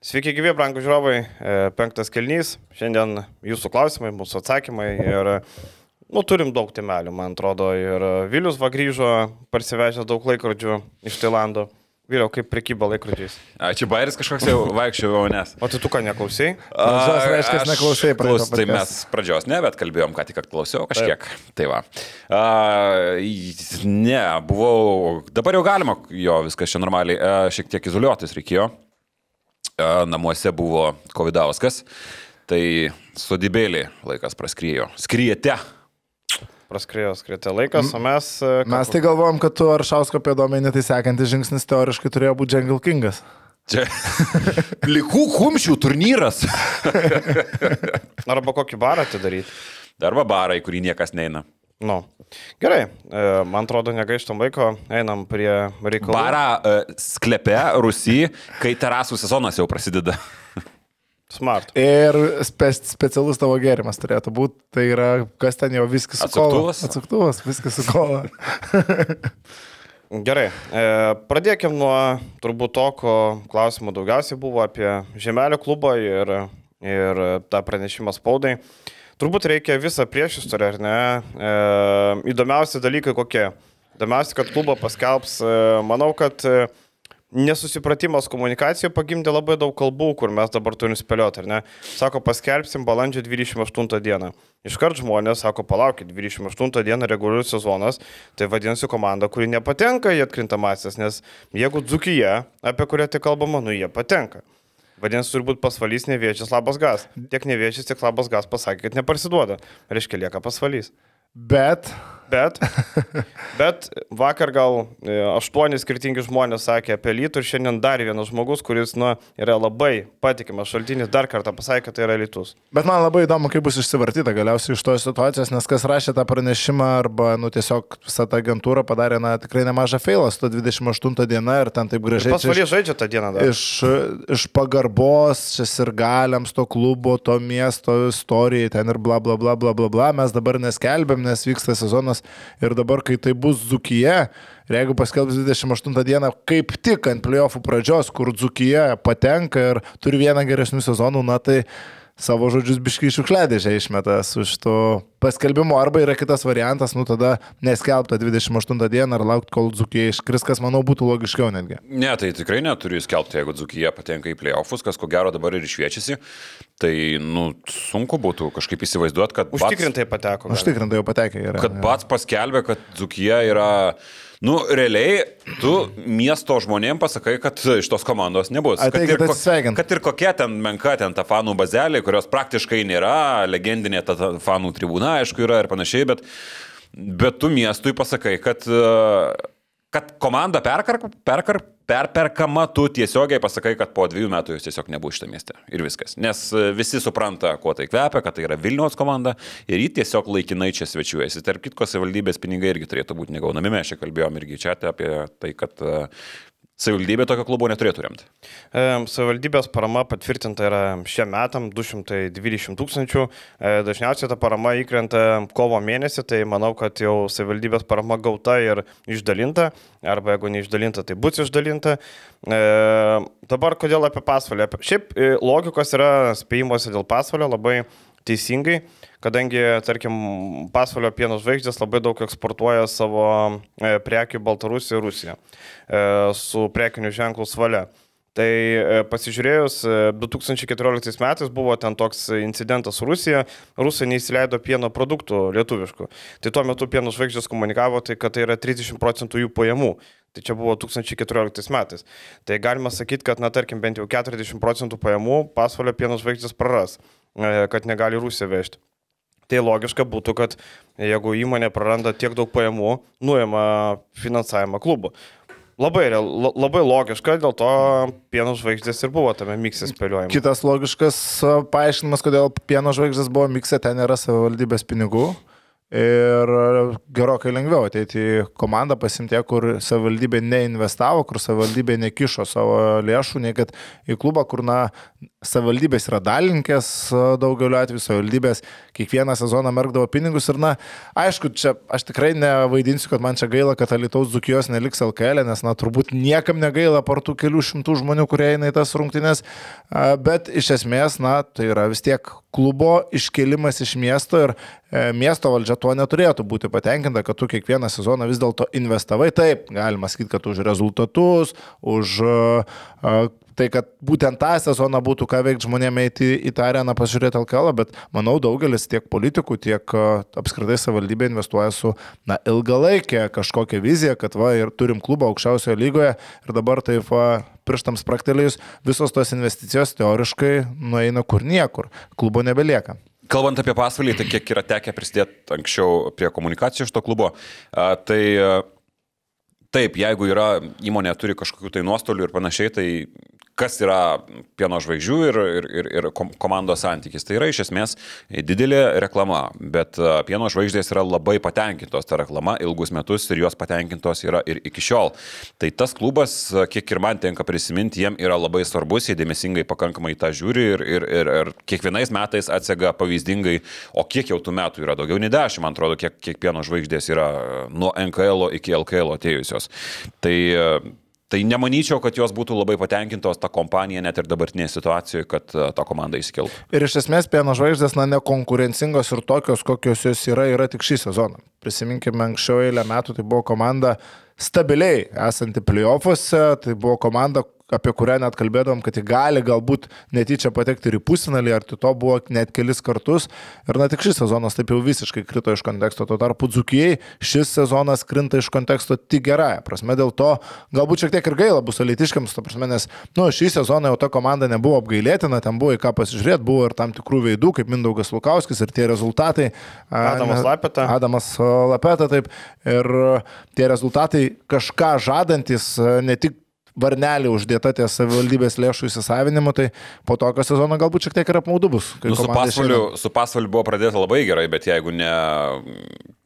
Sveiki, gyvi, brangų žiūrovai. E, Penktas kelnys. Šiandien jūsų klausimai, mūsų atsakymai. Ir, nu, turim daug temelių, man atrodo. Ir Vilius va grįžo, parsivežęs daug laikrodžių iš Tailando. Vyriau, kaip prekyba laikrodžiais. A, čia bairis kažkoks jau vaikščiojo, nes. O tai tu ką neklausai? Pradžios reiškia, aš neklausai klaus- Tai mes pradžios ne, bet kalbėjom, ką tik klausiau kažkiek. Tai va. A, ne, buvau, dabar jau galima jo viskas čia normaliai, a, šiek tiek izoliuotis reikėjo. Namuose buvo Covidauskas, tai sodybėlį laikas praskriejo. Skriete. Praskrėjo skrietė laikas, o mes... e, ką- Mes tai galvojam, kad tu Aršausko pėdomenį, tai sekantis žingsnis teoriškai turėjo būti Jungle Kingas. Čia likų kumščių turnyras. Arba kokį barą atidaryti. Arba barą, į kurį niekas neina. Nu. Gerai, e, man atrodo, negaištam laiko, einam prie reikalų. Barą uh, sklepe Rusijai, kai terasų sezonas jau prasideda. Smart. Ir spe, specialus tavo gėrimas turėtų būti. Tai yra, kas ten jau viskas su kola. Atsuktuvas? Atsuktuvas, viskas su kola. Gerai, e, pradėkime nuo turbūt to, ko klausimų daugiausiai buvo apie Žemelio klubą ir, ir tą pranešimą spaudai. Turbūt reikia visą priešistorę, ar ne? E, įdomiausi dalykai kokie? Įdomiausia, kad klubą paskelbs, e, manau, kad e, nesusipratimas komunikacijoje pagimdė labai daug kalbų, kur mes dabar turim spėlioti, ar ne? Sako, paskelbsim balandžio 28 dieną. Iškart žmonės sako, palaukit, 28 dieną reguliarus sezonas, tai vadinasi komanda, kuri nepatenka į atkrintamasis, nes jeigu Dzukija, apie kurią tik kalbama, nu jie patenka. Vadinasi, turbūt pasvalys neviečias labas gas. Tiek neviečias, tiek labas gas pasakė, kad neparsiduoda. Reiškia, lieka pasvalys. Bet Bet, bet vakar gal e, aštuoni skirtingi žmonės sakė apie lytų ir šiandien dar vienas žmogus, kuris nu, yra labai patikimas šaltinis, dar kartą pasakė, kad tai yra lytus. Bet man labai įdomu, kaip bus išsivartyta galiausiai iš tos situacijos, nes kas rašė tą pranešimą arba, nu, tiesiog visą tą agentūrą padarė, na, tikrai nemažą failą su to 28 diena ir ten taip gražiai. Pasvalys iš- žaidžia tą dieną dar. Iš, iš pagarbos, čia ir galiams to klubo, to miesto istorijai, ten ir bla bla bla bla bla bla, mes dabar neskelbėm, nes vyksta sezonas ir dabar, kai tai bus Zukija, ir jeigu paskelbs 28 dieną, kaip tik ant playoffų pradžios, kur Zukija patenka ir turi vieną geresnių sezonų, na tai savo žodžius biškai šiukšliadėžę išmeta su šito paskelbimu. Arba yra kitas variantas, nu tada neskelbta 28 dieną ar laukti, kol Zukija iškris, kas manau būtų logiškiau netgi. Ne, tai tikrai neturiu skelbti, jeigu Dzukija patenka į playoffus, kas ko gero dabar ir išviečiasi. Tai, nu, sunku būtų kažkaip įsivaizduoti, kad... Bats- Užtikrintai pateko. gali. Užtikrintai jau patekė yra. Kad pats paskelbė, kad Dzukija yra... Nu, realiai, tu miesto žmonėm pasakai, kad iš tos komandos nebus. Kad Ateikit ir, ko- kad ir kokia ten menka ten ta fanų bazelė, kurios praktiškai nėra, legendinė ta, ta fanų tribūna, aišku, yra ir panašiai, bet, bet tu miestui pasakai, kad, e, kad komanda perkar, perkar, perperkama, tu tiesiogiai pasakai, kad po dviejų metų jūs tiesiog nebus šitą miestę. Ir viskas. Nes e, visi supranta, kuo tai kvepia, kad tai yra Vilniaus komanda ir ji tiesiog laikinai čia svečiuojasi. Tarp kitko, savivaldybės pinigai irgi turėtų būti negaunami. Mes čia kalbėjom irgi čia apie tai, kad e, savivaldybė tokio klubo neturėtų remti. Savivaldybės parama patvirtinta yra šiam metam 220 tūkstančių. E, Dažniausiai ta parama įkrenta kovo mėnesį, tai manau, kad jau savivaldybės parama gauta ir išdalinta, arba jeigu neišdalinta, tai bus išdalinta. E, dabar kodėl apie pasvalį? Šiaip e, logikos yra spėjimuose dėl pasvalio labai teisingai, kadangi, tarkim, pasvalio pieno žvaigždės labai daug eksportuoja savo e, prekių Baltarusiją ir Rusiją e, su prekiniu ženklu svalia. Tai e, pasižiūrėjus, e, 2014 metais buvo ten toks incidentas Rusija, rusai neįsileido pieno produktų lietuviškų. Tai tuo metu pieno žvaigždės komunikavo, tai, kad tai yra 30 procentų jų pajamų. Tai čia buvo 2014 metais. Tai galima sakyti, kad, na, tarkim, bent jau 40 procentų pajamų pasvalio pieno žvaigždės praras, kad negali Rusija vežti. Tai logiška būtų, kad jeigu įmonė praranda tiek daug pajamų, nuima finansavimą klubų. Labai, labai logiška, dėl to pieno žvaigždės ir buvo tame miksė spėliojama. Kitas logiškas paaiškinimas, kodėl pieno žvaigždės buvo mikse, ten yra savivaldybės pinigų. Ir gerokai lengviau ateiti į komandą pasimti, kur savivaldybė neinvestavo, kur savivaldybė nekišo savo lėšų, nei kad į klubą, kur, na, savivaldybės yra dalininkės daugeliu atveju, savivaldybės kiekvieną sezoną merkdavo pinigus ir, na, aišku, čia aš tikrai nevaidinsiu, kad man čia gaila, kad Alitaus Dzukijos neliks LKL, nes, na, turbūt niekam negaila par tų kelių šimtų žmonių, kurie eina į tas rungtynes, bet iš esmės, na, tai yra vis tiek klubo iškelimas iš miesto ir e, miesto valdžia tuo neturėtų būti patenkinta, kad tu kiekvieną sezoną vis dėlto investavai. Taip, galima sakyti, kad už rezultatus, už tai kad būtent tą sezoną būtų ką veikti žmonėms eiti į tą areną pasižiūrėti LKL, bet manau daugelis tiek politikų, tiek apskritai savivaldybė investuoja su na, ilgalaikė kažkokia vizija, kad va ir turim klubą aukščiausioje lygoje ir dabar taip va, pirštams praktelėjus visos tos investicijos teoriškai nueina kur niekur, klubo nebelieka. Kalbant apie pasvalį, tai kiek yra tekę prisidėti anksčiau prie komunikacijos iš to klubo, tai Taip, jeigu yra įmonė turi kažkokių tai nuostolių ir panašiai, tai kas yra pieno žvaigždžių ir, ir, ir, ir komandos santykis. Tai yra iš esmės didelė reklama, bet pieno žvaigždės yra labai patenkintos tą reklamą ilgus metus ir jos patenkintos yra ir iki šiol. Tai tas klubas, kiek ir man tenka prisiminti, jiem yra labai svarbus, jie dėmesingai pakankamai tą žiūri ir, ir, ir, ir kiekvienais metais atsega pavyzdingai, o kiek jau tų metų yra, daugiau nei dešimt, man atrodo, kiek, kiek pieno žvaigždės yra nuo NKL iki LKL atėjusios. Tai Tai nemanyčiau, kad jos būtų labai patenkintos tą kompaniją net ir dabartinėje situacijoje, kad e, tą komandą įsikeltų. Ir iš esmės pieno žvaigždės, na, nekonkurencingos ir tokios, kokios jos yra, yra tik šį sezoną. Prisiminkime, anksčiau eilę metų tai buvo komanda stabiliai esanti playoffuose, tai buvo komanda, apie kurią net kalbėdavom, kad ji gali galbūt netyčia patekti ir į pusinalį, ar tai to buvo net kelis kartus. Ir na tik šis sezonas taip jau visiškai krito iš konteksto. Tuo tarpu Dzukijai šis sezonas krinta iš konteksto tik gerąją prasme. Dėl to galbūt šiek tiek ir gaila bus alitiškiams, to prasme, nes nu, šį sezoną jau ta komanda nebuvo apgailėtina, ten buvo į ką pasižiūrėti, buvo ir tam tikrų veidų, kaip Mindaugas Lukauskis ir tie rezultatai. Adamas Lapeta. Adamas Lapeta, taip. Ir tie rezultatai kažką žadantis ne tik varnelį uždėta ties savivaldybės lėšų įsisavinimu, tai po tokio sezono galbūt šiek tiek ir apmaudu bus. Nu, su, pasvaliu, su pasvaliu buvo pradėta labai gerai, bet jeigu ne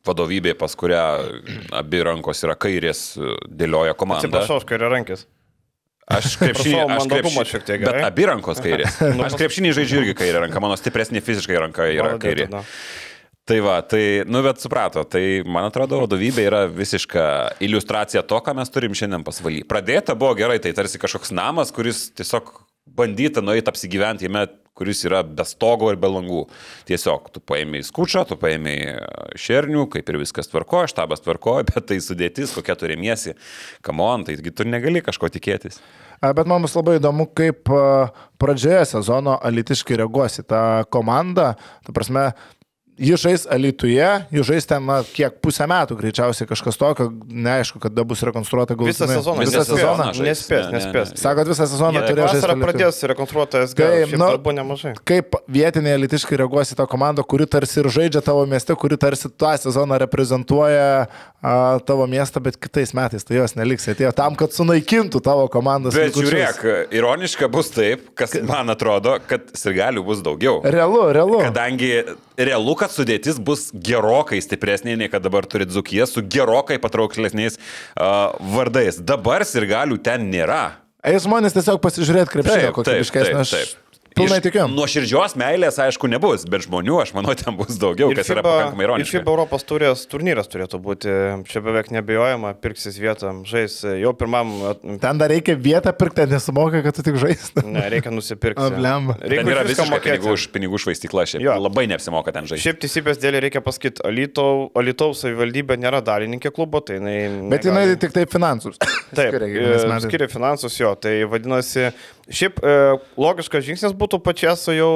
vadovybė, pas kurią abi rankos yra kairės, dėlioja komandą. Atsiprašau, aš kairė rankės. Aš krepšinį, aš krepšinį šiek tiek gerai. Bet abi rankos kairės. Aš krepšinį žaidžiu irgi kairė ranka, mano stipresnė fiziškai ranka yra kairė. Tai va, tai, nu bet suprato, tai man atrodo, vadovybė yra visiška iliustracija to, ką mes turim šiandien pasvaly. Pradėta buvo gerai, tai tarsi kažkoks namas, kuris tiesiog bandyta nueiti apsigyventi jame, kuris yra be stogo ir be langų. Tiesiog tu paėmė į skučą, tu paėmė į šernių, kaip ir viskas tvarko, štabas tvarko, bet tai sudėtis, kokia turėmiesi, kamon, taigi tu negali kažko tikėtis. Bet man bus labai įdomu, kaip pradžioje sezono alitiškai reaguosi tą komandą. Ta prasme, Jis žais Alituje, jis žais ten, na, kiek pusę metų greičiausiai kažkas tokio, neaišku, kada bus rekonstruota galutinai. Visą sezoną. Visą sezoną. Nespės, nespės. Sakot, visą sezoną turėjo žaisti. Vasarą pradės rekonstruota SG, tai, nu, buvo nemažai. Kaip vietiniai elitiškai reaguosi tą komandą, kuri tarsi ir žaidžia tavo mieste, kuri tarsi tą sezoną reprezentuoja a, tavo miestą, bet kitais metais tai jos neliks. Atėjo tam, kad sunaikintų tavo komandos. Bet likučius. žiūrėk, ironiška bus taip, kas man atrodo, kad sirgalių bus daugiau. Realu, realu. Kadangi realu, kad sudėtis bus gerokai stipresnė nei kad dabar turi Dzukija su gerokai patrauklesniais uh, vardais. Dabar ir galių ten nėra. Eis žmonės tiesiog pasižiūrėti krepšinio kokybiškesnio. Aš taip. Pilnai tikiu. Nuoširdžios meilės, aišku, nebus, bet žmonių, aš manau, ten bus daugiau, ir kas FIBA, yra pakankamai ironiška. Ir šiaip Europos turės turnyras turėtų būti, čia beveik nebejojama, pirksis vietą, žais jau pirmam. Ten dar reikia vietą pirkti, nesumoka, kad tu tik žais. Ne, reikia nusipirkti. Blemba. Ten yra visiškai pinigų, už, pinigų švaistykla, šiaip jo. labai neapsimoka ten žaisti. Šiaip teisybės dėlį reikia pasakyti, Alitaus Alito savivaldybė nėra dalininkė klubo, tai jinai... Bet negali... jinai tik taip finansus. Taip, skiria finansus jo, tai vadinasi, šiaip e, logiškas žingsnis būtų pačias jau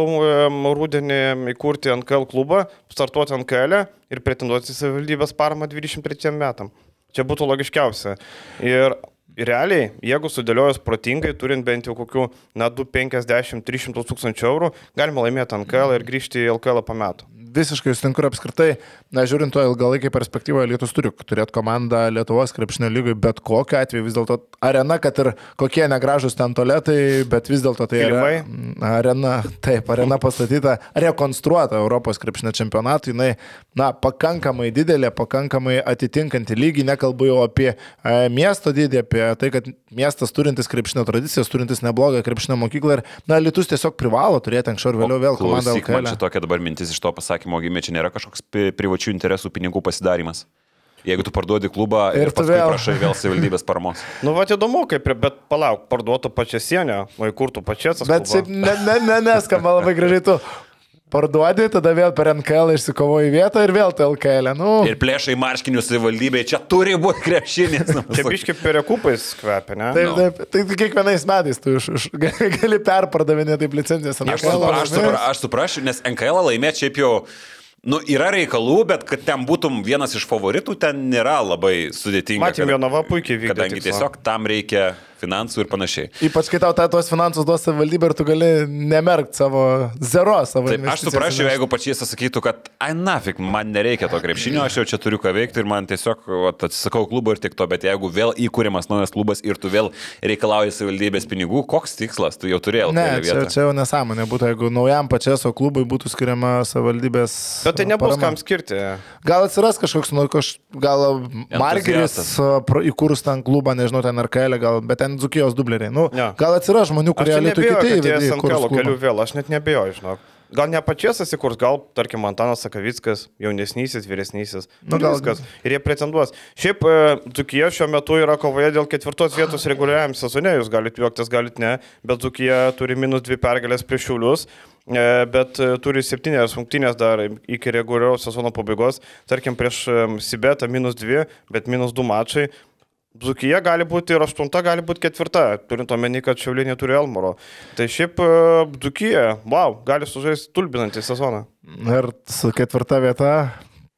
rūdienį įkurti NKL klubą, startuoti NKL ir pretenduoti į savivaldybės paramą 23 metam. Čia būtų logiškiausia. Ir realiai, jeigu sudėliojus protingai, turint bent jau kokių, na, 250-300 tūkstančių eurų, galima laimėti NKL ir grįžti į LKL po metų. Visiškai sutinku ir apskritai, na, žiūrint to ilgalaikį perspektyvą, Lietuvos turi turėti komandą Lietuvos krepšinio lygai, bet kokiu atveju vis dėlto arena, kad ir kokie negražus ten toletai, bet vis dėlto tai yra arena, taip, arena pastatyta, rekonstruota Europos krepšinio čempionatui, jinai, na, pakankamai didelė, pakankamai atitinkanti lygį, nekalbu jau apie e, miesto dydį, apie tai, kad miestas turintis krepšinio tradicijas, turintis neblogą krepšinio mokyklą ir, na, Lietus tiesiog privalo turėti anksčiau ir vėliau vėl komandą Klausyk, man čia tokia dabar mintis iš to pasakymo gimė, čia nėra kažkoks privačių interesų pinigų pasidarimas. Jeigu tu parduodi klubą ir, Ir paskui vėl- prašai vėl savivaldybės paramos. Nu, va, įdomu, kaip, bet palauk, parduotų pačią sienę, o įkurtų pačias. Bet šiaip ne, ne, ne, neskamba labai gražiai tu. Parduodi, tada vėl per NKL išsikovoji vietą ir vėl tai LKL. Nu, Ir plėšai marškinių savivaldybėje, čia turi būti krepšinis. Čia biški perekupais kvepia, ne? Taip, Nu. taip, tai kiekvienais metais tu iš, iš, gali perpardavinėti taip licencijas. Aš, supra, aš, supra, aš suprasiu, nes NKL laimėti šiaip jau, nu, yra reikalų, bet kad ten būtum vienas iš favoritų, ten nėra labai sudėtinga. Matėm, kad- Jonava puikiai vykdė. Kadangi tikslą. tiesiog tam reikia finansų ir panašiai. Ypač kai tau ta, tuos finansus duos savivaldybė ir tu gali nemerkt savo zero, savo Taip, aš suprasčiau, jeigu pačiais sakytų, kad, ai, nafik, man nereikia to krepšinio, aš jau čia turiu ką veikti ir man tiesiog vat, atsisakau klubo ir tik to, bet jeigu vėl įkūrimas naujas klubas ir tu vėl reikalauji savivaldybės pinigų, koks tikslas, tu jau turėjai Ne, čia, čia jau nesąmonė būtų, jeigu naujam pačiaso klubui būtų skiriama savivaldybės. Bet tai nebus parama. kam skirti. Gal atsiras kažkoks, nu, kaž, gal Margeris įkūrus ten klubą, nežinau, ten ar KL, gal, bet ten Dzukijos dubleriai. Nu, Jo. gal atsiras žmonių, Aš kurie čia lietuvių nebejoju, kiti kad jie įvedė į ant kurs kelių kelių vėl, aš net nebejoju, žinok. Gal ne pačias įsikurs, gal, tarkim, Antanas Sakavickas, jaunesnysis, vyresnysis. Nu, gal- viskas. Ir jie pretenduos. Šiaip e, Dzukija šiuo metu yra kovoje dėl ketvirtos vietos reguliariam sezone, jūs galite juoktis, galite ne, bet Dzukija turi minus dvi pergalės prieš Šiaulius. e, Bet e, turi septynės rungtynės dar iki reguliariaus sezono pabaigos. Tarkim, prieš Sibetą minus dvi, bet minus du mačai. Dzukija gali būti ir aštunta, gali būti ketvirta, turint omeny, kad Šiaulė neturi Elmoro. Tai šiaip e, Dzukija, wow, gali sužaisti tulbinantį sezoną. Ir su ketvirta vieta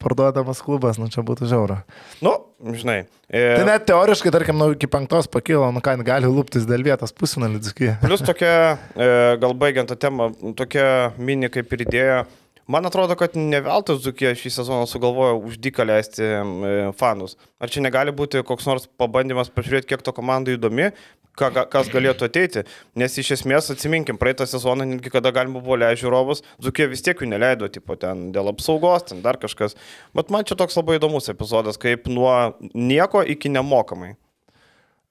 parduodamas klubas, nu čia būtų žiaura. Nu, žinai. E, Tai net teoriškai, tarkim, nu, iki penktos pakilo, nu ką, gali lūptis dėl vietos pusfinalį Dzukija. Plus tokia, e, gal baigiant tą temą, tokia mini kaip ir idėja. Man atrodo, kad ne veltui Dzukija šį sezoną sugalvojo uždyką leisti e, fanus. Ar čia negali būti koks nors pabandymas pažiūrėti, kiek to komandai įdomi, ką, ga- kas galėtų ateiti. Nes iš esmės, atsiminkim, praeitą sezoną, netgi kada galima buvo leisti žiūrovus, Dzukija vis tiek jų neleido, tipo ten dėl apsaugos, ten dar kažkas. Bet man čia toks labai įdomus epizodas, kaip nuo nieko iki nemokamai.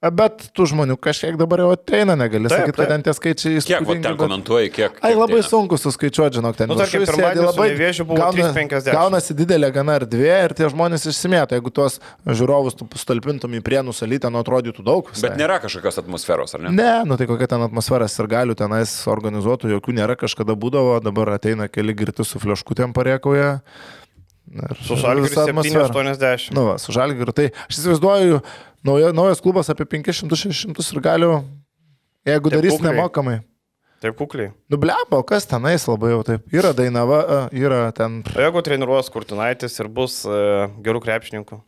Bet tų žmonių kažkiek dabar jau ateina, negali Taip, sakyti, kad ten tie skaičiai Kiek va, ten komentuoji, kiek... Ai, kiek labai ateina? sunku suskaičiuoti, žinok, ten Nu, tarkim, pirmadienį su Nevėžiu buvo 3,50. gaunasi didelė gana erdvė ir tie žmonės išsimėto. Jeigu tuos žiūrovus tu stalpintum į prienų salytę, nu atrodytų daug. visai. Bet nėra kažkokios atmosferos, ar ne? Ne, nu tai kokia ten atmosfera ir galių tenais organizuotų, jokių nėra, kažkada būdavo, dabar ateina keli girti su fliaškutėm parėkoje. Su Šalgiu 780. Nu, va, su Žalgiriu. Tai aš įsivaizduoju, nauja, naujas klubas apie 500-600 ir galių, jeigu Taip darys kukliai. nemokamai. Taip kukliai. Nublebo, kas tenais labai jau taip. Yra Dainava, yra ten. O jeigu treniruos Kurtinaitis ir bus uh, gerų krepšininkų?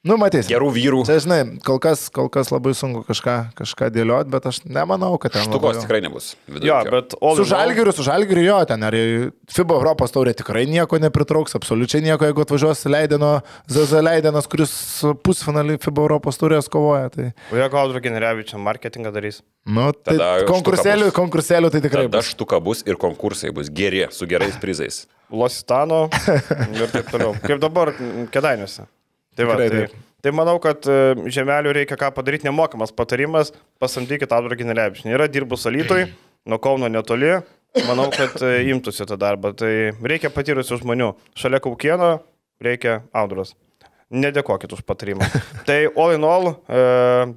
Nu, matys. Gerų vyrų. Čia, žinai, kol kas, kol kas labai sunku kažką, kažką dėlioti, bet aš nemanau, kad ten... labai Štukos jau- tikrai nebus. Jo, bet all Su žalgiriu, su žalgiriu jo, ten ar FIBA Europos taurė tikrai nieko nepritrauks, absoliučiai nieko, jeigu atvažiuos Leidino, Zaza Leidinas, kuris pusfinalį FIBA Europos taurės kovoja. Tai, O jeigu Audro Generevičiam marketingą darys? nu, tai konkursėlių, konkursėlių tai tikrai Tada bus. štuka bus ir konkursai bus geri, su gerais prizais. Lositano ir taip toliau. Kaip dabar kedainiuose. Tai, va, Tikrai tai, tai manau, kad e, žemelių reikia ką padaryti, nemokamas patarimas, pasamdykit Audro Generevičiam. Yra dirbus Alytui, nuo Kauno netoli. Manau, kad e, imtųsi tą darbą. Tai reikia patyrusių žmonių. Šalia Kaukieno reikia Audros. Nedėkokit už patarimą. tai all in all, e,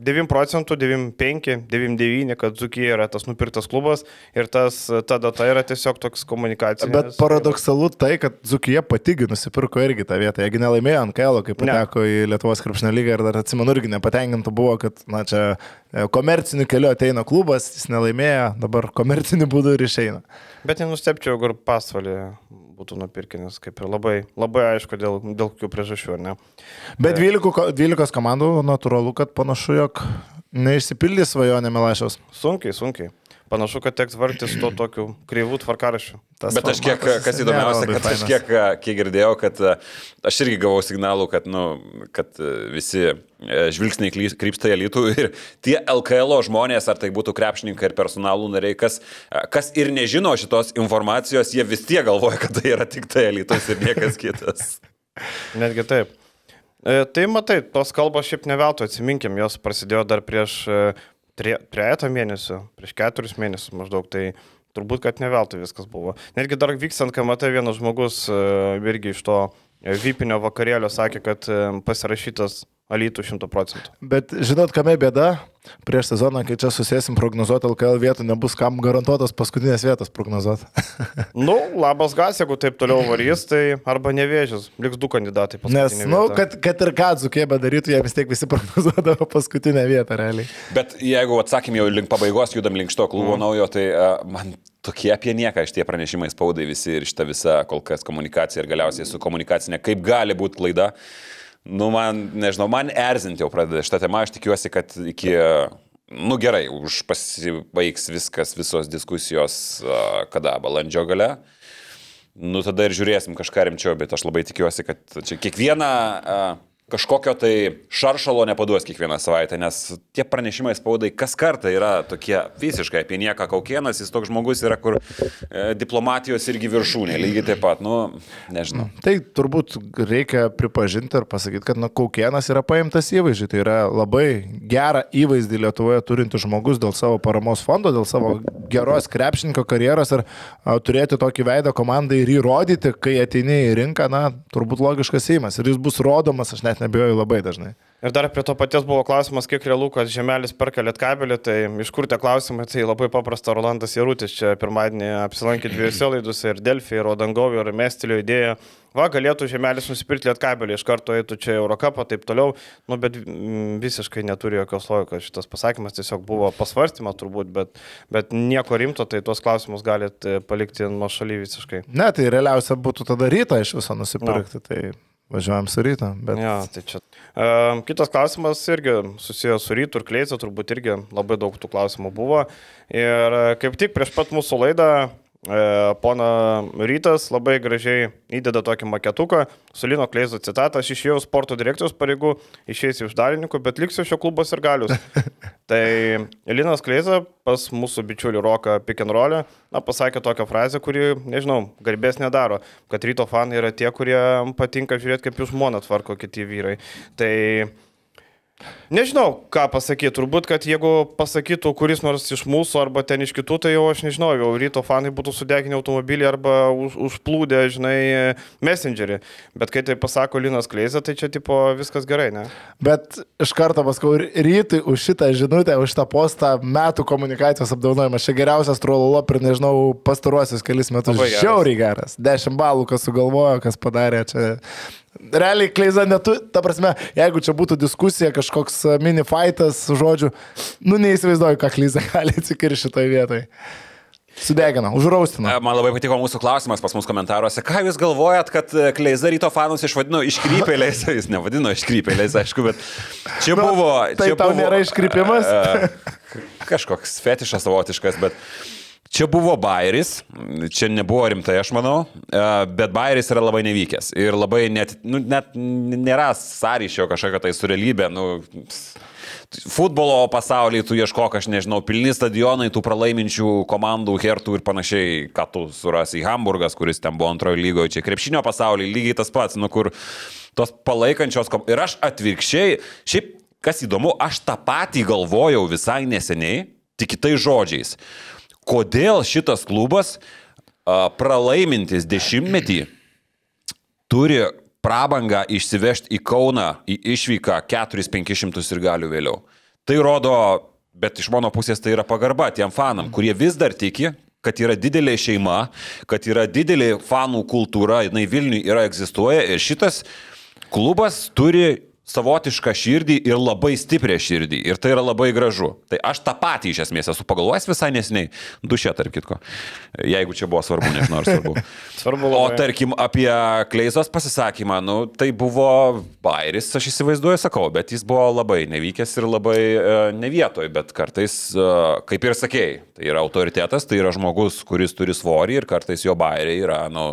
9 procentų, 9,5, 9,9, kad Zukija yra tas nupirktas klubas ir tas, ta data yra tiesiog toks komunikacinis. Bet paradoksalu tai, kad Zukija patigi nusipirko irgi tą vietą. Jeigu nelaimėjo ant Kailo, kai pateko į Lietuvos krepšinio lygą ir dar atsimenu irgi nepatenkintų buvo, kad na, čia e, komerciniu keliu ateina klubas, jis nelaimėjo, dabar komerciniu būdu ir išeina. Bet nenustepčiau, ir pasvalį būtų nupirkinis, kaip ir labai, labai aišku, dėl, dėl kokių priežasčių, ar ne? Bet 12, ko- 12 komandų natūralu, kad panašu, jog neišsipildys svajonė Milašiaus. Sunkiai, sunkiai. Panašu, kad teks vartis tuo tokiu kreivų tvarkarašiu. Tas Bet aš kiek, kas įdomiausia, kad aš kiek, kiek girdėjau, kad e, aš irgi gavau signalų, kad, nu, kad e, visi e, žvilgsniai krypsta į elitų ir tie LKL žmonės, ar tai būtų krepšininkai ir personalų nariai, kas, e, kas ir nežino šitos informacijos, jie vis tiek galvoja, kad tai yra tik tai elitas ir niekas kitas. Netgi taip. E, tai matai, tos kalbos šiaip ne veltui, atsiminkim, jos prasidėjo dar prieš tre- trejetą mėnesių, prieš keturis mėnesius maždaug, tai turbūt, kad ne veltui viskas buvo. Netgi dar vykstant, kai matai, vienas žmogus e, irgi iš to e, vypinio vakarėlio sakė, kad e, pasirašytas alytų 100 procentų. Bet žinot, kame bėda? Prieš sezoną, kai čia susėsim prognozuoti LKL vietų, nebus kam garantuotos paskutinės vietos prognozuoti. Nu, labas gas, jeigu taip toliau varys, tai arba nevėžys, liks du kandidatai. Nes, paskutinė na, nu, kad, kad ir ką dzukė bedarytų, jie vis tiek visi prognozuodavo paskutinę vietą realiai. Bet jeigu atsakym jau link pabaigos, judam link šito klubo mm. naujo, tai uh, man tokie apie nieką šitie pranešimai spaudai visi ir šita visa kol kas komunikacija ir galiausiai su komunikacinė, kaip gali būti klaida. Nu, man, nežinau, man erzinti jau pradeda šitą temą, aš tikiuosi, kad iki, nu gerai, už pasibaigs viskas, visos diskusijos, kada, balandžio gale. Nu, tada ir žiūrėsim kažką rimčiau, bet aš labai tikiuosi, kad čia kiekvieną uh, kažkokio tai šaršalo nepaduos kiekvieną savaitę, nes tie pranešimai spaudai kas kartą yra tokie visiškai apie nieką kaukienas, jis toks žmogus yra, kur e, diplomatijos irgi viršūnė, lygiai taip pat, nu, nežinau. Tai turbūt reikia pripažinti ir pasakyti, kad na, Kaukienas yra paimtas įvaizdžiai. Tai yra labai gerą įvaizdį Lietuvoje turintis žmogus dėl savo paramos fondo, dėl savo geros krepšininko karjeros ir a, turėti tokį veidą komandai ir įrodyti, kai ateini į rinką, na, turbūt logiškas įimas. Ir jis bus rodomas, aš net nebijoju labai dažnai. Ir dar prie to paties buvo klausimas, kiek realu, kad Žemelis perka lietkabelį, tai iš kur tie klausimai, tai labai paprasta, Rolandas Jarutis čia pirmadienį apsilankė dviejose laidose ir Delfį, ir Odangovį, ir Mestilio idėją. Va, galėtų Žemelis nusipirkti lietkabelį, iš karto eitų čia Eurocapą, taip toliau, nu, bet mm, visiškai neturi jokios logikos šitas pasakymas, tiesiog buvo pasvarstymas turbūt, bet, bet nieko rimto, tai tuos klausimus galite palikti nuo šaly visiškai. Ne, tai realiausia būtų tada rytą iš viso nusipirkti. No. Tai važiuojam su ryto. Bet... Ja, tai čia. Uh, kitas klausimas irgi susijęs su rytų ir kleizu, turbūt irgi labai daug tų klausimų buvo. Ir e, kaip tik prieš pat mūsų laidą e, Pona Rytas labai gražiai įdeda tokį maketuką su Lino Kleizo citatą. Aš išėjau sporto direkcijos pareigų, išėjusiu iš dalininkų, bet liksiu šio klubos ir galius. tai Linas Kleiza pas mūsų bičiulį Roką Pikenrolę pasakė tokią frazę, kuri, nežinau, garbės nedaro, kad ryto fanai yra tie, kurie patinka žiūrėti, kaip jų žmona tvarko kiti vyrai. Tai Nežinau, ką pasakyti. Turbūt, kad jeigu pasakytų kuris nors iš mūsų arba ten iš kitų, tai jau aš nežinau, jau ryto fanai būtų sudeginę automobilį arba už, užplūdę, žinai, messengerį. Bet kai tai pasako Linas Kleizė, tai čia tipo viskas gerai, ne? Bet iš karto paskau rytui už šitą žinutę, už tą postą metų komunikacijos apdovanojimas. Čia geriausias trololo per, nežinau, pastaruosius kelis metus. Žiauriai geras. Dešimt balų, kas sugalvojo, kas padarė čia. Realiai Kleiza netu, ta prasme, jeigu čia būtų diskusija, kažkoks e, mini fightas, žodžiu, nu neįsivaizduoju, ką Kleiza gali atsikirti šitoje vietoje. Sudegino, užraustino. E, Man labai patiko mūsų klausimas pas mus komentaruose. Ką jūs galvojat, kad e, Kleiza ryto fanus išvadino iškrypėliais? Jis nevadino iškrypėliais, aišku, bet čia Nu, buvo... tai čia tau buvo, nėra iškrypimas? Kažkoks fetišas savotiškas, bet... Čia buvo Bairis, čia nebuvo rimtai, aš manau, e, bet Bairis yra labai nevykęs ir labai net, nu, net nėra sąryšio kažkokio tai su realybė. Nu, futbolo pasaulyje tu ieškok, aš nežinau, pilni stadionai, tų pralaiminčių komandų, hertų ir panašiai, ką tu surasi Hamburgas, kuris ten buvo antrojo lygoje, čia krepšinio pasaulyje lygiai tas pats, nu kur tos palaikančios kom... Ir aš atvirkščiai, šiaip kas įdomu, aš tą patį galvojau visai neseniai, tik kitais žodžiais. Kodėl šitas klubas pralaimintis dešimtmetį turi prabangą išsivežti į Kauną į išvyką 4-500 ir galių vėliau. Tai rodo, bet iš mano pusės tai yra pagarba tiem fanam, kurie vis dar tiki, kad yra didelė šeima, kad yra didelė fanų kultūra, jinai Vilniui yra egzistuoja ir šitas klubas turi savotišką širdį ir labai stiprią širdį. Ir tai yra labai gražu. Tai aš tą patį iš esmės esu pagalvojęs visai nesiniai. Dušė, tarp kitko. Jeigu čia buvo svarbu, nežinau ar svarbu. Svarbu O labai. tarkim apie Kleizos pasisakymą, nu, tai buvo bairis, aš įsivaizduoju, sakau, bet jis buvo labai nevykęs ir labai e, nevietoj, bet kartais, e, kaip ir sakėjai, tai yra autoritetas, tai yra žmogus, kuris turi svorį ir kartais jo bairiai yra, nu,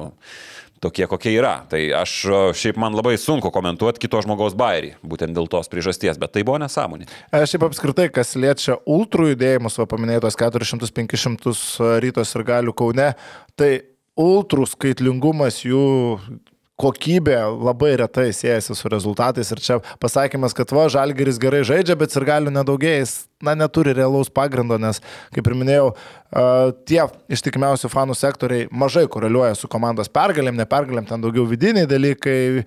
tokie, kokie yra. Tai aš e, šiaip man labai sunku komentuoti kito žmogaus bairį, būtent dėl tos priežasties, bet tai buvo nesąmonė. E, Šiaip apskritai, kas liečia ultrų judėjimus, va paminėtos 400-500 rytos ir galių Kaune, tai ultrų skaitlingumas jų kokybė labai retai siejasi su rezultatais ir čia pasakymas, kad va, žalgeris gerai žaidžia, bet ir galių nedaugėja, jis, na, neturi realaus pagrindo, nes, kaip ir minėjau, tie ištikimiausi fanų sektoriai mažai koreliuoja su komandos pergalėm, ne pergalėm, ten daugiau vidiniai dalykai,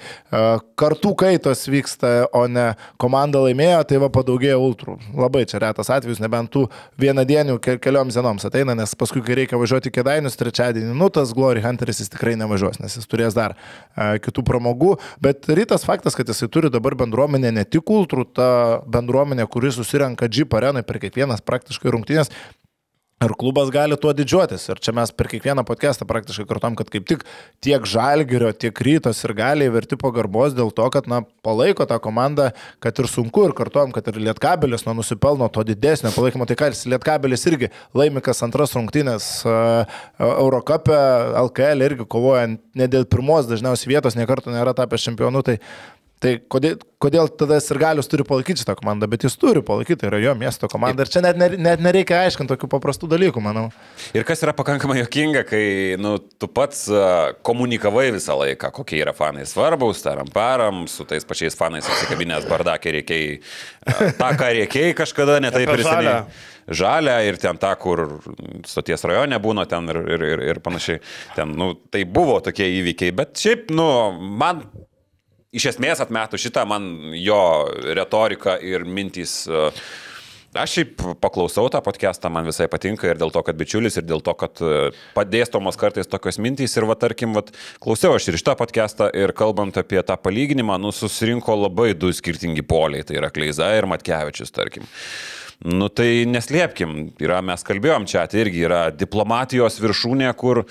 kartų kaitos vyksta, o ne komanda laimėjo, tai va padaugėjo ultrų. Labai čia retas atvejis, nebent tų vienadienių ke kelioms dienoms ateina, nes paskui, kai reikia važiuoti kėdainius trečiadienį, nu tas Glory Hunteris jis tikrai nevažiuos, nes jis turės dar kitų pramogų. Bet rytas faktas, kad jisai turi dabar bendruomenę ne tik ultrų, ta bendruomenė, kuri susirenka Jeep arenai per kiekvienas praktiškai rungtynės, Ir klubas gali tuo didžiuotis. Ir čia mes per kiekvieną podcastą praktiškai kartom, kad kaip tik tiek žalgerio, tiek rytos ir gali verti pagarbos dėl to, kad na, palaiko tą komandą, kad ir sunku ir kartom, kad ir lietkabelis nu, nusipelno to didesnio palaikymo. Tai ką, lietkabelis irgi laimi kas antras rungtynės Eurocapė, LKL irgi kovoja ne dėl pirmos dažniausiai vietos, niekartų nėra tapęs čempionu. Tai Tai kodėl, kodėl tada ir galius turi palaikyti šitą komandą, bet jis turi palaikyti, tai yra jo miesto komanda. Ir čia net, net, nereikia aiškinti tokių paprastų dalykų, manau. Ir kas yra pakankamai jokinga, kai nu, tu pats komunikavai visą laiką, kokie yra fanai svarbus, taram param, su tais pačiais fanais apsikabinės bardakė reikiai, tą, ką reikiai kažkada netaip ir seniai. Žalia ir ten ta, kur stoties rajone būna ten ir, ir, ir, ir panašiai. Ten, nu, tai buvo tokie įvykiai, bet šiaip, nu, man iš esmės atmetu šitą, man jo retorika ir mintys. Uh, Aš šiaip paklausau tą podcastą, man visai patinka ir dėl to, kad bičiulis, ir dėl to, kad e, padėstomos kartais tokios mintys. Ir va, tarkim, va, klausiau aš ir šitą podcastą ir kalbant apie tą palyginimą, nu, susirinko labai du skirtingi poliai. Tai yra Kleiza ir Matkevičius, tarkim. Nu tai neslėpkim, yra, mes kalbėjom čia, tai irgi yra diplomatijos viršūnė, kur,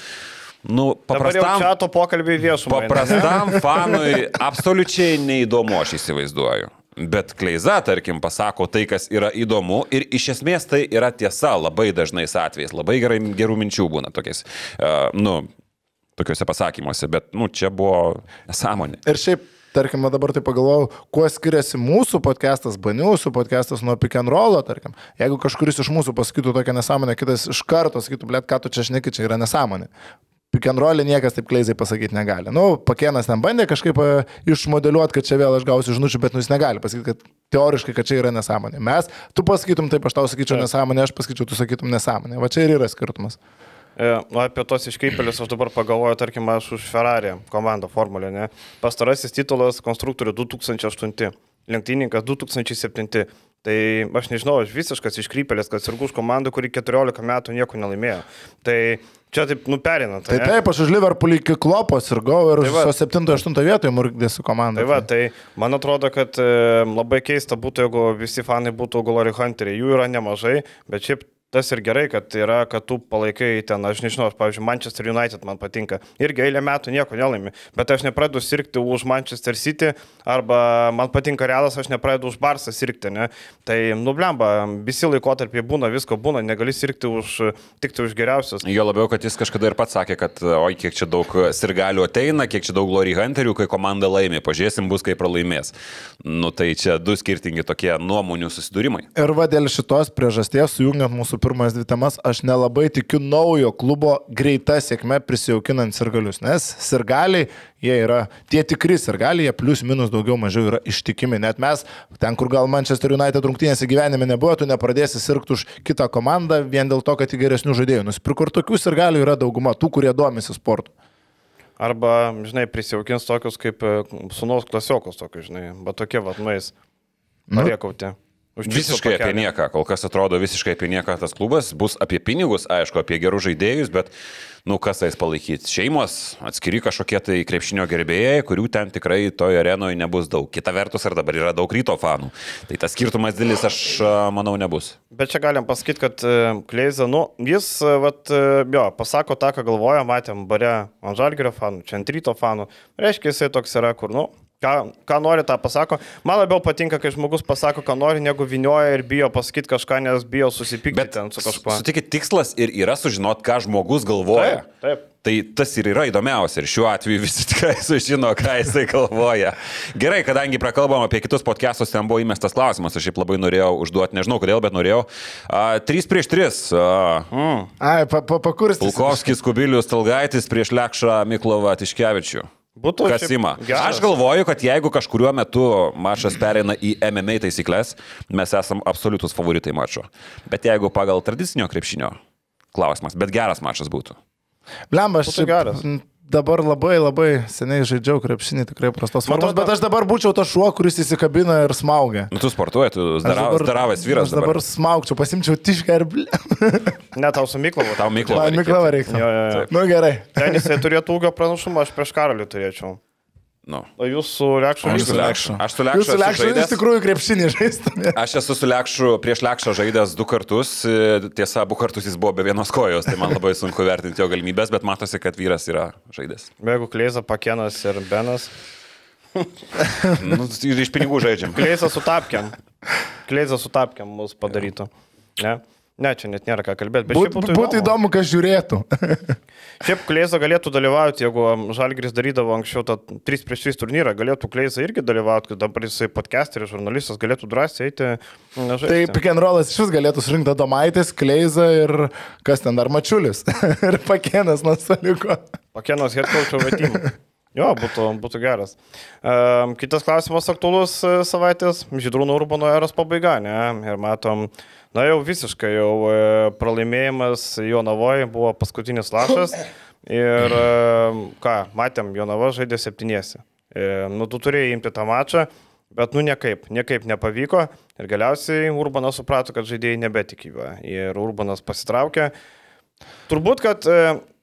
nu, paprastam, to pokalbį viešumą. paprastam fanui absoliučiai neįdomu, aš įsivaizduoju. Bet Kleiza, tarkim, pasako tai, kas yra įdomu ir iš esmės tai yra tiesa labai dažnais atvejais. Labai gerai, gerų minčių būna tokiais, uh, nu, tokiuose pasakymuose, bet, nu, čia buvo nesąmonė. Ir šiaip, tarkim, dabar tai pagalvojau, kuo skiriasi mūsų podcastas, baniūsų podcastas nuo pick and rollo, tarkim. Jeigu kažkuris iš mūsų pasakytų tokią nesąmonę, kitas iš karto sakytų, blėt, ką tu čia šneki, čia yra nesąmonė. Pick and rollį niekas taip kleizai pasakyti negali. Nu, pakienas ten bandė kažkaip e, išmodeliuoti, kad čia vėl aš gausiu žinučių, bet nu jis negali pasakyti, kad teoriškai, kad čia yra nesąmonė. Mes, tu pasakytum taip, aš tau sakyčiau nesąmonė, aš pasakyčiau, tu sakytum nesąmonė. Va čia ir yra skirtumas. E, Nu, apie tos iškreipėlius aš dabar pagalvoju, tarkim, aš už Ferrari komandą Formulė, ne? Pastarasis titulas konstruktorių 2008, lenktyninkas 2007. Tai aš nežinau, aš visiškas iškrypėlis, kad sirgu už komandą, kuri 14 metų nieko nelaimėjo. Tai čia taip nuperina. Tai taip, aš už Liverpoolį iki klopos ir gau ir Tai va. su 7-8 vietoje murgdėsiu komandą. Tai va, tai man atrodo, kad e, labai keista būtų, jeigu visi fanai būtų Glory Hunteriai. Jų yra nemažai, bet šiaip tas ir gerai, kad yra, kad tu palaikai ten, aš nežinau, aš, pavyzdžiui, Manchester United man patinka. Irgi eilę metų nieko nelaimi, bet aš nepradedu sirgti už Manchester City arba man patinka Realas, aš nepradedu už Barsą sirgti, ne? Tai nublemba, visi laikotarpiai būna, visko būna, negali sirgti už, tik tai už geriausius. Jo labiau, kad jis kažkada ir pats sakė, kad oi, kiek čia daug sirgalių ateina, kiek čia daug Glory Hunterių, kai komanda laimė, pažiūrėsim bus, kai pralaimės. Nu tai čia du skirtingi tokie nuomonių susidūrimai. Ir va dėl šitos priežasties, sujungiant mūsų pirmas dvi temas, aš nelabai tikiu naujo klubo greita sėkme prisijaukinant sirgalius, nes sirgaliai, jie yra tie tikri sirgaliai, jie plius minus daugiau mažiau yra ištikimi. Net mes, ten kur gal Manchester United rungtynėse gyvenime nebuvo, tu nepradėsi sirgti už kitą komandą vien dėl to, kad į geresnių žaidėjų nusipirko. Ir tokių sirgalių yra dauguma, tų, kurie domisi sportu. Arba, žinai, prisijaukins tokius kaip e, sunaus klasiokus, tokius, žinai, bet tokie vad nueis. Nu. Visiškai apie nieką, kol kas atrodo visiškai apie nieką tas klubas, bus apie pinigus, aišku, apie gerus žaidėjus, bet, nu, kas tais palaikyti? Šeimos, atskiri kažkokie tai krepšinio gerbėjai, kurių ten tikrai toje arenoje nebus daug. Kita vertus, ar dabar yra daug ryto fanų. Tai tas skirtumas didelis, aš manau, nebus. Bet čia galim pasakyti, kad e, Kleiza, nu, jis, e, vat, e, jo, pasako tą, ką galvoja, matėm bare ant žalgerio fanų, čia ant ryto fanų. Reiškia, jisai toks yra, kur, nu, ką, ką nori, tą pasako. Man labiau patinka, kai žmogus pasako, ką nori, negu vinioja ir bijo pasakyti kažką, nes bijo susipykti ten su kažkuo. Sutikit, tikslas ir yra sužinoti, ką žmogus galvoja. Taip, taip. Tai tas ir yra įdomiausia ir šiuo atveju visi tikrai sužino, ką jisai galvoja. Gerai, kadangi prakalbam apie kitus podcastus, ten buvo įmestas klausimas, aš šiaip labai norėjau užduoti, nežinau kodėl, bet norėjau. Uh, 3 prieš 3. Uh, Mm. Ai, pa, pa, pakurstis. Pulkovskis, Kubilius, Talgaitis prieš Lekšą Miklovą Tiškevičių. Būtų Kas šiaip ima? geras. Aš galvoju, kad jeigu kažkuriuo metu mačas pereina į MMA taisyklės, mes esam absoliutus favoritai mačo. Bet jeigu pagal tradicinio krepšinio klausimas, bet geras mačas būtų. Blemba, aš šiaip, geras. Dabar labai labai seniai žaidžiau krepšinį, tikrai prastos formos, bet aš dabar būčiau tas šuo, kuris įsikabina ir smaugia. Nu, tu sportuoji, tu zdaravas vyras aš dabar dabar. smaugčiau, pasimčiau tišką ir ble. Ne, tau su Myklavu. Tau Miklovą. Man. Miklava reikia. Jo, jo, jo. Nu gerai. Ten jisai turėtų ūgio pranašumą, aš prieš karalių turėčiau. Nu. O jūs su Lekšu Aš Jūs su Lekšu. Aš Jūs su Lekšu iš tikrųjų krepšinį žaistumėte. Aš esu su Lekšu prieš Lekšą žaidęs du kartus. Tiesa, abu kartus jis buvo be vienos kojos, tai man labai sunku vertinti jo galimybės, bet matosi, kad vyras yra žaidęs. Jeigu Kleiza, Pakenas ir Benas. Nu, ir iš pinigų žaidžiam. Kleiza su tapkiam. Kleiza su tapkiam mus padarytų. Ne? Ne, čia net nėra ką kalbėti. Bet šiaip Būtų, būtų įdomu, kas žiūrėtų. Šiaip Kleiza galėtų dalyvauti, jeigu Žalgris darydavo anksčiau tą 3 prieš 3 turnyrą, galėtų Kleiza irgi dalyvauti, kad dabar jisai podcasteris, žurnalistas galėtų drąsiai eiti. na, žaisti. Tai pick and rollas iš vis galėtų surinkti Domaitis, Kleiza ir kas ten dar Mačiulis. ir Pakėnas nuo saliko. Pakenos headcoach vetimą. Jo, būtų, būtų geras. Um, kitas klausimas aktualus e, savaitės - Žydrūno Urbano eros pabaiga, ne? Ir matom, na jau visiškai jau e, pralaimėjimas Jonavoje buvo paskutinis lašas. Ir e, ką, matėm, Jonava žaidė septyniesi. E, nu, tu turėjai imti tą mačą, bet nu niekaip, niekaip nepavyko. Ir galiausiai Urbanas suprato, kad žaidėjai nebetikėjo. Ir Urbanas pasitraukė. Turbūt, kad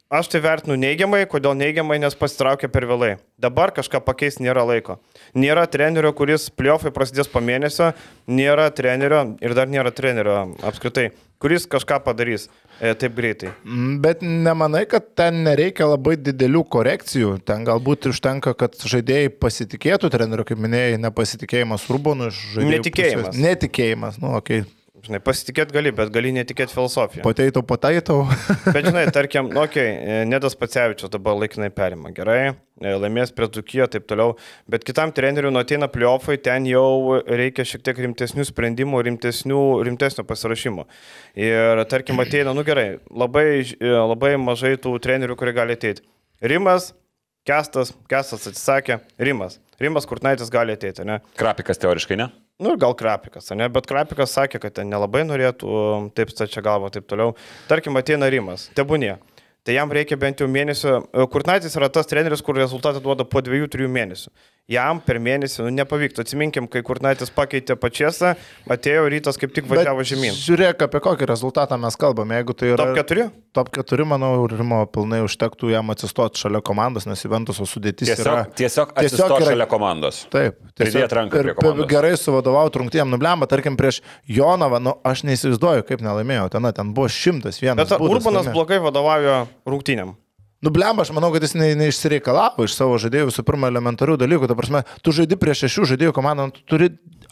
aš tai vertinu neigiamai, kodėl neigiamai, nes pasitraukė per vėlai. Dabar kažką pakeisti nėra laiko. Nėra trenerio, kuris pliofai prasidės po mėnesio, nėra trenerio ir dar nėra trenerio apskritai, kuris kažką padarys e, taip greitai. Mm, Bet nemanai, kad ten nereikia labai didelių korekcijų. Ten galbūt užtenka, kad žaidėjai pasitikėtų treneriu, kaip minėjai, nepasitikėjimas Urbanu iš žaidėjų. Netikėjimas. pusės. Netikėjimas, nu, okei. Okay. Žinai, pasitikėti gali, bet gali netikėti filosofiją. Pateitau, pataitau. Bet žinai, tarkim, nu, okei, okay, Nedas Pacevičius dabar laikinai perima, gerai, e, laimės prie Dukijo ir taip toliau, bet kitam treneriui nu ateina pliofai, ten jau reikia šiek tiek rimtesnių sprendimų, rimtesnių, rimtesnio pasirašymo. Ir tarkim, ateina, nu gerai, labai, e, labai mažai tų trenerių, kurie gali ateiti. Rimas, Kestas, Kestas atsisakė, Rimas. Rimas Kurtnaitis gali ateiti, ne? Krapikas teoriškai, ne? Nu, gal Krapikas, ne? Bet Krapikas sakė, kad ten nelabai norėtų taip stačia galva, taip toliau. Tarkim, ateina Rimas, tebūnie. Tai jam reikia bent jau mėnesio. Kurnaitis yra tas treneris, kur rezultatą duoda po dviejų, trijų mėnesių. Jam per mėnesį nu, nepavyktų. Atsiminkim, kai Kurnaitis pakeitė pačiasą, atėjo rytas kaip tik važiavo žemyn. Žiūrėk, apie kokį rezultatą mes kalbame. Jeigu tai yra... Top 4? Top 4, manau, Rimo pilnai užtektų jam atsistoti šalia komandos, nes Juventuso sudėtis Tiesiog, yra... tiesiog atsistok yra- šalia komandos. Taip, Pridėt ranką ir gerai suvadovauti rungtynėm nublemba, tarkim, prieš Jonavą, nu, aš neįsivaizduoju, kaip nelaimėjo, ten, ten buvo šimtas vienas. Bet būdas Urbanas laimėt. blogai vadovauja rungtynėm. Nublemba, aš manau, kad jis ne, neišsireikalavo iš savo žaidėjų visų pirma elementarių dalykų. Ta prasme, tu žaidi prieš šešių žaidėjų komandą, tu turi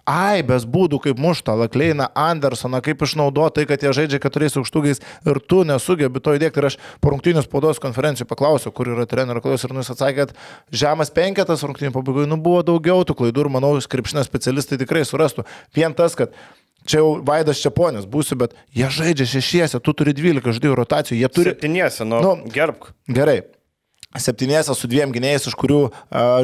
aibės būdų, kaip mušta Lakleina, Andersoną, kaip išnaudoti tai, kad jie žaidžia keturiais aukštūgiais ir tu nesugebi to įdėkti. Ir aš po rungtynių spaudos konferencijų paklausiau, kur yra trenerio klausimas ir nu, jis atsakė, kad žemas penketas rungtynių pabaigoje, nu buvo daugiau tų klaidų ir manau, krepšinio specialistai tikrai surastų. Vien tas, kad Čia jau Vaidas Čiaponis būsiu, bet jie žaidžia šešiese, tu turi 12 žaidėjų rotacijų, jie turi... Septyniesi, nu, Nu, nu gerbk. Gerai. Septyniese su dviem gynėjais, iš kurių uh,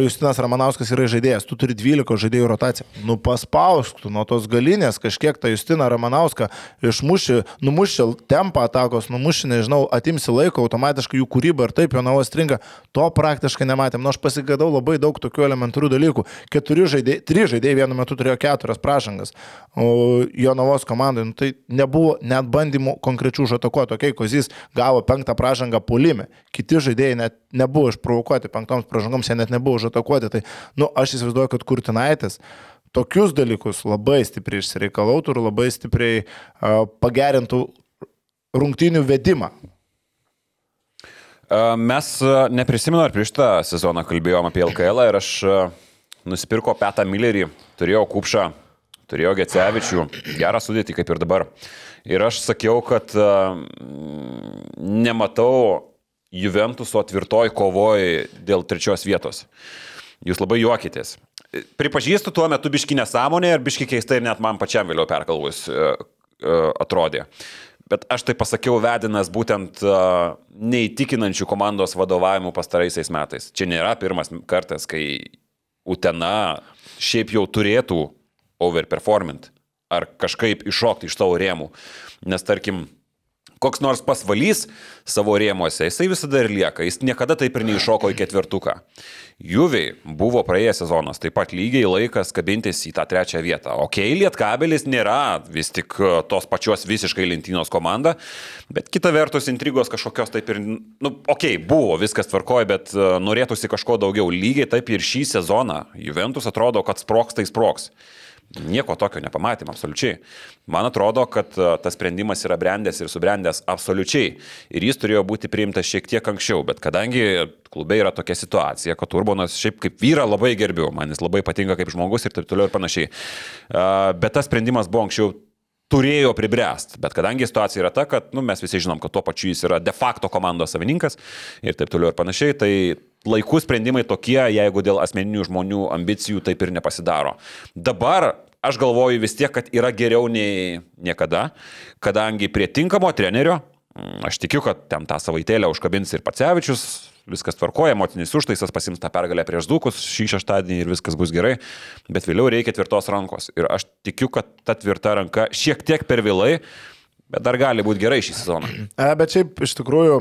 Justinas Ramanauskas yra žaidėjas. Tu turi 12 žaidėjų rotaciją. Nu paspausk tu nuo tos galinės kažkiek tą Justiną Ramanauską išmuši, numuši tempą atakos, numuši, nežinau, atimsi laiko, automatiškai jų kūryba ir taip jo navo stringa. To praktiškai nematėm. Nu aš pasigadau labai daug tokių elementarių dalykų. Keturi žaidėjai, trys žaidėjai vienu metu turėjo keturias prašangas. O jo navos komandai, nu, tai nebuvo net bandymų konkrečių žatakuoti. Okei, okay, Kozys gavo penktą pražangą polime. Kiti žaidėjai net nebuvo išprovokuoti penktoms pražangoms, jie net nebuvo užatakuoti. Tai, nu, aš įsivaizduoju, kad Kurtinaitis tokius dalykus labai stipriai išsireikalautų ir labai stipriai uh, pagerintų rungtynių vedimą. Mes neprisimenu, ar prieš tą sezoną kalbėjom apie LKL ir aš nusipirko Petą Millerį, turėjau Kupšą, turėjau Gecevičių, gerą sudėtį kaip ir dabar. Ir aš sakiau, kad nematau Juventuso tvirtoj kovoj dėl trečios vietos. Jūs labai juokitės. Pripažįstu tuo metu biški nesąmonė ir biški keistai ir net man pačiam vėliau perkalvus e, e, atrodė. Bet aš tai pasakiau vedinas būtent e, neįtikinančių komandos vadovavimų pastaraisiais metais. Čia nėra pirmas kartas, kai Utena šiaip jau turėtų overperformint ar kažkaip iššokti iš savo rėmų. Nes tarkim, koks nors pasvalys savo rėmuose, jisai visada ir lieka, jis niekada taip ir neiššoko į ketvirtuką. Juviai buvo praėjęs sezonas, taip pat lygiai laikas kabintis į tą trečią vietą. Ok, Lietkabelis nėra vis tik e, tos pačios visiškai lentynos komanda, bet kita vertus intrigos kažkokios taip ir, nu, ok, buvo viskas tvarkoja, bet e, norėtųsi kažko daugiau. Lygiai taip ir šį sezoną Juventus atrodo, kad sproks tai sproks. Nieko tokio nepamatėm, absoliučiai. Man atrodo, kad e, tas sprendimas yra brendęs ir subrendęs absoliučiai. Ir jis turėjo būti priimtas šiek tiek anksčiau, bet kadangi klube yra tokia situacija, kad Urbonas šiaip kaip vyra labai gerbiu, man jis labai patinka kaip žmogus ir taip toliau ir panašiai. E, bet tas sprendimas buvo anksčiau turėjo pribręsti, bet kadangi situacija yra ta, kad nu, mes visi žinom, kad tuo pačiu jis yra de facto komandos savininkas ir taip toliau ir panašiai, tai laikų sprendimai tokie, jeigu dėl asmeninių žmonių ambicijų taip ir nepasidaro. Dabar aš galvoju vis tiek, kad yra geriau nei niekada, kadangi prie tinkamo trenerio, mm, aš tikiu, kad ten tą savaitėlę užkabins ir Pacevičius, viskas tvarkoja, motinis užtaisas pasims tą pergalę prieš Dukus šį šeštadienį ir viskas bus gerai, bet vėliau reikia tvirtos rankos. Ir aš tikiu, kad ta tvirta ranka šiek tiek per vėlai, bet dar gali būti gerai šį sezoną. E, bet šiaip iš tikrųjų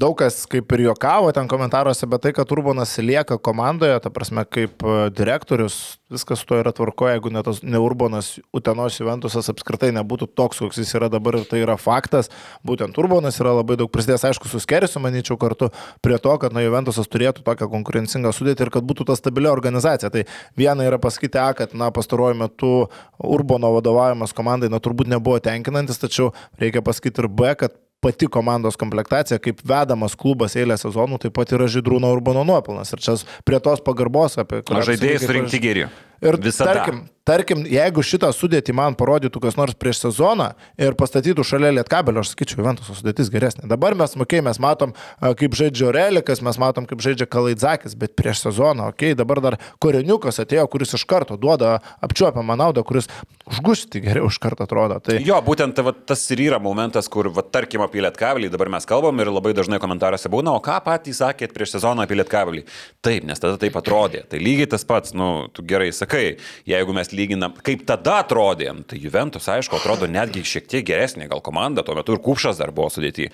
daug kas kaip ir juokavo ten komentaruose, bet tai, kad Urbanas lieka komandoje, ta prasme, kaip e, direktorius, viskas to yra tvarkoje, jeigu ne, tos, ne Urbanas, Utenos Juventusas apskritai nebūtų toks, koks jis yra dabar ir tai yra faktas. Būtent Urbanas yra labai daug prisidėjęs, aišku, su Skerisiu, manyčiau, kartu prie to, kad na, Juventusas turėtų tokią konkurencingą sudėtį ir kad būtų ta stabili organizacija. Tai viena yra pasakyti, A, kad na, pastaruoju metu Urbano vadovavimas komandai na, turbūt nebuvo tenkinantis, tačiau reikia pasakyti ir B, kad pati komandos komplektacija, kaip vedamas klubas eilę sezonų, taip pat yra Židrūno Urbano nuopilnas. Ir čia prie tos pagarbos, apie kurią... Žaidėjai surinkti geri. Ir Visada. tarkim, tarkim, jeigu šitą sudėtį man parodytų kas nors prieš sezoną ir pastatytų šalia Lietkabelio, aš sakyčiau, Ventuso sudėtis geresnė. Dabar mes, okei, okay, mes matom, kaip žaidžia Relikas, mes matom, kaip žaidžia Kalaidzakis, bet prieš sezoną, okei, okay, dabar dar Koreniukas atėjo, kuris iš karto duoda apčiuopiamą naudą, kuris užgusti geriau iš karto atrodo. Tai... Jo, būtent va, tas ir yra momentas, kur, va, tarkim, apie Lietkabelį dabar mes kalbam ir labai dažnai komentaruose būna, o ką patys sakėt prieš sezoną apie Lietkabelį. Taip, nes tada taip atrodė. Tai lygiai tas pats, nu, tu gerai sakai sakai, jeigu mes lyginam, kaip tada atrodėm, tai Juventus, aišku, atrodo netgi šiek tiek geresnė gal komanda, tuo metu ir Kupšas dar buvo sudėti.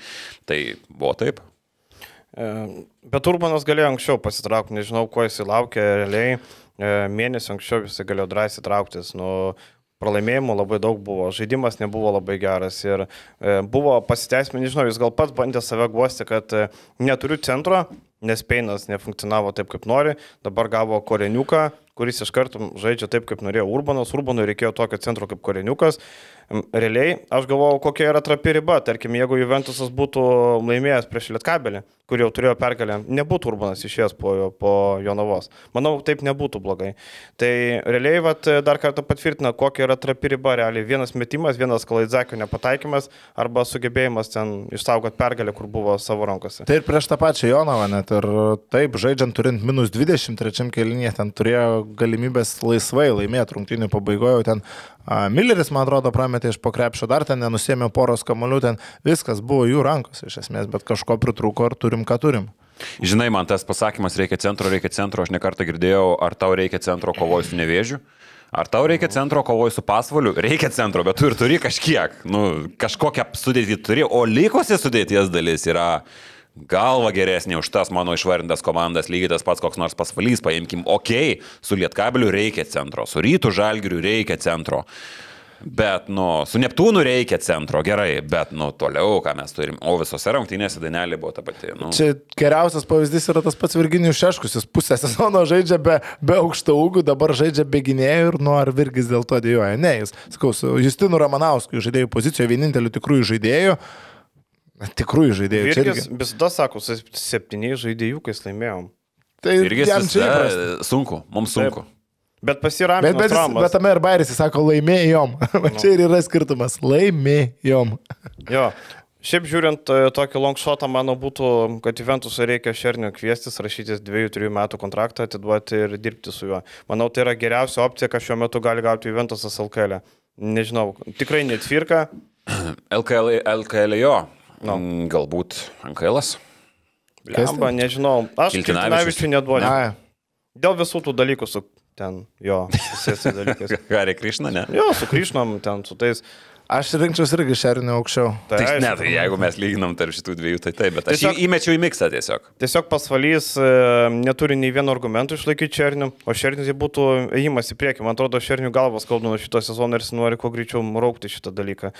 Tai buvo taip. E, bet Urbanas galėjo anksčiau pasitraukti, nežinau, ko jis laukia realiai. E, mėnesį anksčiau jis galėjo drąsiai trauktis. Nu, pralaimėjimų labai daug buvo, žaidimas nebuvo labai geras ir e, buvo pasiteismė, nežinau, jis gal pats bandė save guosti, kad neturiu centro, nes Peinas nefunkcionavo taip, kaip nori, dabar gavo Koreniuką, kuris iš karto žaidžia taip, kaip norėjo Urbanas. Urbanui reikėjo tokio centro kaip Koreniukas. Realiai, aš galvojau, kokia yra trapi riba. Tarkim, jeigu Juventusas būtų laimėjęs prieš Lietkabelį, kur jau turėjo pergalę, nebūtų Urbanas išėjęs po, po Jonavos. Manau, taip nebūtų blogai. Tai realiai, vat, dar kartą patvirtina, kokia yra trapi riba. Realiai, vienas metimas, vienas Kalaidzakio nepataikymas arba sugebėjimas ten išsaugoti pergalę, kur buvo savo rankose. Tai ir prieš tą pačią Jonavą net ir taip, žaidžiant turint minus 23 kelinėje, ten turėjo galimybės laisvai laimėti rungtynių pabaigoje, ten Milleris, man atrodo, prametė iš pokrepšio, dar ten nenusėmė poros kamolių, ten viskas buvo jų rankose iš esmės, bet kažko pritruko ir turim, ką turim. Žinai, man tas pasakymas reikia centro, reikia centro, aš nekartą girdėjau, ar tau reikia centro kovoj su nevėžiu. Ar tau reikia centro kovoj su pasvaliu? Reikia centro, bet tu ir turi kažkiek, nu, kažkokią sudėtį turi, o likusi sudėties dalis yra galva geresnė už tas mano išvardintas komandas, lygiai tas pats koks nors pasvalys, paimkim, okay, su Lietkabiliu reikia centro, su Rytų Žalgiriu reikia centro. Bet, nu, su Neptūnu reikia centro, gerai, bet, nu, toliau, ką mes turim. O visose rungtynėse dainelė buvo ta pati. Nu. Čia geriausias pavyzdys yra tas pats Virginijus Šeškus, jis pusę sezono žaidžia be, be aukšto ūgių, dabar žaidžia be gynėjų ir nu ar Virgis dėl to dėjoja. Ne, jis, sakau, su Justinu Ramanausku žaidėjų pozicijoje vieninteliu tikrųjų žaidėjų. Tikrųjų žaidėjų. Virgis irgi- visada sako, su septyniais žaidėjukais laimėjom. Tai Irgi jam čia visada sunku, mums sunku. Bet Bet, pasirašė. bet, jis- bet tame ir Bairis jis sako laimėjom. Va čia ir yra skirtumas. Laimėjom. Jo. Šiaip žiūrint e, tokį long shotą, mano būtų, kad Juventusui reikia Šernio kviestis, rašytis 2-3 metų kontraktą, atiduoti ir dirbti su juo. Manau, tai yra geriausia opcija, ką šiuo metu gali gauti Juventusas LKL. Nežinau, tikrai net Firka. LKL, LKL jo. Nu. Mm, Galbūt NKL. Kas Lemba, nežinau. Aš. Kiltinavičiui neduodu. Dėl visų tų dalykų su ten, jo, visais tais dalykais. Gari Krišna, ne? Jo, su Kryšnom, ten, su tais. aš rinkčiausi irgi šernio aukščiau. Tai, Tai ne, tai jeigu mes lyginam tarp šitų dviejų, tai taip, bet aš Tiesiog- Tiesiog... įmečiau į miksą tiesiog. Tiesiog pasvalys e, neturi nei vieno argumento išlaikyti Černių, o Černius tai būtų ėjimas į priekį. Man atrodo, Černių galvas kalba nuo šito sezono ir jis nori kuo greičiau raukti šitą dalyką.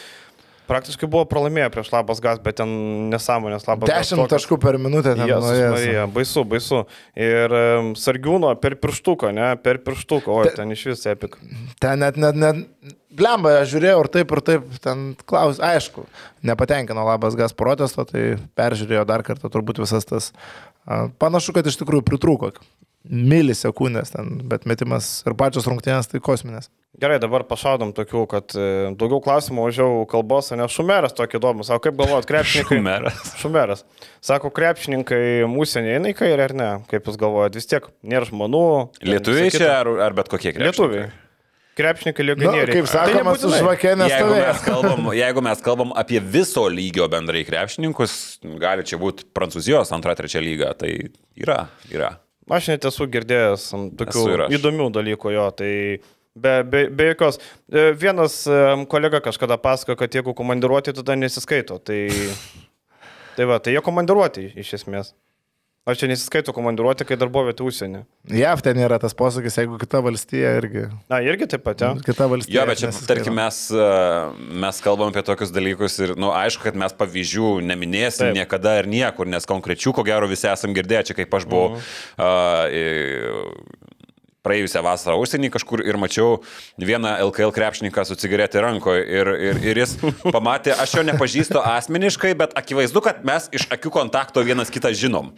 Praktiškai buvo pralaimėję prieš Labas Gas, bet ten nesąmonės Labas Gas. 10 taškų per minutę ten nuėjęs. Marija, baisu, baisu. Ir em, sargiūno per pirštuką, ne, per pirštuką, o ten iš vis epik. Ten net, net, net, blemba, aš žiūrėjau ir taip, ir taip, ten klaus, aišku, nepatenkino labas gas protesto, tai peržiūrėjo dar kartą turbūt visas tas. Panašu, kad iš tikrųjų pritrūko milisekundės ten, bet metimas ir pačios rungtynės tai kosminės. Gerai, dabar pašaudom tokių, kad e, daugiau klausimų mažiau kalbos, o ne šumeras tokį įdomų. Sako, kaip galvojat, krepšininkai. Šumeras. Šumeras. Sako, krepšininkai mūsų neina į kairę ar ne? Kaip jūs galvojat, vis tiek nėra žmonių. Lietuviai čia ar, ar bet kokie krepšininkai? Lietuviai. Krepšininkai Na, legionieriai. kaip sakoma, nestovėjo. mes, kalbam, jeigu mes kalbam apie viso lygio bendrai krepšininkus, gali čia būti Prancūzijos antra, trečia lyga, tai yra, yra. Aš net esu girdėjęs tokių Esu įdomių dalykų jo, tai be, be, be jokios. E, Vienas em, kolega kažkada pasakojo, kad jeigu komandiruoti, tada nesiskaito. Tai, tai va, tai jie komandiruoti iš esmės. Aš čia nesiskaito komandiruoti, kai darbovietė užsienį. JAV ten yra tas posakis, jeigu kita valstija irgi. Na, irgi taip pat, ja. Kita valstija. Jo, bet čia, nesiskaito. tarkim, mes, e, mes kalbam apie tokius dalykus ir, na, nu, aišku, kad mes pavyzdžių neminėsim Taip. Niekada ir niekur, nes konkrečių, ko gero, visi esam girdėję, čia kaip aš buvau uh, praėjusią vasarą užsienį kažkur ir mačiau vieną LKL krepšininką su cigaretė rankoje ir, ir, ir jis pamatė, aš jo nepažįstu asmeniškai, bet akivaizdu, kad mes iš akių kontakto vienas kitą žinom.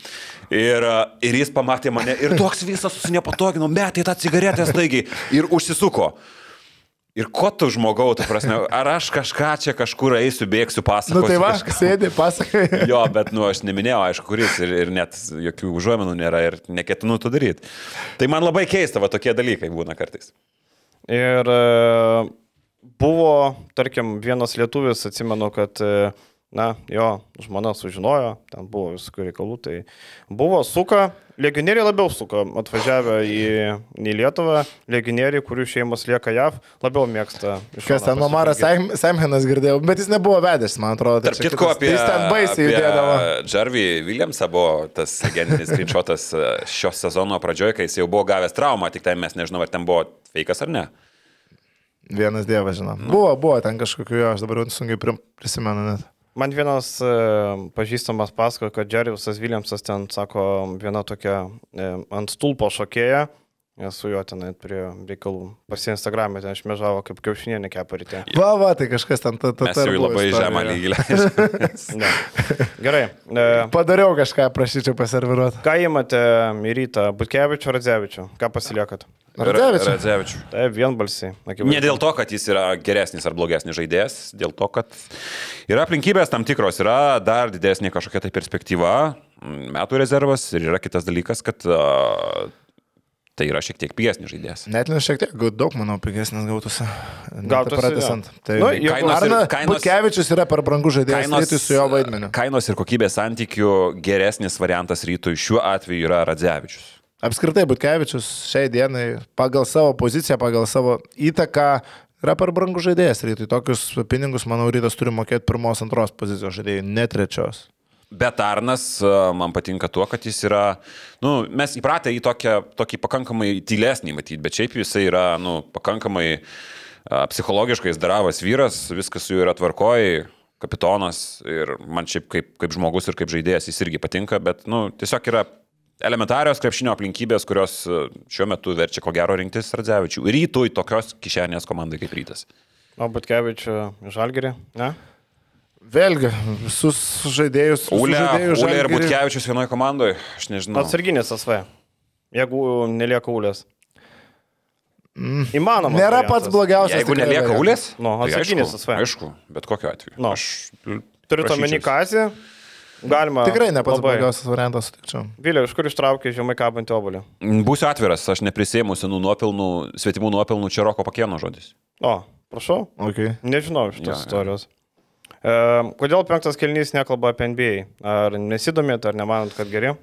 Ir, ir jis pamatė mane ir toks visas susinepatogino, metė tą cigaretę staigiai ir užsisuko. Ir ko tu žmogau, tu prasme, ar aš kažką čia kažkur eisiu, bėgsiu, Nu pasakosiu. tai va, kažką? sėdi, pasakai. Jo, bet, nu, aš neminėjau, aišku, kuris ir, ir net jokių užuomenų nėra ir neketinu to daryti. Tai man labai keista, va tokie dalykai būna kartais. Ir e, buvo, tarkim, vienas lietuvis, atsimenu, kad, e, na, jo žmona sužinojo, ten buvo visokių reikalų, tai buvo suka, legionieriai labiau suka, atvažiavę į, į Lietuvą, legionieriai, kurių šeimos lieka JAV, labiau mėgsta. Kas ten, Nomaras. Samhenas girdėjau, bet jis nebuvo vedęs, man atrodo. tai Tarp kitko, apie, Jis ten baisiai judėdavo. Jarvį Williamsą buvo tas legendinis skrinčiotas šio sezono pradžioje, kai jis jau buvo gavęs traumą, tik tai mes nežinau, ar ten buvo feikas ar ne. Vienas dievas, žinau. Buvo, buvo ten kažkokiu, jo, aš dabar sunkiai prisimenu net. Man vienas e, pažįstamas pasakojo, kad Džervisas Williamsas ten, sako, viena tokia e, ant stulpo šokėja, su juo ten prie reikalų. Pasi Instagram'e ten šmežavo kaip kiaušinienė kepa ryte. Va, va, tai kažkas ten ta, ta, Mes ta jau ir į buvo labai žemą lygį. Gerai. E, Padariau kažką, prašyčiau paserviruoti. ką įmate į rytą? Butkevičių ar Radzevičių? Ką pasiliekat? Radzevičių. Radzevičių. Taip, vienbalsiai. akivaizdu. Ne dėl to, kad jis yra geresnis ar blogesnis žaidėjas, dėl to, kad yra aplinkybės tam tikros, yra dar didesnė kažkokia tai perspektyva, mm, metų rezervas ir yra kitas dalykas, kad uh, tai yra šiek tiek pigesnis žaidėjas. Net ne šiek tiek, daug, manau, pigesnis gautųsi. Gautųsi, pratesant. Tai Nu, Kainos ir- Arna kainos- Butkevičius yra per brangus žaidėjas rytui su jo vaidmeniu. kainos ir kokybės santykių geresnis variantas rytui šiuo atveju yra Radzevičius. Apskritai, Butkevičius šiai dienai pagal savo poziciją, pagal savo įtaką yra per brangus žaidėjas rytui. Tokius pinigus, manau, rytas turi mokėti pirmos, antros pozicijos žaidėjai, ne trečios. Bet Arnas a, man patinka tuo, kad jis yra, nu, mes įpratę į tokią, tokį pakankamai tylesnį matyti, bet šiaip jisai yra, nu, pakankamai a, psichologiškai zdaravas vyras, viskas su juo yra tvarkoji, kapitonas ir man šiaip kaip, kaip žmogus ir kaip žaidėjas jis irgi patinka, bet, nu, tiesiog yra elementarios krepšinio aplinkybės, kurios a, šiuo metu verčia ko gero rinktis Radzevičių. Rytui tokios kišenės komandai kaip rytas. O Butkevičių žalgerį, ne? Vėlgi, visus žaidėjus. Ule, žaidėjų Ule ir Butkevičius vienoje komandoje, aš nežinau. Atsarginis SV. Jeigu nelieka ulės. Įmanoma. Mm. Nėra pats blogiausias. Jeigu nelieka variantas. ulės, Nu, tai atsakinis aišku, SV. aišku, bet kokiu atveju. Nu. Aš Turit omeny prašyčiaus. kazį? Galima. Tikrai ne pats blogiausias variantas, sutikčiau. Vilė, iš kur ištraukė žemai kabantį obolį? Būsiu atviras, aš neprisėmu senų nuopelnų, svetimų nuopelnų čia Roko Pakėno žodis. O, prašau. Okay. Nežinau šitos Jo, ja, jo. istorijos. E, kodėl penktas kelnys nekalba apie NBA? Ar nesidomėt, ar nemanot, kad geri?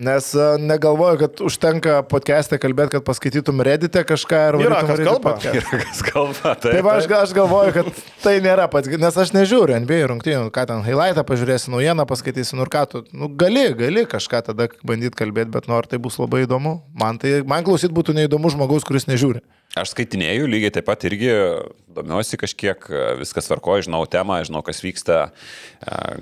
Nes a, negalvoju, kad užtenka podcast'e kalbėti, kad paskaitytum Reddit'e kažką ar Yra, varytum Reddit kalba. Ir kas kalba, tai. Taip, aš, aš galvoju, kad tai nėra pats, nes aš nežiūriu NBA rungtynių, ką ten highlightą pažiūrėsi, naujieną paskaitysi, nu ir ką tu, nu gali, gali kažką tada bandyti kalbėti, bet nu ar tai bus labai įdomu, man tai, man klausyt būtų neįdomu žmogaus, kuris nežiūri. Aš skaitinėjau lygiai taip pat irgi domiuosi kažkiek, viskas tvarkoju, žinau temą, žinau, kas vyksta.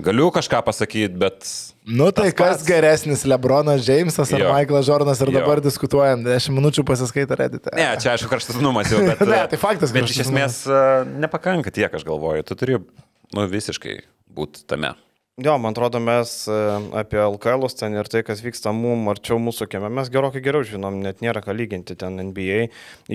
Galiu kažką pasakyti, bet... Nu tai kas pats. geresnis, Lebronas Džeimsas ar Jo. Michaelas Jordanas ir Jo. dabar diskutuojam, 10 minučių pasiskaitę Reddit'e. Ne, čia aišku kraštutinumas jau, bet... Ne, tai faktas Bet iš esmės nepakanka tiek, aš galvoju. Tu turi, nu, visiškai būti tame. Jo, man atrodo, mes e, apie LKL ten ir tai, kas vyksta mum arčiau mūsų kieme, mes gerokai geriau žinom, net nėra ką lyginti ten NBA.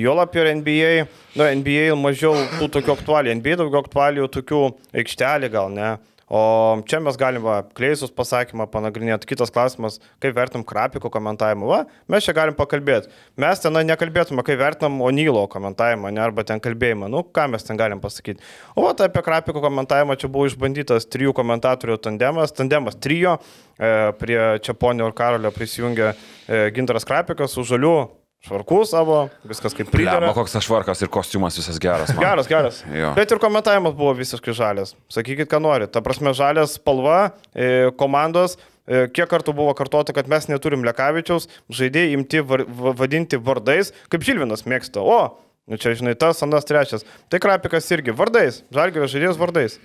Jo apie NBA, nu, NBA mažiau tų tokių aktualijų, NBA daugiau aktualijų tokių aikštelį gal, ne. O čia mes galime kleisus pasakymą panagrinėti. Kitas klausimas, kaip vertinam Krapiko komentavimą. Va, mes čia galim pakalbėti. Mes ten nekalbėtume, kaip vertinam Onylo komentavimą, ne, arba ten kalbėjimą. Nu, ką mes ten galim pasakyti. O tai apie Krapiko komentavimą čia buvo išbandytas trijų komentatorių tandemas. Tandemas trijo. E, prie Čiaponio ir Karolio prisijungė e, Gintaras Krapikas su žaliu švarku savo, viskas kaip Pliama, pridera. koks aš varkas ir kostiumas visas geras. man. Geras, geras. Jo. Bet ir komentavimas buvo visiškai žalias. Sakykit, ką norit. Ta prasme, žalias spalva, e, komandos. e, Kiek kartų buvo kartuota, kad mes neturim Lekavičiaus, žaidėjai imti var, va- vadinti vardais, kaip Žilvinas mėgsta. O, nu čia žinai, tas, anas trečias. Tai Krapikas irgi vardais, Žalgirio žaidėjas vardais.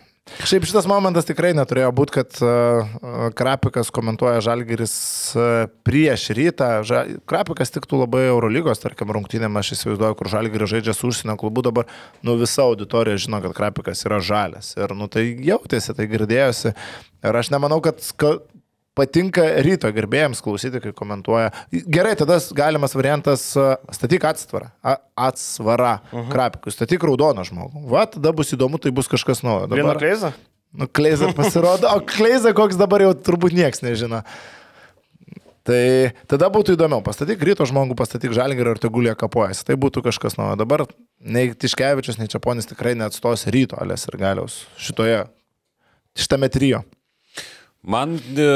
Šiaip šitas momentas tikrai neturėjo būti, kad uh, Krapikas komentuoja Žalgiris uh, prieš rytą. Krapikas tiktų labai Eurolygos, tarkim, rungtynėm, aš įsivaizduoju, kur Žalgiris žaidžia su užsienio klubu, dabar nu, visa auditorija žino, kad Krapikas yra žalias. Ir nu, tai jautėsi, tai girdėjosi. Ir aš nemanau, kad. Patinka ryto gerbėjams klausyti, kai komentuoja. Gerai, tada galimas variantas statyk atsvarą. A, atsvarą uh -huh. Krapikui, statyk raudoną žmogų. Va, tada bus įdomu, tai bus kažkas naujo. Viena kleiza? Nu, Kleiza pasirodo, o Kleiza koks dabar jau turbūt niekas nežino. Tai tada būtų įdomiau, pastatyk ryto žmogų, pastatyk žalgerį ir tegulė kapojasi. Tai būtų kažkas naujo. Dabar nei Tiškevičius, nei Čiaponis tikrai neatstos ryto Alės ir galiaus šitoje, šitame trijo. Man, e,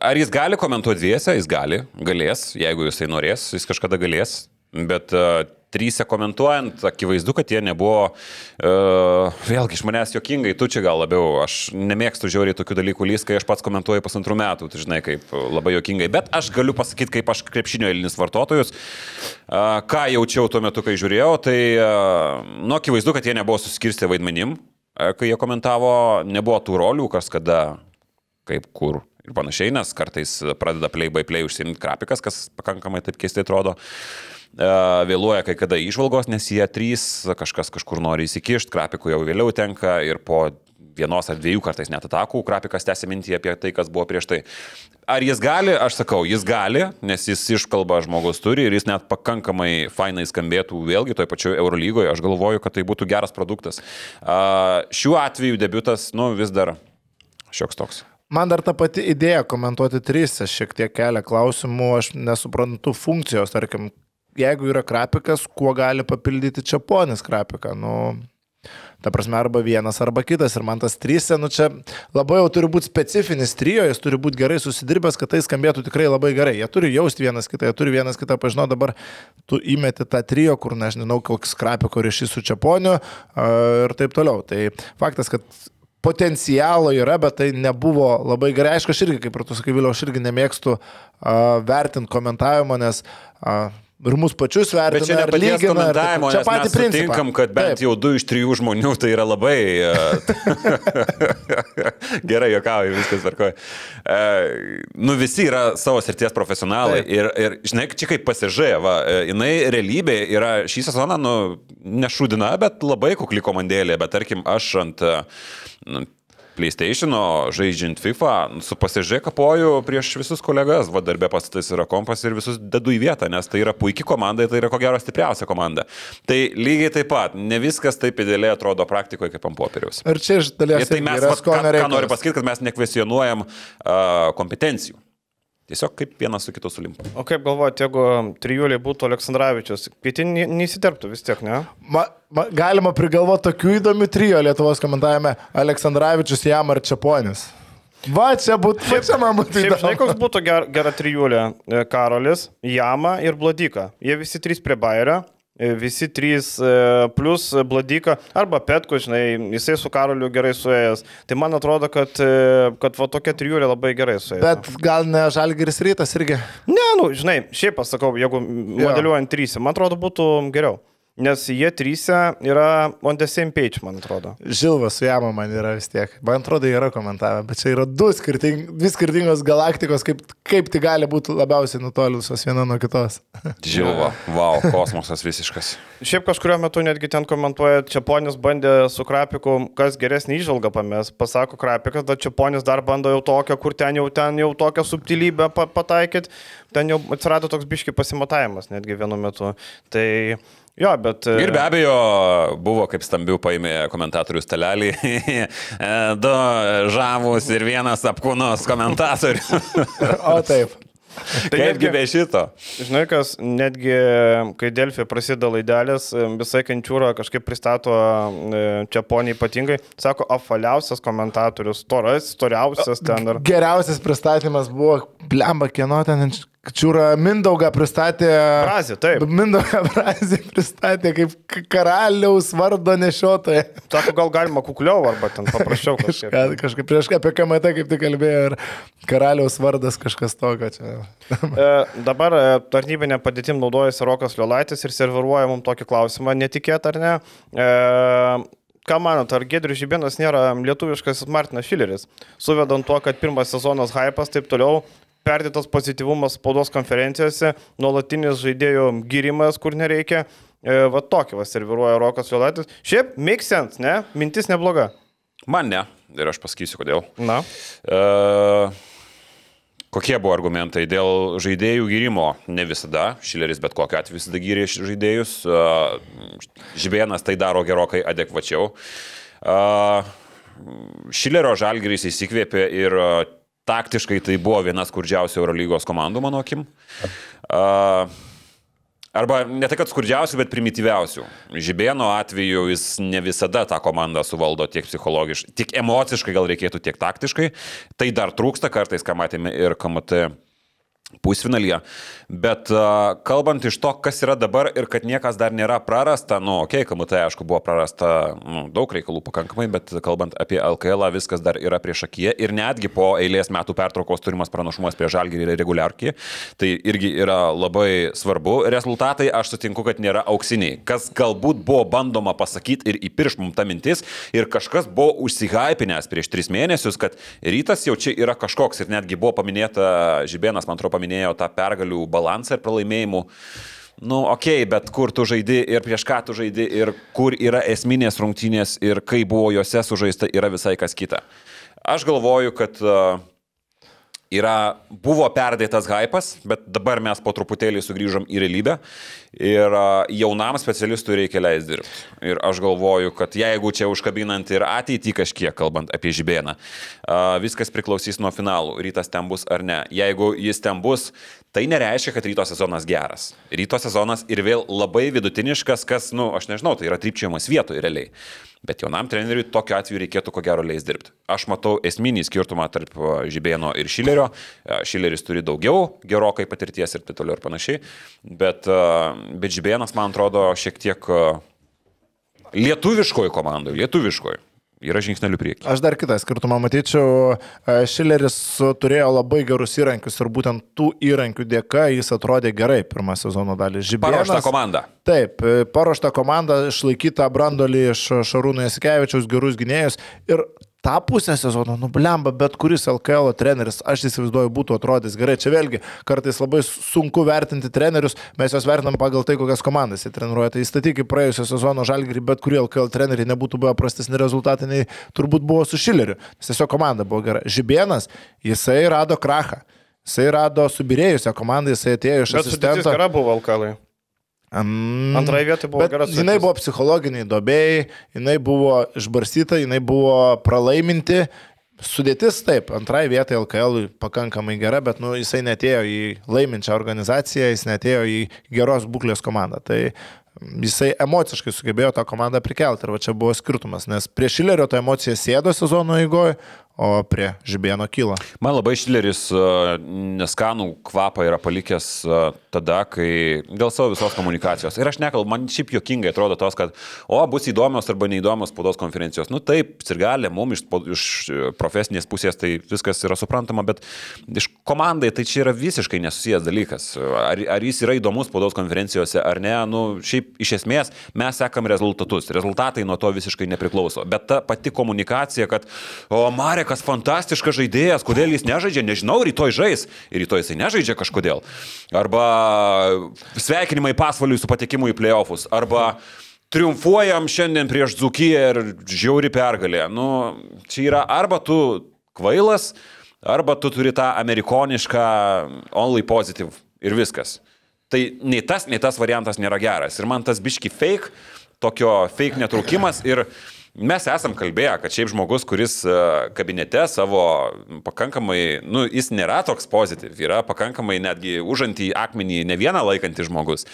ar jis gali komentuoti dviese, jis gali, galės, jeigu jisai norės, jis kažkada galės, bet uh, trysia komentuojant, akivaizdu, kad jie nebuvo, uh, vėlgi iš manęs jokingai, tu čia gal labiau, aš nemėgstu žiauriai tokių dalykų lys, kai aš pats komentuoju pusantrų metų, tu žinai, kaip labai jokingai, bet aš galiu pasakyti, kaip aš krepšinio eilinis vartotojus, uh, ką jaučiau tuo metu, kai žiūrėjau, tai, uh, nu, akivaizdu, kad jie nebuvo suskirstę vaidmenim, uh, kai jie komentavo, nebuvo tų rolių, kas kada kaip kur ir panašiai, nes kartais pradeda play by play užsiimti grafikas, kas pakankamai taip keistai atrodo. E, Vėluoja kai kada išvalgos, nes jie trys, kažkas kažkur nori įsikišti, grafikų jau vėliau tenka ir po vienos ar dviejų kartais net atakų, grafikas tęsia mintį apie tai, kas buvo prieš tai. Ar jis gali, aš sakau, jis gali, nes jis iškalba žmogus turi ir jis net pakankamai fainai skambėtų vėlgi toj pačioj Eurolygoje, aš galvoju, kad tai būtų geras produktas. Šiuo atveju debutas, nu, vis dar šioks toks. Man dar ta pati idėja komentuoti trise šiek tiek kelia klausimų, aš nesuprantu funkcijos, tarkim, jeigu yra krapikas, kuo gali papildyti čiaponis krapiką. Nu, ta prasme, arba vienas, arba kitas. Ir man tas trise, nu čia labai jau turi būti specifinis trijo, jis turi būti gerai susidirbęs, kad tai skambėtų tikrai labai gerai. Jie turi jausti vienas kitą, jie turi vienas kitą pažinoti. Dabar tu įmeti tą trijo, kur nežinau, koks krapiko ryšys su čiaponiu ir taip toliau. Tai faktas, kad potencialo yra, bet tai nebuvo labai gerai. Aišku, aš irgi, kaip ir tu sakai, Vėliau, aš irgi nemėgstu uh, vertinti komentavimo, nes uh, ir mūsų pačius vertina. Bet čia ne paties komentavimo, čia patį principą. sutinkam, kad bent Taip. jau du iš trijų žmonių tai yra labai... e, Gerai, jokauju, viskas tvarkoja. E, nu, visi yra savo srities profesionalai Taip. ir, ir, žinai, čia kaip pasižė, va, e, jinai realybė yra šį sezoną, nu, nešūdina, bet labai kukli komandėlė, bet tarkim, aš ant... Nu, PlayStation'o žaidžiant FIFA, su pasižiūrė kapoju prieš visus kolegas, va darbė pastatais yra kompas ir visus dedu į vietą, nes tai yra puikia komanda, tai yra ko gero stipriausia komanda. Tai lygiai taip pat, ne viskas taip idealiai atrodo praktikoje kaip ant popieriaus. Ir čia iš Ir dalies tai irgi mes, vat, ką, ką noriu pasakyti, kad mes nekvesionuojam uh, kompetencijų. Tiesiog kaip vienas su kitu sulimpa. O kaip galvojate, jeigu trijuliai būtų Aleksandravičius, pietin neįsiterptų vis tiek, ne? Ma, ma, galima prigalvoti tokių įdomių trijo Lietuvos komentavime - Aleksandravičius, jam ar Čiaponis. Va, čia būtų, kaip čia man būtų. Taip, žinai, koks būtų ger, gera trijulė e, - Karolis, Jama ir Bladika. Jie visi trys prie Bairio e, Visi trys e, plus Bladika arba Petko, žinai, jisai su Karoliu gerai suėjęs. Tai man atrodo, kad, e, kad va tokia trijulė labai gerai suėjo. Bet gal ne Žalgiris rytas irgi. Ne, nu, žinai, šiaip pasakau, jeigu modeliuojant trysia, man atrodo būtų geriau. Nes jie trysia yra on the same page, man atrodo. Žilvas su Jama man yra vis tiek. Man atrodo, yra komentavę, bet čia yra du skirting, dvi skirtingos galaktikos, kaip, kaip tai gali būti labiausiai nutolusios viena nuo kitos. Žilva, wow, kosmosas visiškas. Šiaip kažkurio metu netgi ten komentuoja, Čiaponis bandė su Krapiku, kas geresnį išvalgą pamės. Pasako Krapikas, bet Čiaponis dar bando jau tokią, kur ten jau, ten jau tokią subtilybę pa- pataikyti. Ten jau atsirado toks biški pasimatavimas netgi vienu metu. Tai jo, bet... e, Ir be abejo, buvo kaip stambių paėmė komentatorių stalelį. du žavus ir vienas apkūnus komentatorius. O taip. Tai netgi- be šito? Žinai, kas netgi, kai Delfį prasideda laidelės, visai kančiūra kažkaip pristato e, Čiaponį ypatingai, sako, apvaliausias komentatorius, storas, storiausias ten dar. Geriausias pristatymas buvo, blemba, kieno ten Čiūra Mindaugą pristatė. Frazė, taip. Mindaugą frazę pristatė kaip karaliaus vardo nešiotoja. Sako, gal galima kukliau arba ten paprasčiau kažkaip. Kažkaip, kažkaip prieš apie KMT kaip tik kalbėjo ir karaliaus vardas kažkas tokio čia. E, dabar e, tarnybinė padėtim naudojasi Rokas Liolaitis ir serviruoja mums tokį klausimą, netikėt ar ne. E, Ką manot, ar Gedrius Žibėnas nėra lietuviškas Martinas Šileris? Suvedant tuo, kad pirmas sezonas hypas, taip toliau, perdėtas pozityvumas spaudos konferencijose, nuolatinis žaidėjų gyrimas, kur nereikia. E, va tokį va serviruoja Rokas Liolaitis. Šiaip, make sense, ne? Mintis nebloga. Man ne. Ir aš pasakysiu, kodėl. Na. Uh, kokie buvo argumentai dėl žaidėjų gyrimo? Ne visada. Šileris bet kokiu atveju visada gyrė žaidėjus. Uh, Žibėnas tai daro gerokai adekvačiau. Uh, Šilerio žalgeris įsikvėpė ir taktiškai tai buvo viena skurdžiausių Eurolygos komandų, mano akim. Uh, Arba ne tai, kad skurdžiausių, bet primityviausių. Žibėno atveju jis ne visada tą komandą suvaldo tiek psichologiškai, tiek emociškai gal reikėtų, tiek taktiškai. Tai dar trūksta kartais, ką matėme ir KMT pusfinalyje. Bet uh, kalbant iš to, kas yra dabar ir kad niekas dar nėra prarasta, nu, okei, okay, KMT aišku buvo prarasta nu, daug reikalų pakankamai, bet kalbant apie LKL, viskas dar yra prieš akiją ir netgi po eilės metų pertraukos turimas pranašumas prie žalgį ir reguliarkį, tai irgi yra labai svarbu. Rezultatai, aš sutinku, kad nėra auksiniai. Kas galbūt buvo bandoma pasakyti ir įpirš mums tą mintis ir kažkas buvo užsihypinęs prieš tris mėnesius, kad rytas jau čia yra kažkoks ir netgi buvo paminėta, Žibėnas, man atrodo, paminėjo tą pergalių balansą ir pralaimėjimų. Nu, okei, okay, bet kur tu žaidi ir prieš ką tu žaidi ir kur yra esminės rungtynės ir kaip buvo juose sužaista yra visai kas kita. Aš galvoju, kad uh, yra, buvo perdėtas hypas, bet dabar mes po truputėlį sugrįžom į realybę ir jaunam specialistui reikia leisti dirbti. Ir aš galvoju, kad jeigu čia užkabinant ir ateitį kažkiek, kalbant apie žibėną, viskas priklausys nuo finalų, rytas ten bus ar ne. Jeigu jis ten bus, tai nereiškia, kad ryto sezonas geras. Ryto sezonas ir vėl labai vidutiniškas, kas, na, nu, aš nežinau, tai yra trypčiamas vietoje realiai. Bet jaunam treneriui tokiu atveju reikėtų ko gero leis dirbti. Aš matau esminį skirtumą tarp Žibėno ir Šilerio. Šileris turi daugiau gerokai patirties ir taip toliau ir panašiai. Bet, bet Žibėnas, man atrodo, šiek tiek lietuviškoji komandoje, lietuviškoji yra žingsnelių priekį. Aš dar kitą skirtumą matyčiau. Šileris turėjo labai gerus įrankius ir būtent tų įrankių dėka jis atrodė gerai pirmą sezono dalį. Žibėnas. Paruošta komanda. Taip, paruošta komanda, išlaikyta brandolį iš Šarūno Jasikevičiaus, gerus gynėjus ir tą pusę sezono, nublemba, bet kuris LKL treneris, aš įsivaizduoju, būtų atrodęs gerai. Čia vėlgi, kartais labai sunku vertinti trenerius, mes juos vertinam pagal tai, kokias komandas jie treniruoja. Tai įstatykit praėjusio sezono žalgerį, bet kurį LKL trenerį nebūtų buvę prastesni rezultatai, nei turbūt buvo su Šileriu. Tiesiog komanda buvo gera. Žibienas, jisai rado krachą. Jisai rado subirėjusią komandą, jisai atėjo iš asistento. Bet gera buvo LKL. Um, Antroje vietoje buvo geras. Jinai buvo psichologiniai dobėjai, jinai buvo išbarstyta, jinai buvo pralaiminti. Sudėtis taip, antroje vietoje LKL pakankamai gera, bet nu, jisai netėjo į laiminčią organizaciją, jis netėjo į geros būklės komandą. Tai jisai emociškai sugebėjo tą komandą prikelti ir va čia buvo skirtumas, nes prie Šilerio ta emocija sėdo sezono eigoje, o prie žibėno kyla. Man labai Šileris neskanų kvapą yra palikęs tada, kai dėl savo visos komunikacijos. Ir aš nekalbu, man šiaip jokingai atrodo tos, kad o, bus įdomios arba neįdomios spaudos konferencijos. Nu taip, ir gali, mums iš, iš profesinės pusės tai viskas yra suprantama, bet iš komandai tai čia yra visiškai nesusijęs dalykas. Ar, ar jis yra įdomus spaudos konferencijose ar ne, nu šiaip iš esmės mes sekam rezultatus. Rezultatai nuo to visiškai nepriklauso. Bet ta pati komunikacija, kad, o, Marek, Marekas fantastiškas žaidėjas, kodėl jis nežaidžia, nežinau, rytoj žais ir rytoj jisai nežaidžia kažkodėl. Arba sveikinimai pasvaliui su patekimu į playoffus. Arba triumfuojam šiandien prieš Dzukiją ir žiauri pergalė. Nu, čia yra arba tu kvailas, arba tu turi tą amerikonišką only positive ir viskas. Tai nei tas, nei tas variantas nėra geras. Ir man tas biški fake, tokio fake netraukimas ir Mes esam kalbėję, kad šiaip žmogus, kuris e, kabinete savo pakankamai, nu, jis nėra toks pozityv, yra pakankamai netgi užantį akmenį ne vieną laikantį žmogus.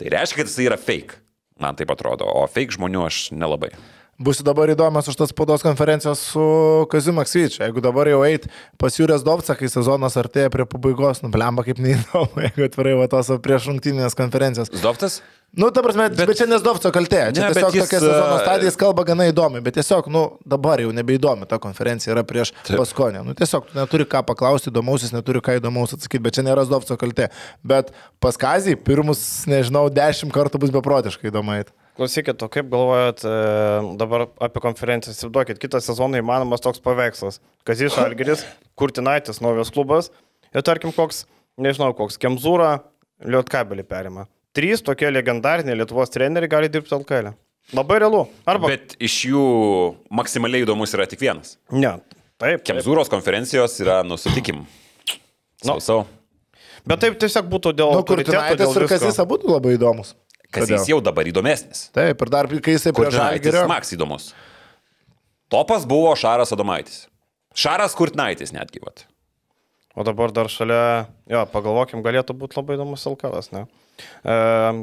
Tai reiškia, kad jis yra fake. Man taip atrodo, o fake žmonių aš nelabai. Bus dabar įdomios už tas spaudos konferencijos su Kaziu Maksvyčiu. Jeigu dabar jau eit pas Jūrės Dovca, kai sezonas artėja prie pabaigos, nublemba kaip neįdomu, jeigu atvirai va tos prieš rungtynės konferencijos. Dovcas? Nu, ta prasme, bet, bet čia nesdovco kaltė. Čia ne, tiesiog jis, tokia sezono stadija, jis kalba gana įdomi, bet tiesiog, nu, dabar jau nebeįdomi ta konferencija yra prieš Taip. Paskonę. Nu, tiesiog tu neturi ką paklausti įdomaus, jis neturi ką įdomaus atsakyti, bet čia nėra zdovco kaltė. Bet pas Kazį pirmus, nežinau, dešimt kartų bus beprotiškai įdomu. Klausykit, o kaip galvojat e, dabar apie konferenciją? Įsivaizduokit, kitą sezoną įmanomas toks paveikslas. Kazis Algeris, Kurtinaitis, naujas klubas ir tarkim koks, nežinau, koks Kemzūra, Lietkabelį perima. Trys tokie legendariniai Lietuvos treneriai gali dirbti LKL. Labai realu. Arba... Bet iš jų maksimaliai įdomus yra tik vienas. Ne. Taip. taip. Kemzūros konferencijos yra nusitikim. Sau, no. sau. Bet taip tiesiog būtų dėl... Nu, Kurtinaitis ir Kazis abu labai įdomus. Kas jis jau dabar įdomesnis. Taip, ir dar kai jisai prie Žalgirio. Maks įdomus. Topas buvo Šaras Adomaitis. Šaras Kurtnaitis netgi. Vat. O dabar dar šalia, jo, pagalvokim, galėtų būti labai įdomus Alkalas, ne? E,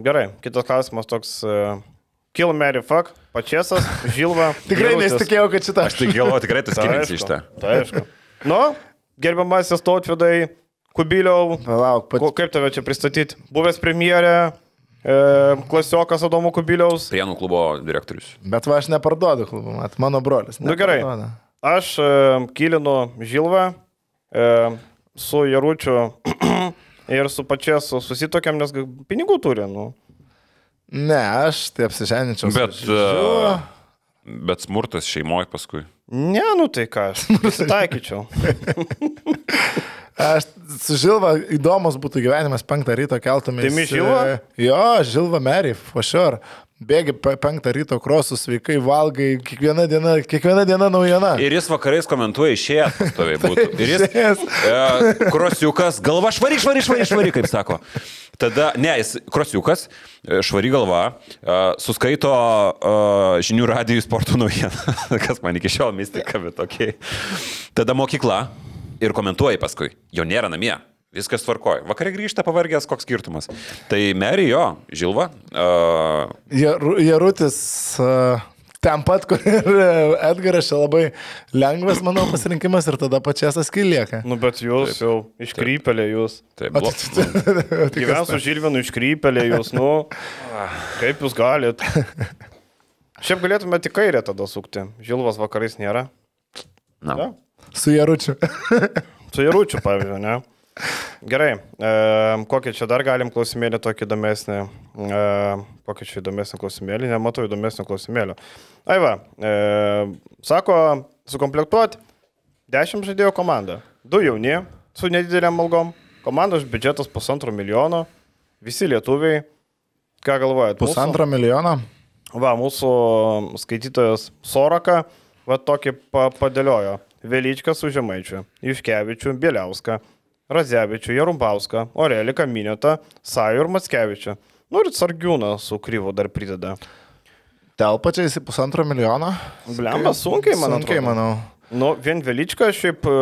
gerai, kitas klausimas toks. E, Kill Mary Fuck, Pačiasas, Žilva. tikrai nesitikėjau, kad šitą. Aš tik galvoju, tikrai tu skiriasi iš tą. Tai aišku. Nu, gerbiamasis tautvidai, Kubiliau. Palauk, pat... Kaip tave čia pristatyti? Buvęs premjerė, klasiokas Adomo Kubiliaus. Prienų klubo direktorius. Bet va aš neparduodu klubą, mat, mano brolis. Na nu, gerai. Aš e, kilinu Žilvą e, su Jaručiu ir su pačias susitokiam, nes pinigų turi. Nu. Ne, aš tai apsiženinčiau. Bet, uh, bet smurtas šeimoje paskui. Ne, nu tai ką, aš taikyčiau. Aš su Žilva įdomus būtų gyvenimas penktą ryto keltumės. Tai Žilva? Jo, Žilva Mary, for sure. bėgi pe- penktą ryto krosus, sveikai valgai, kiekviena diena, kiekviena diena naujiena. Ir jis vakarais komentuoja išėjęs, pastoviai būtų. Ir jis, e, krosiukas, galva švari, švari, švari, švari, kaip sako. Tada, ne, jis krosiukas, e, švari galva, e, suskaito e, žinių radijų sporto naujieną, kas man iki šiol mistika, bet tokiai. Tada mokykla ir komentuoja paskui, jo nėra namie. Viskas tvarkoja. Vakarė grįžta pavargęs, koks skirtumas. Tai Meri jo, Žilva. Uh, Jaru- Jarutis a, ten pat, kur ir Edgaras, čia labai lengvas mano pasirinkimas ir tada pačias askilieka. Nu, bet jūs Taip. jau iškrypelė jūs. tai O blo... tai- tai- tai- tai kas Gyvens su Žilvinu iškrypelė jūs, nu. Kaip jūs galit? Šiaip galėtume tik kairę tada sukti. Žilvas vakarais nėra. Na. Ja. Su Jaručiu. Su Jaručiu, pavyzdžiui, ne? Gerai, e, kokį čia dar galim klausimėlį tokį įdomesnį, e, kokį čia įdomesnį klausimėlį, nematau įdomesnio klausimėlio. Aiva, e, sako, sukomplektuoti 10 žaidėjų komandą, 2 jauni, su nedidelėm algom, komandos biudžetas pusantro milijono, visi lietuviai, ką galvojat? Mūsų- Pusantro milijono. Va, mūsų skaitytojas Soraka, va tokį pa padėliojo. Velyčką su Žemaičiu, Iškevičiu, Bieliauską, Radzevičiu, Jarumpauską, Oreliką Minėtą, Sajų ir Matskevičiu. Nu ir Sargiūną su Kryvu dar prideda. Telpačiais į pusantro milijono. Blemba, sunkiai, man Sunkiai, atrodo. manau. Nu, vien Velyčką šiaip e,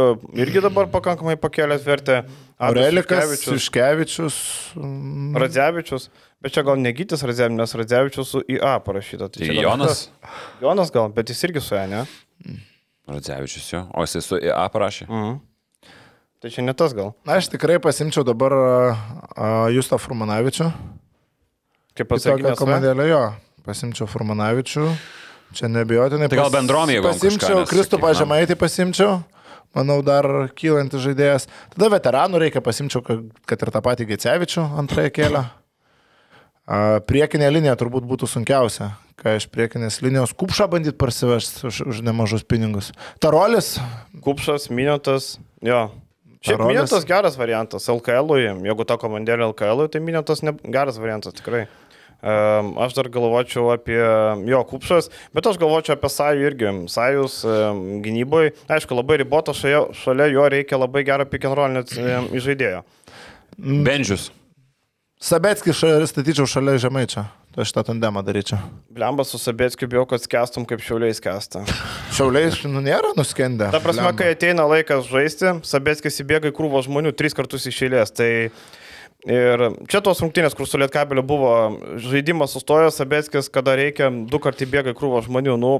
irgi dabar pakankamai pakėlęs vertę. Aurelikas, Iškevičius, mm, Radzevičius, bet čia gal negytis Radzevičius, nes Radzevičius su IA parašyta. Tai čia gal Jonas. Jonas gal, bet jis irgi su E, ne? Radzevičius jo, o jisai su IA parašė. Mhm. Tai čia ne tas gal. Na, aš tikrai pasimčiau dabar uh, Justą Furmanavičių. Kaip pasakė, komandėlę jo. Pasimčiau Furmanavičių. Čia nebijotinai. Tai gal bendruomenė, jeigu Pasimčiau Kristupą Žemaitį, pasimčiau. Manau, dar kylantis žaidėjas. Tada veteranų reikia pasimčiau, kad, ir tą patį Gecevičių antrąją kėlę. A, Priekinė linija turbūt būtų sunkiausia, ką iš priekinės linijos kupšą bandyti parsivežti už, už nemažus pinigus. Tarolis, Kupšas, Minėtas, jo. Šiaip Parodas. Minėtas geras variantas LKL, jeigu ta komandėlė LKL, tai Minėtas ne, geras variantas tikrai. Um, aš dar galvočiau apie jo kupšas, bet aš galvočiau apie Sajų irgi. Sajus um, gynyboje, aišku, labai ribotas, šalia, šalia jo reikia labai roll net um, žaidėjo. Benžius. Sabetskį statyčiau šalia Žemaičio. Tai aš tą tandemą daryčiau. Blembas su Sabėtskiu bijau, kad skęstum kaip šiauliai skęsta. Šiauliai, nu, nėra nuskendę. Ta prasme, Blemba. kai ateina laikas žaisti, Sabėtskis įbėga į krūvą žmonių tris kartus iš eilės. Tai ir čia tos rungtynės, kur su Lietkabeliu buvo žaidimas sustojęs, Sabėtskis, kada reikia, du kartai įbėga į krūvą žmonių. Nu,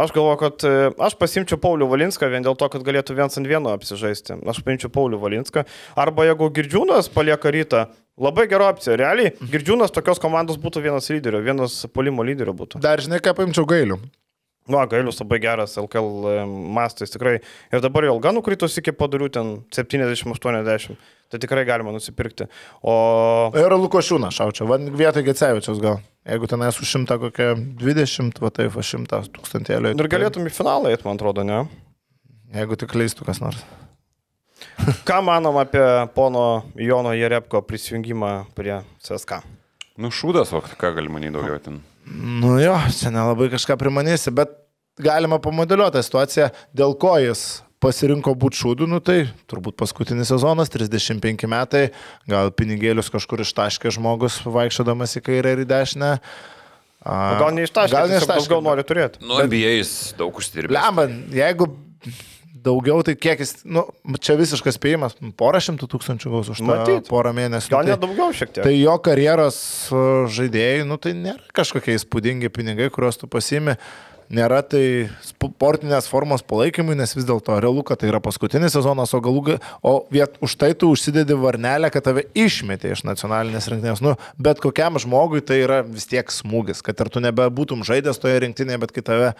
Aš galvoju, kad e, aš pasimčiau Paulių Valinską vien dėl to, kad galėtų viens ant vieno apsižaisti. Aš paimčiau Paulių Valinską. Arba jeigu Girdžiūnas palieka rytą, labai gera opcija. Realiai, Girdžiūnas tokios komandos būtų vienas lyderio, vienas polimo lyderio būtų. Dar žinai, ką paimčiau gailių. Nu, gailius labai geras LKL mastais tikrai. Ir dabar jau alga nukritusi iki padarių ten 70-80. Tai tikrai galima nusipirkti. O Ir Lukošiūną šaučiau. Van vietoj Gecevičiaus gal. Jeigu ten esu šimtą kokią 20, va taip, va šimtą tūkstantėlį. ir galėtum į finalą eiti, man atrodo, ne? Jeigu tik leistų kas nors. Ką manom apie pono Jono Jerepko prisijungimą prie CSK? Nu, šūdas, o ką gali manyti daugiau ten. Nu jo, čia nelabai kažką primanysi, bet galima pamodeliuoti tą situaciją, dėl ko jis pasirinko būti šūdu, nu tai turbūt paskutinis sezonas, 35 metai, gal pinigėlius kažkur ištaškė žmogus vaikščiodamas į kairę ir į dešinę. A, gal neištaškė, gal neištaškė. gal nori turėti. Nu, NBA jis daug užsidirbė. Lemba, jeigu daugiau, tai kiek jis, nu, čia visiškas spėjimas, nu, porą šimtų tūkstančių gaus už tą porą mėnesių. Gal nu, net daugiau šiek tiek. Tai jo karjeros uh, žaidėjai, nu tai nėra kažkokie įspūdingi pinigai, kuriuos tu pasimi. Nėra tai sportinės formos palaikymui, nes vis dėlto realu, kad tai yra paskutinis sezonas, o galų, ga- o viet, už tai tu užsidedi varnelę, kad tave išmetė iš nacionalinės rinktinės. Nu, bet kokiam žmogui tai yra vis tiek smūgis, kad ir tu nebebūtum žaidęs toje rinktinėje, bet kai tave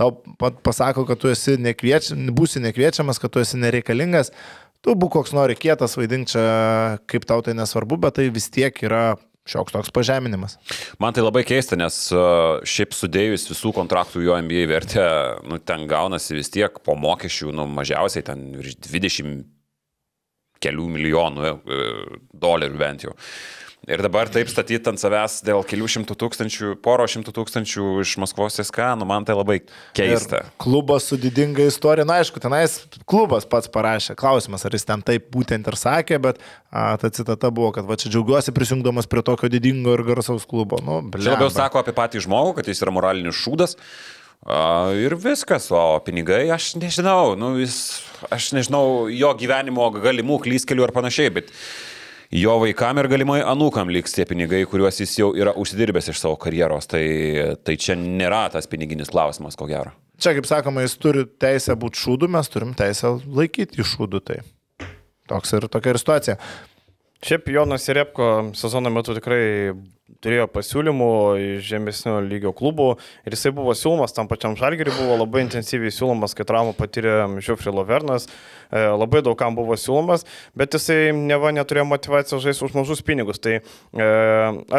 tau pasako, kad tu esi nekvieč, būsi nekviečiamas, kad tu esi nereikalingas, tu būk koks nori kietas, vaidink čia, kaip tau tai nesvarbu, bet tai vis tiek yra šioks toks pažeminimas. Man tai labai keista, nes uh, šiaip sudėjus visų kontraktų jo NBA vertę, nu, ten gaunasi vis tiek po mokesčių, nu, mažiausiai ten virš 20 kelių milijonų e, dolerių bent jau. Ir dabar taip statyti ant savęs dėl kelių šimtų tūkstančių, poro šimtų tūkstančių iš Maskvos SK, nu man tai labai keista. Ir klubas su didinga istorija, na aišku, tenais klubas pats parašė, klausimas, ar jis ten taip būtent ir sakė, bet a, ta citata buvo, kad va čia džiaugiuosi prisijungdamas prie tokio didingo ir garsaus klubo. Nu, Čia labiau sako apie patį žmogų, kad jis yra moralinis šūdas. A, ir viskas, o pinigai, aš nežinau, nu, jis, aš nežinau jo gyvenimo galimų klyskelių ar panašiai, bet jo vaikam ir galimai anūkam liks tie pinigai, kuriuos jis jau yra užsidirbęs iš savo karjeros. Tai, tai čia nėra tas piniginis klausimas, ko gero. Čia, kaip sakoma, jis turi teisę būti šūdu, mes turim teisę laikyti iš šūdų. Tai toks ir tokia ir situacija. Šiaip Jonas Repko sezono metu tikrai turėjo pasiūlymų iš žemesnio lygio klubų ir jisai buvo siūlomas, tam pačiam Žalgiriui buvo labai intensyviai siūlomas, kai traumą patyrė Žiufri Lovernas, e, labai daugam buvo siūlomas, bet jisai neva neturėjo motivacijos žaisti už mažus pinigus. Tai e,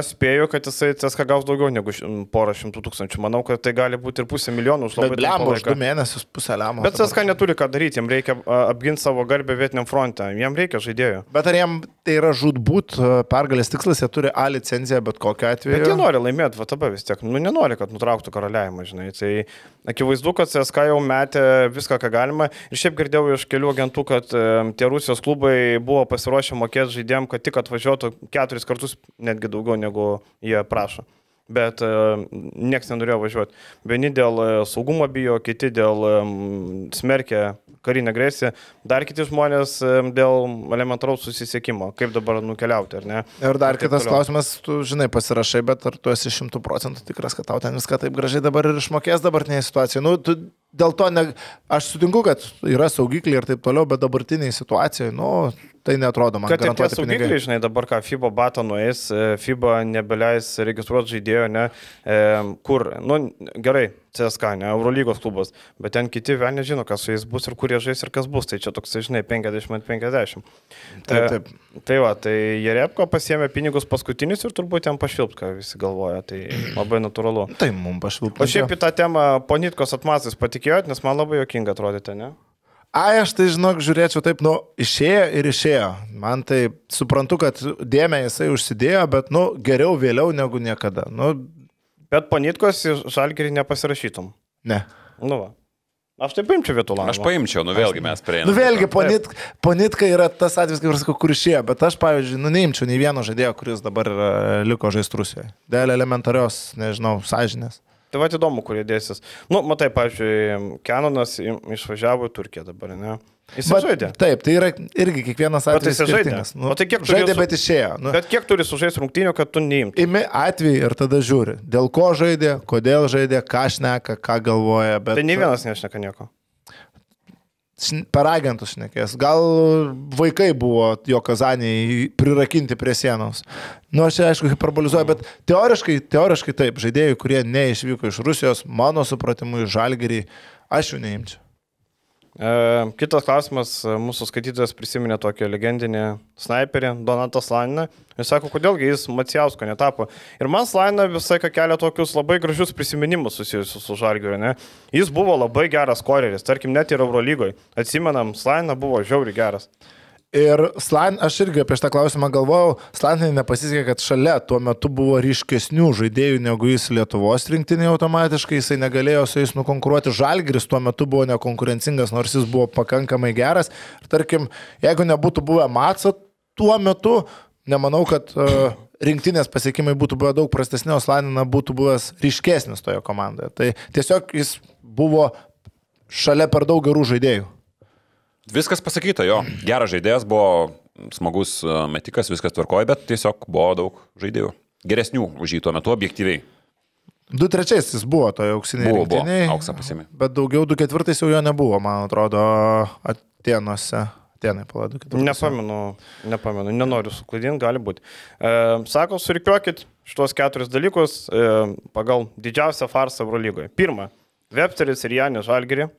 aš spėju, kad jisai CSK gaus daugiau negu porą šimtų tūkstančių. Manau, kad tai gali būti ir pusė milijonų už labai blemba, trumpą už du mėnesius pusę lemo. Bet CSK neturi ką daryti, jiems reikia apginti savo garbę vietiniam fronte, jiems reikia žaidėjų. Bet ar jiem tai yra žudbūt e, pergalės tikslas, jie turi A licenciją, bet kokiu atveju. Bet jie nori laimėti VTB vis tiek, nu nenori, kad nutrauktų karaliavimą, žinai. Tai akivaizdu, kad CSK jau metė viską, ką galima. Ir šiaip girdėjau iš kelių agentų, kad tie Rusijos klubai buvo pasiruošę mokėti žaidėjim, kad tik atvažiuotų keturis kartus, netgi daugiau negu jie prašo. Bet uh, niekas nenorėjo važiuoti. Vieni dėl uh, saugumo bijo, kiti dėl um, smerkia karinę agresiją, dar kiti žmonės dėl elementaraus susisiekimo, kaip dabar nukeliauti, ar ne? Ir dar Ir kitas toliau. klausimas, tu žinai, pasirašai, bet ar tu esi šimtų procentų tikras, kad tau ten viską taip gražiai dabar ir išmokės dabartinėje situacijoje? Nu, tu dėl to, ne, aš sutinku, kad yra saugikliai ir taip toliau, bet dabartinėje situacijoje, nu, tai netrodo man. Kad ir tie saugikliai, žinai, dabar ką FIBA bata nueis, e, FIBA nebeleis registruoti žaidėjo, ne, e, kur, nu, gerai, CSK, ne, Eurolygos klubas, bet ten kiti vėl nežino, kas su jais bus ir kur jie žais ir kas bus, tai čia toks, žinai, 50-50. Taip, taip. Tai va, tai Jerepko pasiemė pinigus paskutinius ir turbūt jam pašvilpt, ką visi galvoja, tai labai natūralu. Tai mums pašvilpė. O šiaip į tą temą ponitkos atmasais patikėjot, nes man labai jokinga atrodėte, ne? Ai, aš tai žinok, žiūrėčiau taip, nu, išėjo ir išėjo. Man tai suprantu, kad dėmę jisai užsidėjo, bet, nu, geriau vėliau negu niekada. Nu, Bet ponitkos į žalgerį nepasirašytum. ne. Nu va. Aš taip paimčiau vietų langą. Aš paimčiau, nu vėlgi mes prieėmėme. Nu vėlgi, ponit, ponitka yra tas atvejis, kaip aš sakau, kur išėjo, bet aš, pavyzdžiui, nu neimčiau nei vieno žaidėjo, kuris dabar yra, liko žaisti Rusijoje. Dėl elementarios, nežinau, sąžinės. Tai va įdomu, kurie dėsis. Nu, matai, pavyzdžiui, Kenonas išvažiavo į Turkiją dabar, ne? Jis Bet- žaidė. Taip, tai yra irgi kiekvienas Bet atvejis. jisai žaidė. skirtingas. Nu, O tai kiek žaidė, su- bet išėjo. Nu, Bet kiek turi sužaisti rungtynių, kad tu neimtum? Imi atvejį ir tada žiūri, dėl ko žaidė, kodėl žaidė, ką šneka, ką galvoja. Bet Tai ne vienas nešneka nieko. Per agentus šnekės. Gal vaikai buvo jo kazaniai prirakinti prie sienos. Nu, aš čia, aišku, hiperbolizuoju, bet teoriškai, teoriškai taip, žaidėjai, kurie neišvyko iš Rusijos, mano supratimu, iš žalgerį, aš jų neimčiau. E, kitas klausimas, e, mūsų skaitytojas prisiminė tokį legendinį sniperį, Donatą Slaniną. Jis sako, kodėlgi jis Macijausko netapo. Ir man Slanina visai ką kelia tokius labai gražius prisiminimus susijusius su Žalgiu? Jis buvo labai geras koreris, tarkim, net ir Eurolygoje. Atsimenam, Slanina buvo žiauri geras. Ir Slan, aš irgi prieš tą klausimą galvojau, Slanai nepasisekė, kad šalia tuo metu buvo ryškesnių žaidėjų negu jis Lietuvos rinktinėje automatiškai, jisai negalėjo su jais nukonkuruoti. Žalgris tuo metu buvo nekonkurencingas, nors jis buvo pakankamai geras. Ir tarkim, jeigu nebūtų buvę Matso tuo metu, nemanau, kad uh, rinktinės pasiekimai būtų buvę daug prastesni, o Slanina būtų buvęs ryškesnis toje komandoje. Tai tiesiog jis buvo šalia per daug gerų žaidėjų. Viskas pasakyta, jo. Geras žaidėjas buvo, smagus e, metikas, viskas tvarkoja, bet tiesiog buvo daug žaidėjų. Geresnių už jį tuo metu objektyviai. Du trečiais jis buvo toje auksinėje rinktinėje. Auksą pasiėmė. Bet daugiau du ketvirtais jau jo nebuvo, man atrodo, Atenuose. Atenai, palauk, du ketvirtais. Nepamenu, nepamenu, nenoriu suklaidinti, gali būti. E, sako, surikiuokit šitos keturis dalykus e, pagal didžiausią farsą Eurolygoje. Pirma, Websteris ir Janis Žalgiri.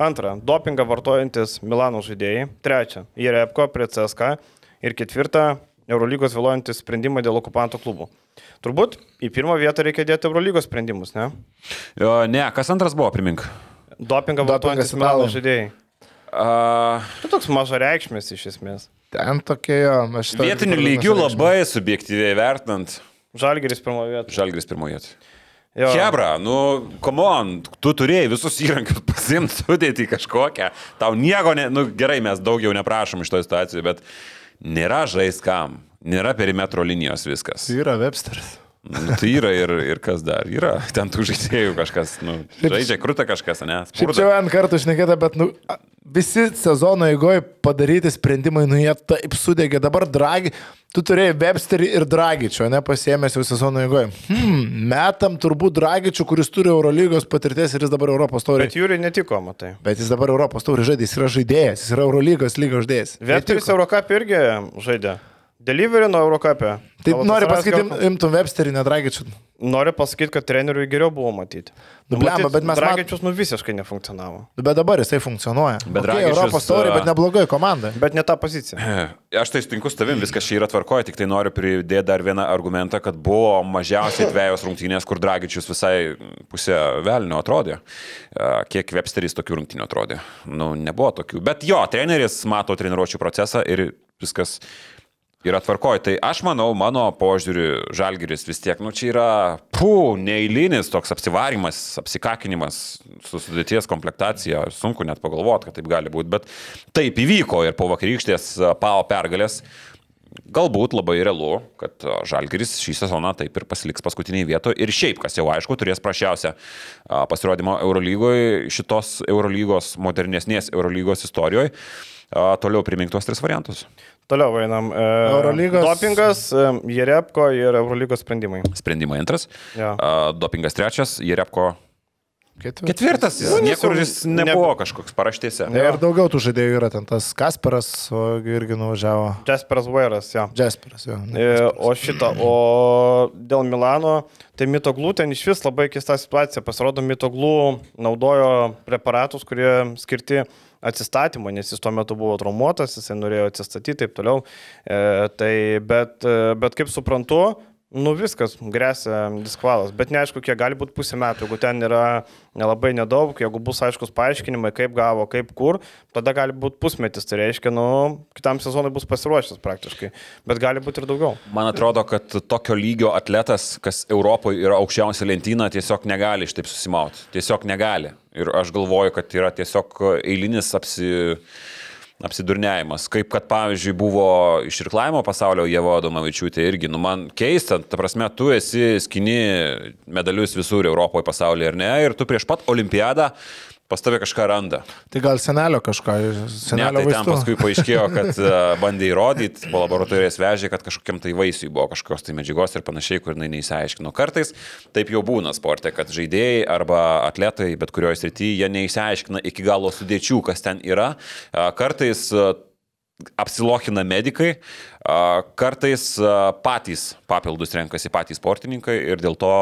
Antra, dopingą vartojantis Milano žaidėjai. Trečia, Jerepko prie CSK. Ir ketvirta, Eurolygos vėluojantis sprendimai dėl okupantų klubų. Turbūt į pirmą vietą reikia dėti Eurolygos sprendimus, ne? Jo, ne, kas antras buvo, primink. Dopingą vartojantis Milano žaidėjai. Uh, Tai toks maža reikšmės iš esmės. Ten tokie jo. aš vietinių lygių labai subjektyviai vertinant, Žalgeris pirmoje vietoje. Žalgris pirmoje vietoje. Jo. Hebra, nu, come on, tu turėjai visus įrankius pasimti, sudėti kažkokią. Tau nieko, ne, nu gerai, mes daugiau neprašom iš to situacijų, bet nėra žaiskam, nėra perimetro linijos viskas. Tai yra Websteris. Nu, tai yra ir, ir kas dar. Yra ten tų žaidėjų kažkas, nu, žaidžia krūta kažkas, ne? Šiaip Spurda. čia ant kartų šnekėta, bet nu, visi sezono eigoje padaryti sprendimai, nu jie taip sudegė. Dabar Dragi, tu turėjai Websterį ir Dragičio, ne pasiemęs jau sezono eigoje. Hmm, metam turbūt Dragičių, kuris turi Eurolygos patirties ir jis dabar Europos taurį. Bet Jūriui netiko, matai. Bet jis dabar Europos taurį žaidė, jis yra žaidėjas, jis yra Eurolygos lygos žaidėjas. Netiko. Eurocap irgi žaidė. Delivery nuo Eurocapė. Tai nori pasakyti, im- imtum Websterį, ne Dragičių. Noriu pasakyti, kad treneriui geriau buvo matyti. Nu, blemba, bet mes mat- Dragičius nu visiškai nefunkcionavo. Bet dabar jisai funkcionuoja. Bet Okei, Dragičius, Europos taurį, a- bet neblogai komanda. Bet ne tą poziciją. Aš tai sutinku su tavim, viskas čia yra tvarkoje, tik tai noriu pridėti dar vieną argumentą, kad buvo mažiausiai dviejos rungtynės, kur Dragičius visai pusę velnio atrodė. Kiek Websteris tokių rungtynių atrodė? Nu, nebuvo tokių. Bet jo, treneris mato treniruočio procesą ir viskas yra tvarkoje. Tai aš manau, mano požiūriu, Žalgiris vis tiek, nu čia yra, pū, neįlinis toks apsivarimas, apsikakinimas su sudėties komplektacija. Sunku net pagalvoti, kad taip gali būti, bet taip įvyko ir po vakarykštės PAO pergalės. Galbūt labai realu, kad Žalgiris šį sezoną taip ir pasiliks paskutiniai vietoje ir šiaip, kas jau aišku, turės prašiausią pasirodymą Eurolygoje, šitos Eurolygos, modernesnės Eurolygos istorijoje. Toliau primink tuos tris variantus. Toliau einam. E, Eurolygos- Dopingas, e, Jerepko ir Eurolygos sprendimai. Sprendimai antras, Jo. a, dopingas trečias, Jerepko Ketvirtas. ketvirtas. Jis Nu, niekur jis nebuvo kažkoks paraštėse. Ne, ir daugiau tų žaidėjų yra, ten tas Kasparas, irgi nuvažiavo. Jasperas Vairas, jo. Jasperas, jo. E, O šitą, o dėl Milano, tai mitoglų ten iš vis labai keista situacija. Pasirodo, mitoglų naudojo preparatus, kurie skirti atsistatymui, nes jis tuo metu buvo traumuotas, jisai norėjo atsistatyti ir taip toliau. E, tai, bet, e, bet kaip suprantu, nu viskas, grėsia diskvalas. Bet neaišku, kiek gali būti pusę metų. Jeigu ten yra nelabai nedaug, jeigu bus aiškus paaiškinimai, kaip gavo, kaip kur, tada gali būti pusmetis. Tai reiškia, nu, kitam sezonui bus pasiruošęs praktiškai. Bet gali būti ir daugiau. Man atrodo, kad tokio lygio atletas, kas Europoje yra aukščiausia lentyna, tiesiog negali šitaip susimauti. Tiesiog negali. Ir aš galvoju, kad yra tiesiog eilinis apsi... apsidurniavimas. Kaip kad, pavyzdžiui, buvo iš irklavimo pasaulio Jėvo Domavičiūtė irgi. Nu, man keista, ta prasme, tu esi skini medalius visur Europoje, pasaulyje, ar ne? Ir tu prieš pat olimpiadą pas tave kažką randa. Tai gal senelio kažką, Ne, senelio tai ten vaistų. paskui paaiškėjo, kad uh, bandė įrodyti, po laboratorijos vežė, kad kažkokiam tai vaisiui buvo kažkokios tai medžiagos ir panašiai, kur jinai neįsiaiškino. Kartais taip jau būna sporte, kad žaidėjai arba atletai, bet kurioje srityje, jie neįsiaiškina iki galo sudėčių, kas ten yra. Uh, Kartais uh, apsilochina medikai, kartais patys papildus renkasi patys sportininkai ir dėl to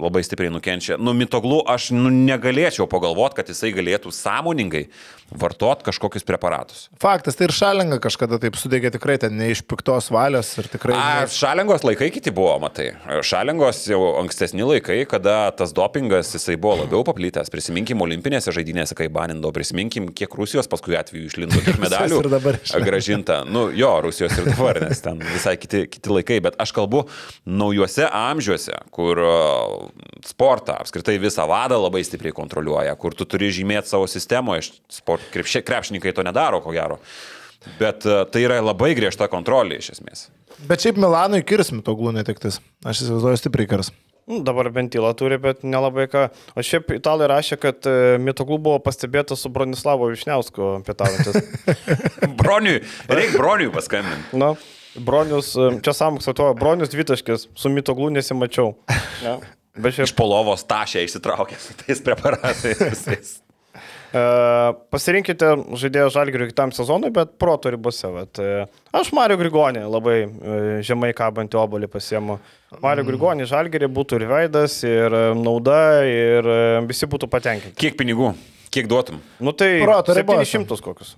labai stipriai nukenčia. Nu, mitoglų aš nu, negalėčiau pagalvoti, kad jisai galėtų sąmoningai vartot kažkokius preparatus. Faktas, tai ir šalinga kažkada taip sudegė tikrai ten ne iš piktos valios ir tikrai... A, šalingos laikai kiti buvo, matai. Šalingos jau ankstesni laikai, kada tas dopingas jisai buvo labiau paplitęs. Prisiminkim olimpinėse žaidynėse, kai banindavo, prisiminkim, kiek Rusijos paskui atveju išlindo, medalių ir dabar išlindo. gražinta. Nu, jo, Rusijos ir dabar, nes ten visai kiti, kiti laikai, bet aš kalbu naujuose amžiuose, kur sportą, apskritai visą vadą labai stipriai kontroliuoja, kur tu turi žymėti savo sistemoje, sport, krepšė, krepšininkai to nedaro, ko gero. Bet uh, tai yra labai griežta kontrolė iš esmės. Bet šiaip Milanui kirs mitoglų netektis. Aš įsivaizduoju stipriai kirs. Nu, dabar ventilą turi, bet nelabai ką. O šiaip italai rašė, kad e, Mitoglų buvo pastebėtas su Bronislavo Višniausku pietaujantis. Broniui, reikia Broniui paskambinti. Na, Bronius, čia samokslo to, Bronius dvitaškis, su Mitoglų nesimačiau. Ja. Bet Iš šiaip polovos tašę išsitraukė su tais preparatais visais. e, pasirinkite žaidėją žalgirių kitam sezonui, bet proto ribose. Vat, e, aš Mario Grigonį labai e, žemai kabantį obolį pasiemu. Mario Grigonį žalgirį būtų ir veidas, ir nauda, ir visi būtų patenkinti. Kiek pinigų? Kiek duotum? Nu tai Proto ribose. 700 kokius.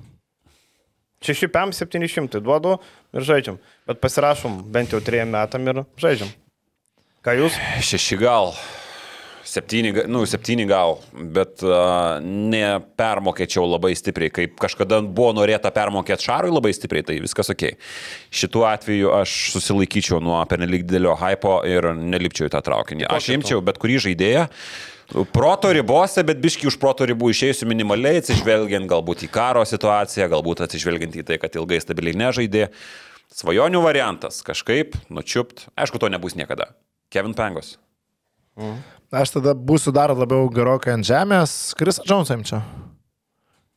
6 PM 700 duodu ir žaidžiam. Bet pasirašom bent jau 3 metam ir žaidžiam. Ką jūs? Šeši gal. Septyni, ga- nu, septyni gal, bet uh, nepermokėčiau labai stipriai, kaip kažkada buvo norėta permokėti Šarui labai stipriai, tai viskas ok. Šituo atveju aš susilaikyčiau nuo pernelyg didelio hypo ir nelipčiau į tą traukinį. Aš imčiau bet kurį žaidėją. Proto ribose, bet biški už proto ribų išėjusiu minimaliai, atsižvelgiant galbūt į karo situaciją, galbūt atsižvelgiant į tai, kad ilgai stabiliai nežaidė. Svajonių variantas - kažkaip nučiupt. Aišku, to nebus niekada. Kevin Pangos. Aš tada būsiu dar labiau gerokai ant žemės. Krisą Džonsą imčiau.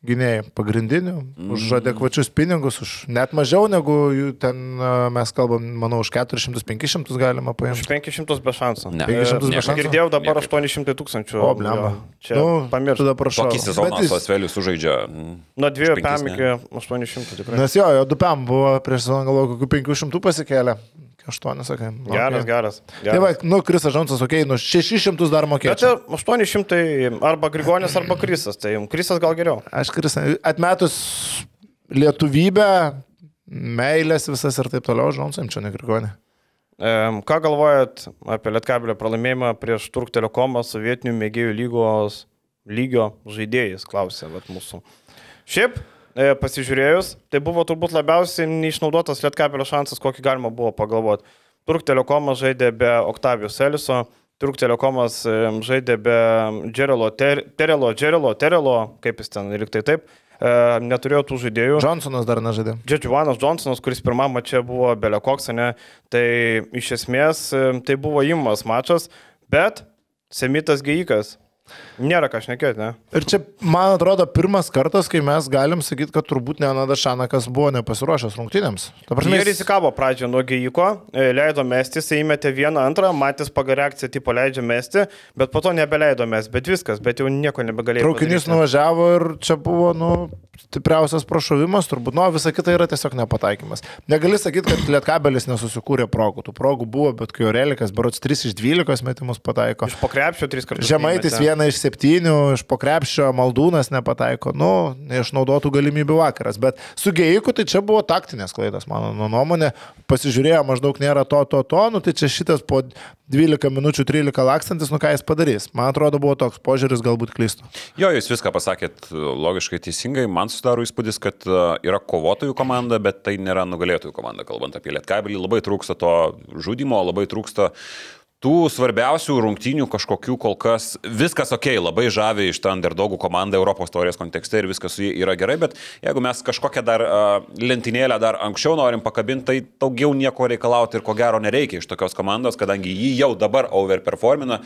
Gynėjai pagrindinių, už adekvačius pinigus, už net mažiau negu ten mes kalbam, manau, už 400-500 galima Už paimti. 500 be šansų. Ne. 500 be Aš šansų? girdėjau dabar Niekaip. 800 tūkstančių. O, blemba. Čia Nu, pamiršau. Tada prašau. Tokį sezoną jis- Sasvelius sužaidžia. mm, Nuo 2 penkis, PM ne? iki 800 tikrai. Nes jo, jo dupiam buvo prieš sezoną galvoju, kokių 500 pasikėlė. 8, sakai. Geras, okay. geras. Tai va, geras. nu, Krisas Džonsas, okei, okay, nu 600 dar Bet mokėčiau. čia 800 arba Grigonis, arba Krisas. Tai Krisas gal geriau. Aš Krisas, atmetus lietuvybę, meilės visas ir taip toliau, Džonsą imčiau, ne Grigonį. Em, Ką galvojat apie Lietkabelio pralaimėjimą prieš Turk Telekomą sovietinių mėgėjų lygos lygio žaidėjais, klausė vat, mūsų. Šiaip, e, pasižiūrėjus, tai buvo turbūt labiausiai neišnaudotas Lietkabelio šansas, kokį galima buvo pagalvoti. Turk Telekomas žaidė be Oktavijos Eliso, Turk Telekomas em, žaidė be Džerelo, Ter, Terelo, Džerelo, Terelo, kaip jis ten, ir tai taip, e, neturėjo tų žaidėjų. Johnsonas dar nežaidė. Džedžiuanas Johnsonas, kuris pirmam mače buvo Belekoksane, tai iš esmės e, tai buvo įmas mačas, bet Semitas Geikas. Nėra ką šnekėti, ne? Ir čia, man atrodo, pirmas kartas, kai mes galim sakyti, kad turbūt Nenadas Šanakas buvo nepasiruošęs rungtynėms. Prasme, jis- rizikavo pradžioje nuo Geiko, e, leido mesti, jis įmetė vieną, antrą, matęs pagal reakciją, tipo leidžia mesti, bet po to nebeleido mesti, bet viskas, bet jau nieko nebegalėjo. Traukinys padaryti. nuvažiavo ir čia buvo, nu, stipriausias prašovimas, turbūt, nu, visa kita yra tiesiog nepataikymas. Negali sakyti, kad Lietkabelis nesusikūrė progų. Tų progų buvo, bet kai Orelikas, berots 3 iš 12 metimus pataiko. Iš pokrepšio tris kartus. Žemaitis įmetė. Vieną iš septynių, iš pokrepšio Maldūnas nepataiko. Nu, neišnaudotų galimybių vakaras. Bet su Geiku tai čia buvo taktinės klaidos, mano nu, nuomonė. Pasižiūrėjo, maždaug nėra to, to, to, nu tai čia šitas po 12 minučių 13 lakstantis, nu ką jis padarys. Man atrodo, buvo toks požiūris, galbūt klystų. Jo, jūs viską pasakėt e, logiškai teisingai. Man susidaro įspūdis, kad e, yra kovotojų komanda, bet tai nėra nugalėtojų komanda. Kalbant apie Lietkabelį, labai trūksta to žudimo, labai trūksta tų svarbiausių rungtynių kažkokių kol kas. Viskas ok, labai žavi iš tą underdogų komandą Europos taurės kontekste ir viskas su jais yra gerai, bet jeigu mes kažkokią dar uh, lentynėlę dar anksčiau norim pakabinti, tai daugiau nieko reikalauti ir ko gero nereikia iš tokios komandos, kadangi jį jau dabar overperformina.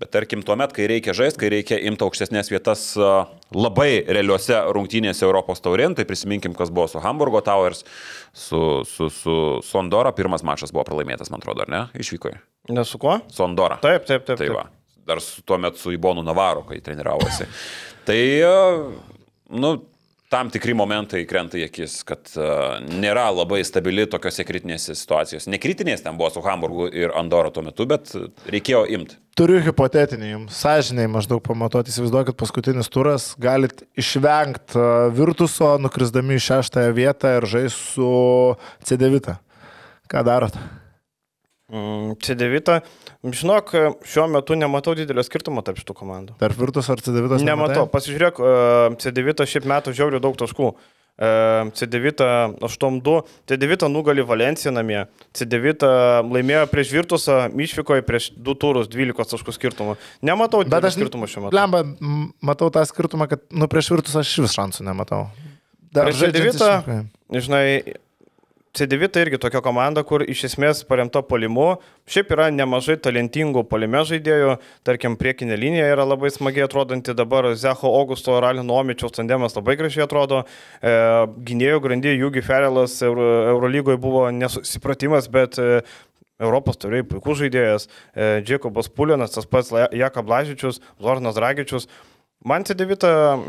Bet tarkim, tuo metu, kai reikia žaisti, kai reikia imti aukštesnės vietas uh, labai realiuose rungtynėse Europos taurėn, tai prisiminkim, kas buvo su Hamburgo Towers, su, su, su Sondora, pirmas mačas buvo pralaimėtas, man atrodo, ar ne? Išvyko. Į Ne su kuo? Sondora. Taip, taip, taip. Tai taip. va, dar su, tuo metu su Ibonu Navaru, kai treniravosi. tai, e, nu, tam tikri momentai krenta į akis, kad uh, nėra labai stabili tokiose kritinėse situacijose. Nekritinės ten buvo su Hamburgu ir Andoro tuo metu, bet reikėjo imti. Turiu hipotetinį jums, sąžiniai maždaug pamatuoti, įsivaizduokit paskutinis turas, galit išvengti Virtuso, nukrisdami į šeštąją vietą ir žais su C9. Ką darot? Mm, C9. Žinok, šiuo metu nematau didelio skirtumo tarp šitų komandų. Tarp Virtus ar C9? Nematau. Pasižiūrėk, e, C9 šiaip metų žiauriai daug taškų. E, C9 8-2, C9 nugali Valenciją namie, C9 laimėjo prieš Virtusą, išvyko į prieš 2 turus 12 taškų skirtumą. Nematau didelio skirtumo šiuo metu. Lemba, matau tą skirtumą, kad nu, prieš Virtus aš vis šansų nematau. Dar Prieš žaidžiant C9, iš- žinai, C9 irgi tokia komanda, kur iš esmės paremta polimu. Šiaip yra nemažai talentingų polime žaidėjų. Tarkim, priekinė linija yra labai smagiai atrodanti. Dabar Zecho Augusto ir Alino Omičiaus tandemas labai gražiai atrodo. E, gynėjų grandy Jūgi Ferelas Euro, Eurolygoje buvo nesusipratimas, bet e, Europos turiai puikus žaidėjas. E, Džekobas Pulinas, tas pats Jaka Blažičius, Zornas Dragičius. Man C9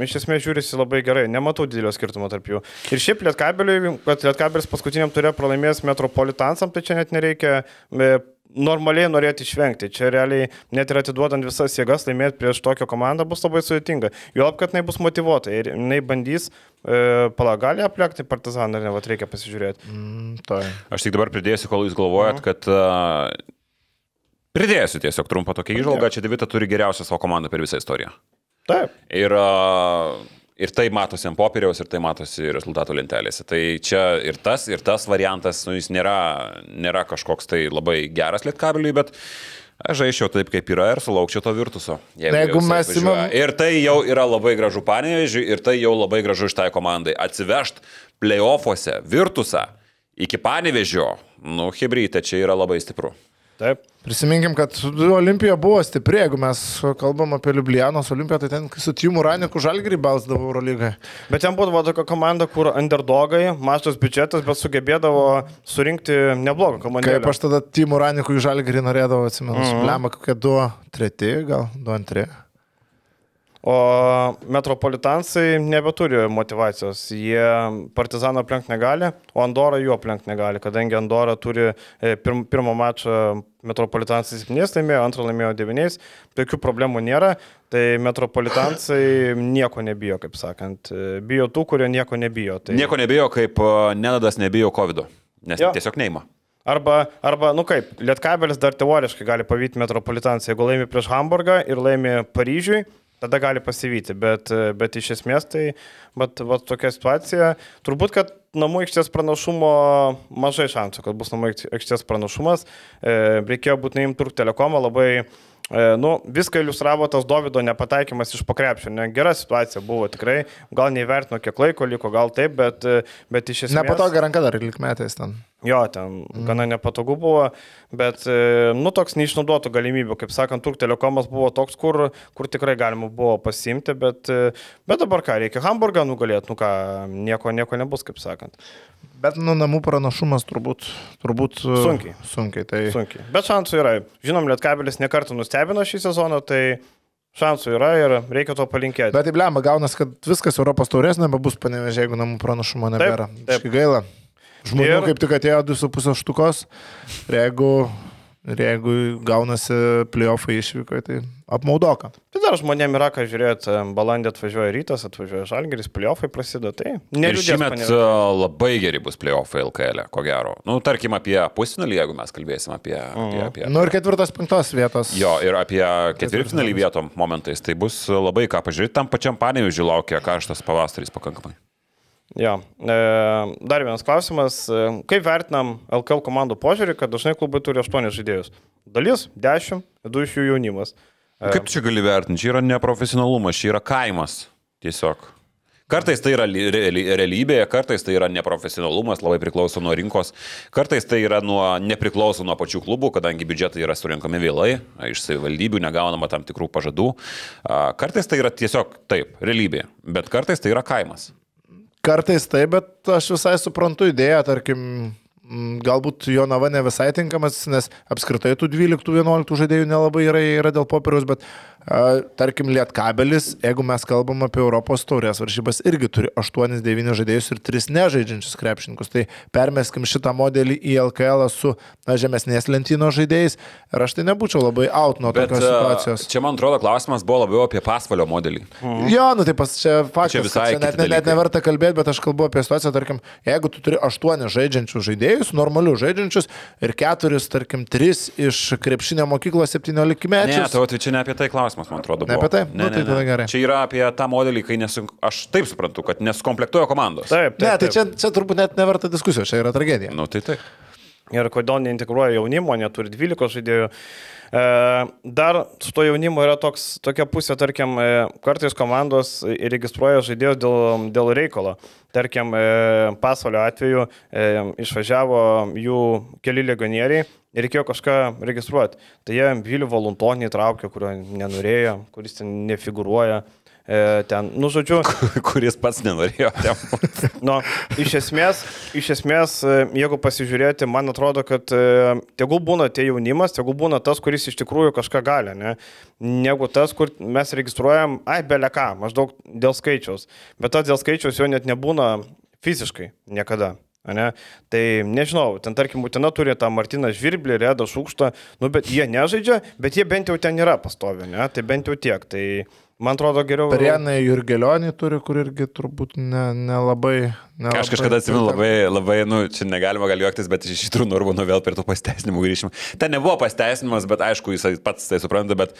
iš esmės žiūrisi labai gerai, nematau didelio skirtumo tarp jų. Ir šiaip Lietkabeliui, kad Lietkabelis paskutiniam turė pralaimėjęs Metropolitansam, tai čia net nereikia e, normaliai norėti išvengti. Čia realiai net ir atiduodant visas jėgas laimėti prieš tokią komandą bus labai sudėtinga. Juolab, kad jinai bus motivuota ir jinai bandys e, palagalį aplekti partizaną, ar ne, vat reikia pasižiūrėti. Mm, toj. Aš tik dabar pridėsiu, kol jūs galvojat, kad uh, Pridėsiu tiesiog trumpą tokią įžvalgą, čia Devita turi geriausią savo komandą per visą istoriją. Taip. Ir, a, ir tai matosi ant popieriaus, ir tai matosi rezultatų lentelėse. Tai čia ir tas, ir tas variantas, nu, jis nėra, nėra kažkoks tai labai geras lietkabeliui, bet aš žaičiau taip, kaip yra ir sulaukčiau to virtuso. Jeigu jisai mes imam- Ir tai jau yra labai gražu panėžiui, ir tai jau labai gražu iš tai komandai. Atsivežt playoffuose virtusą iki panevežio, nu, hebrytė, čia yra labai stipru. Taip. Prisiminkim, kad Olimpija buvo stipri, jeigu mes kalbam apie Liublianos Olimpiją, tai ten su Timu Raniku Žalgirį balsdavo Eurolygai. Bet ten būdavo tokia komanda, kur underdogai, mažas biudžetas, bet sugebėdavo surinkti neblogą komandą. Kaip aš tada Timu Raniku Žalgirį norėdavau, atsimenu, mm -hmm. lemą kokie du, treti, gal du antri. O metropolitansai nebeturi motivacijos. Jie partizaną aplenkti negali, o Andorą jų aplenkti negali, kadangi Andorą turi e, pirm, pirmą mačą metropolitansai 7 laimėjo, antrą laimėjo 9, jokių problemų nėra. Tai metropolitansai nieko nebijo, kaip sakant. E, Bijo tų, kurie nieko nebijo. Tai... Nieko nebijo, kaip Nenadas nebijo COVID, nes Jo. tiesiog neima. Arba, arba, nu kaip, Lietkabelis dar teoriškai gali pavyti metropolitansą. Jeigu laimi prieš Hamburgą ir laimi Paryžiui, tada gali pasivyti. Bet, bet iš esmės tai, bet, bet tokia situacija, turbūt, kad namų aikštės pranašumo mažai šansų, kad bus namų aikštės pranašumas. E, reikėjo būtinai imti Turk Telekomą labai E, Nu, viską iliustravo tas Davido nepataikymas iš pakrepšio. Ne, gera situacija buvo tikrai. Gal neįvertino, kiek laiko liko, gal taip, bet, bet iš esmės... Nepatogia ranka dar likmetais ten. Jo, ten mm. gana nepatogu buvo, bet, e, nu, toks neišnaudotų galimybių, kaip sakant, Turk Telekomas buvo toks, kur, kur tikrai galima buvo pasimti, bet, e, bet dabar ką, reikia Hamburgą nugalėti, nu ką, nieko, nieko nebus, kaip sakant. Bet nu namų pranašumas turbūt, turbūt e, Sunkiai. Sunkiai, tai Sunkiai. Bet šansų yra. Žinom, Lietkabelis nekartų nustebino šį sezoną, tai šansų yra ir reikia to palinkėti. Bet taip lemba, gaunas, kad viskas Europos taurės nebebus panevežė, jeigu namų pranašumo nebėra. taip. Taip, gaila. Žmonių Ir- kaip tik atėjo 2,5 štukos. Ir jeigu, ir jeigu gaunasi playoffai išvykoje, tai apmaudoka. Tai dar žmonėm yra ką žiūrėti, balandį atvažiuoja rytas, atvažiuoja žalgeris, pliofai prasideda, tai Panevėžys. a, labai geri bus playoffai LKL, ko gero. Nu, tarkim, apie pusfinalį, jeigu mes kalbėsim apie... apie, apie Nu ir ketvirtos, penktos vietos. Jo, ir apie ketvirtfinalį vietom momentais. Tai bus labai ką pažiūrėti. Tam pačiam panėžiui laukia karštas pavasaris pakankamai. Jo. E, dar vienas klausimas. E, Kaip vertinam LKL komandų požiūrį, kad dažnai klubai turi 8 žaidėjus? Dalis 10, du iš jų jaunimas. E, Kaip čia gali vertinti? Čia yra neprofesionalumas, čia yra kaimas. Tiesiog. Kartais tai yra realybė, kartais tai yra neprofesionalumas, labai priklauso nuo rinkos, kartais tai yra nuo, nepriklauso nuo pačių klubų, kadangi biudžetai yra surinkami vėlai, iš savivaldybių negaunama tam tikrų pažadų. Kartais tai yra tiesiog taip, realybė, bet kartais tai yra kaimas. Kartais taip, bet aš visai suprantu idėją, tarkim, galbūt jo nava ne visai tinkamas, nes apskritai tų 12-11 žaidėjų nelabai yra, yra dėl popieriaus, bet tarkim Lietkabelis, jeigu mes kalbam apie Europos taurės varžybas, irgi turi 8-9 žaidėjus ir 3 nežaidžiančius krepšininkus. Tai permeskim šitą modelį į LKL su na, žemesnės lentynos žaidėjais ir aš tai nebūčiau labai out nuo Bet tokios situacijos. čia, man atrodo, klausimas buvo labiau apie pasvalio modelį. Jo, nu tai pas čia faktas, Čia visai čia net, net, net neverta kalbėti, bet aš kalbu apie situaciją, tarkim, jeigu tu turi aštuonis žaidžiančius žaidėjus, normalius žaidžiančius ir keturis, tarkim, tris iš krepšinio mokyklos 17 Ne, metų. tai, tai čia ne apie tai klausimas, man atrodo. Ne buvo. apie tai? Nu, tai tada gerai. Čia yra apie tą modelį, kai nesu, aš taip suprantu, kad nesukomplektuoja komandos. Taip, taip. Ne, tai taip. čia, čia turbūt net neverta diskusijos, čia yra tragedija. Nu, tai taip. Ir kodėl neintegruoja jaunimo, neturi 12 žaidėjų. E, dar su to jaunimu yra toks, tokia pusė, tarkim, e, kartais komandos registruoja žaidėjus dėl, dėl reikalo. Tarkim, e, pasaulio atveju išvažiavo jų keli legionieriai reikėjo kažką registruoti. Tai jie Vilių Voluntonį įtraukė, kurio nenorėjo, kuris ten nefigūruoja. E, ten, nu, žodžiu, Kuris pats nenorėjo. Nu, iš esmės, iš esmės, e, jeigu pasižiūrėti, man atrodo, kad e, tegul būna tie jaunimas, tegul būna tas, kuris iš tikrųjų kažką gali, ne? negu tas, kur mes registruojam, ai, beleką, maždaug dėl skaičiaus. Bet tas dėl skaičiaus jo net nebūna fiziškai niekada. Ne? Tai nežinau, ten tarkim, Utina turi tą Martiną Žvirblį, Redą Šūkštą, nu bet jie nežaidžia, bet jie bent jau ten yra pastovi, ne? tai bent jau tiek. Tai man atrodo geriau. Prienai Jurgelionį turi, kur irgi turbūt nelabai. Ne, ne Aš kažkada atsimenu labai, labai, nu, čia negalima gal juoktis, bet iš šitų Nurbano vėl prie tų pasteisinimų grįžim. Ten nebuvo pasteisinimas, bet aišku, jis pats tai supranta, bet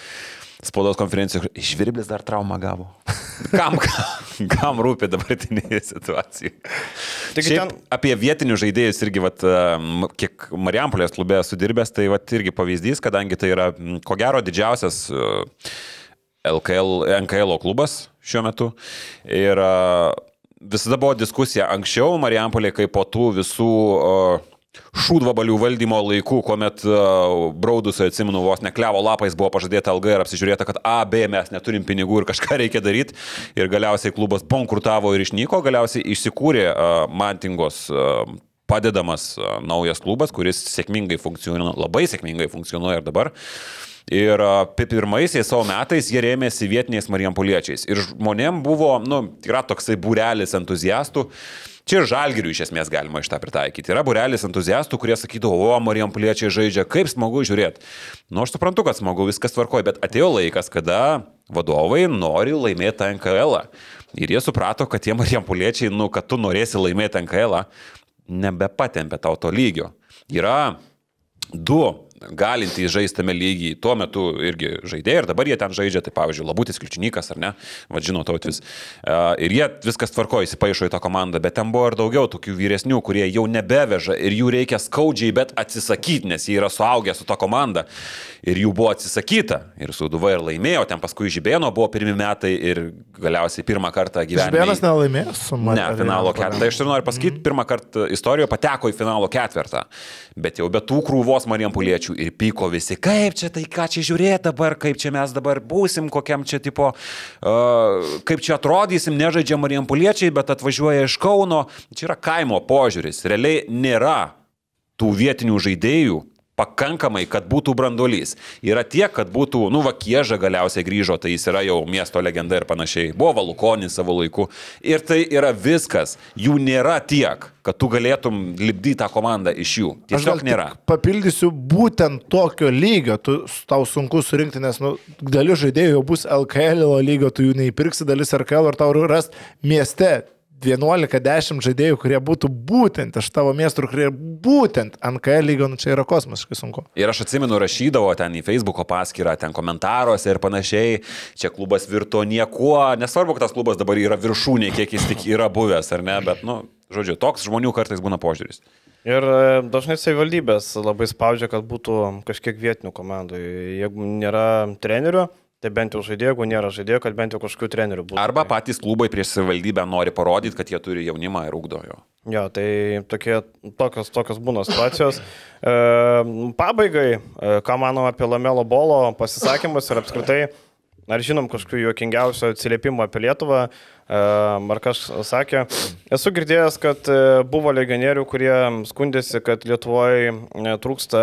spaudos konferencijų išvirblis dar traumą gavo. Kam, kam, kam rūpi dabartinėje situacijoje? Tik ten... Apie vietinius žaidėjus irgi, vat, kiek Marijampolės klube esu dirbęs, tai vat, irgi pavyzdys, kadangi tai yra, ko gero, didžiausias LKL, NKL klubas šiuo metu. Ir visada buvo diskusija anksčiau Marijampolė, kai po tų visų uh, šūdvabalių valdymo laikų, kuomet uh, braudusai, atsimenu, vos nekliavo lapais buvo pažadėta alga ir apsižiūrėta, kad A, B mes neturim pinigų ir kažką reikia daryti. Ir galiausiai klubas bankrutavo ir išnyko, galiausiai išsikūrė uh, Mantingos uh, padedamas uh, naujas klubas, kuris sėkmingai funkcionuoja, labai sėkmingai funkcionuoja ir dabar. Ir pirmaisiais savo metais jie rėmėsi vietiniais marijampoliečiais. Ir žmonėm buvo, nu, yra toksai būrelis entuziastų, Čia ir žalgirių iš esmės galima iš tą pritaikyti. Yra burelis entuziastų, kurie sakydavo, o Marijam Pliečiai žaidžia, kaip smagu žiūrėti. Nu, aš suprantu, kad smagu, viskas tvarkoja, bet atėjo laikas, kada vadovai nori laimėti NKL. -ą. Ir jie suprato, kad tie Marijam Pliečiai, nu, kad tu norėsi laimėti NKL, nebepatempė tau to lygio. Yra du galintys žaisti tame lygiai, tuo metu irgi žaidėjai ir dabar jie ten žaidžia, tai pavyzdžiui, Labutis Kličinikas ar ne, vadžino tautvis. Ir jie viskas tvarko, įsipaišo į tą komandą, bet ten buvo ir daugiau tokių vyresnių, kurie jau nebeveža ir jų reikia skaudžiai, bet atsisakyti, nes jie yra suaugę su tą komandą. Ir jų buvo atsisakyta. Ir Suduva ir laimėjo, ten paskui Žibėno buvo pirmie metai ir galiausiai pirmą kartą gyvenime. Žibėnas nelaimėjo su manimi. Ne, finalo ketvirtą. Tai aš ir noriu pasakyti, mm. pirmą kartą istorijoje pateko į finalo ketvirtą. Bet jau be tų krūvos Marijam Puliečių piliečių ir pyko visi, kaip čia tai, ką čia žiūrėti dabar, kaip čia mes dabar būsim, kokiam čia tipo, uh, kaip čia atrodysim, nežaidžia Marijampoliečiai, bet atvažiuoja iš Kauno. Čia yra kaimo požiūris. Realiai nėra tų vietinių žaidėjų, pakankamai, kad būtų branduolys. Yra tiek, kad būtų, nu, Vakieža galiausiai grįžo, tai jis yra jau miesto legenda ir panašiai. Buvo Valukonis savo laiku. Ir tai yra viskas. Jų nėra tiek, kad tu galėtum lipdyti tą komandą iš jų. Tiesiog nėra. Papildysiu, būtent tokio lygio tu, tau sunku surinkti, nes nu, dalis žaidėjų jau bus LKL lygio, tu jų neįpirksi, dalis RKL ir tau rast mieste 11-10 žaidėjų, kurie būtų būtent iš tavo miestų, kurie būtent NKL lygio, nu čia yra kosmiškai sunku. Ir aš atsimenu, rašydavo ten į Facebook'o paskyrą, ten komentaruose ir panašiai, čia klubas virto niekuo, nesvarbu, kad tas klubas dabar yra viršūnė, kiek jis tik yra buvęs ar ne, bet, nu, žodžiu, toks žmonių kartais būna požiūris. Ir e, dažnai savivaldybės labai spaudžia, kad būtų kažkiek vietinių komandų. Jeigu nėra trenerių, Tai bent jau žaidėjų, jeigu nėra žaidėjų, kad bent jau kažkokių trenerių būtų. Arba patys klubai prieš savivaldybę nori parodyti, kad jie turi jaunimą ir ugdo jo. Jo, tai tokie, tokios, tokios būna situacijos. E, pabaigai, e, ką manom apie Lamelo Bolo pasisakymus ir apskritai, ar žinom kažkokių juokingiausių atsiliepimų apie Lietuvą. E, Markas sakė, esu girdėjęs, kad e, buvo legionierių, kurie skundėsi, kad Lietuvoje trūksta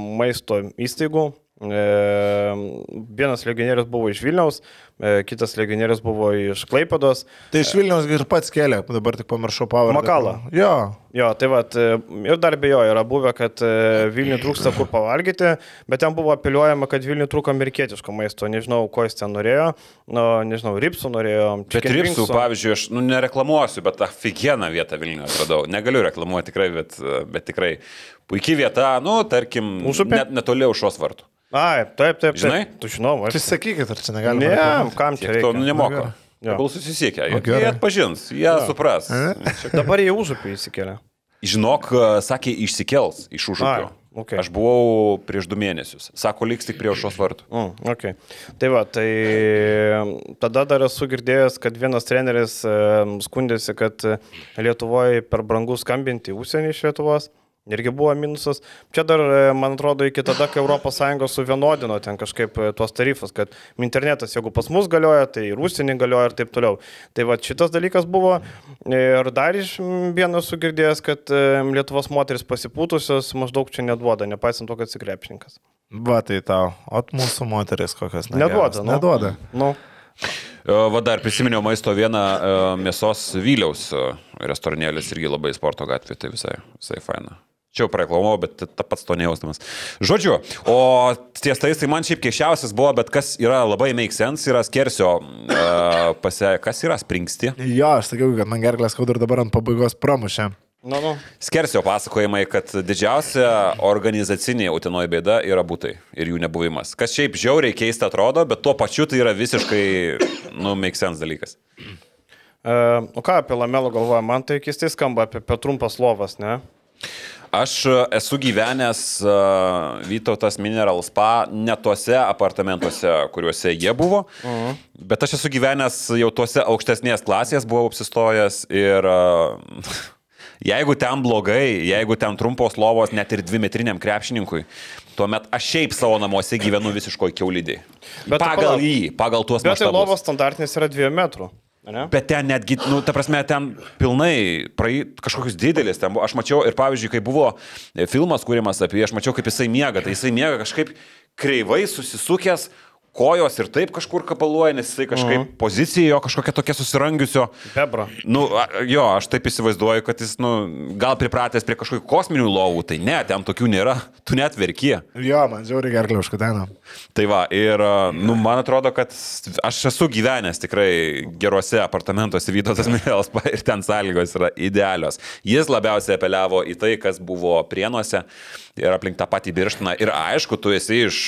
maisto įstaigų Vienas legionierius buvo iš Vilniaus, e, kitas legionierius buvo iš Klaipados. Tai iš Vilniaus ir pats kėlė, dabar tik pamiršau pavardę. Makalą. Jo. Jo, tai va, e, ir dar be jo yra buvę, kad e, Vilniui trūksta kur pavalgyti, bet ten buvo apeliuojama, kad Vilniui trūko amerikietiško maisto. Nežinau, ko jis ten norėjo, nu, nežinau, ripsų norėjo. Bet ripsų, pavyzdžiui, aš nu, nereklamuosiu, bet aфиgeną vietą Vilniuje atradau. Negaliu reklamuoti tikrai, bet, bet tikrai puikiai vieta, nu, tarkim, net netoli užos vartų. Ai, taip, taip. Žinai? Tu žinau, aš. Tai sakykit, ar čia negalima. Ne, kam čia reikia? To nu, nemoka. Gal susisiekia, jie, atpažins, jie ja. supras. Dabar jie užupį įsikėlė. Žinok, sakė, išsikels iš užupio. Okay. Aš buvau prieš du mėnesius. Sako, liks tik prie aušos vartų. Mm, okay. Tai va, tai tada dar esu girdėjęs, kad vienas treneris skundėsi, kad Lietuvoje per brangu skambinti užsienį iš Lietuvos. Irgi buvo minusas. Čia dar, e, man atrodo, iki tada, kai ES suvienodino ten kažkaip e, tuos tarifus, kad internetas, jeigu pas mus galioja, tai ir užsienį galioja ir taip toliau. Tai va šitas dalykas buvo. Ir dar iš vieno sugirdėjęs, kad e, Lietuvos moteris pasipūtusios maždaug čia neduoda, nepaisant to, kad sikrepšininkas. Va tai tau, o mūsų moteris kokias neduoda. Neduoda. Nu. nu. Va dar prisiminiau maisto vieną mėsos Vyliaus restoranėlis irgi labai sporto gatvė, tai visai, visai faina. Čia jau praeklamau, bet ta pats to nejaustamas. Žodžiu, o ties tais tai man šiaip keiščiausias buvo, bet kas yra labai make sense, yra skersio uh, pase, kas yra springsti. Jo, aš sakiau, kad man gerklės skauda ir dabar ant pabaigos pramušė. Nu, nu. Skersio pasakojimai, kad didžiausia organizacinė utinoji bėda yra būtai ir jų nebuvimas. Kas šiaip žiauriai keista atrodo, bet tuo pačiu tai yra visiškai, nu, make sense dalykas. E, o ką apie Lamelo galvoja? Man tai keistai skamba apie, apie trumpas lovas, ne? Aš e, esu gyvenęs uh, Vytautas Mineral Spa ne tuose apartamentuose, kuriuose jie buvo, uh -huh. bet aš esu gyvenęs jau tuose aukštesnės klasės, buvau apsistojęs ir uh, jeigu ten blogai, jeigu ten trumpos lovos net ir dvimetriniam krepšininkui, tuomet aš šiaip savo namuose gyvenu visiškoj keulidį. Bet tai pagal palauk. jį, pagal tuos Bet tai lovos standartinis yra 2 metrų. Ne? Bet ten netgi, nu, ta prasme, ten pilnai praei kažkokius didelis. Ten, aš mačiau ir, pavyzdžiui, kai buvo e, filmas kūrimas apie jį, aš mačiau, kaip jisai miega. Tai jisai miega kažkaip kreivai susisukęs, kojos ir taip kažkur kapaluoja, nes jisai kažkaip uh -huh. pozicija jo kažkokia tokia susirangiusio. Bebra. Nu, jo, aš taip įsivaizduoju, kad jis, nu, gal pripratęs prie kažkokių kosminių lovų, tai ne, ten tokių nėra, tu net verkie. Jo, man žiauriai gerklė užkatena. Tai va, ir, nu, man atrodo, kad aš esu gyvenęs tikrai geruose apartamentuose Vytautas Mirelas ir ten sąlygos yra idealios. Jis labiausiai apeliavo į tai, kas buvo prienuose ir aplink tą patį birštiną. Ir aišku, tu esi iš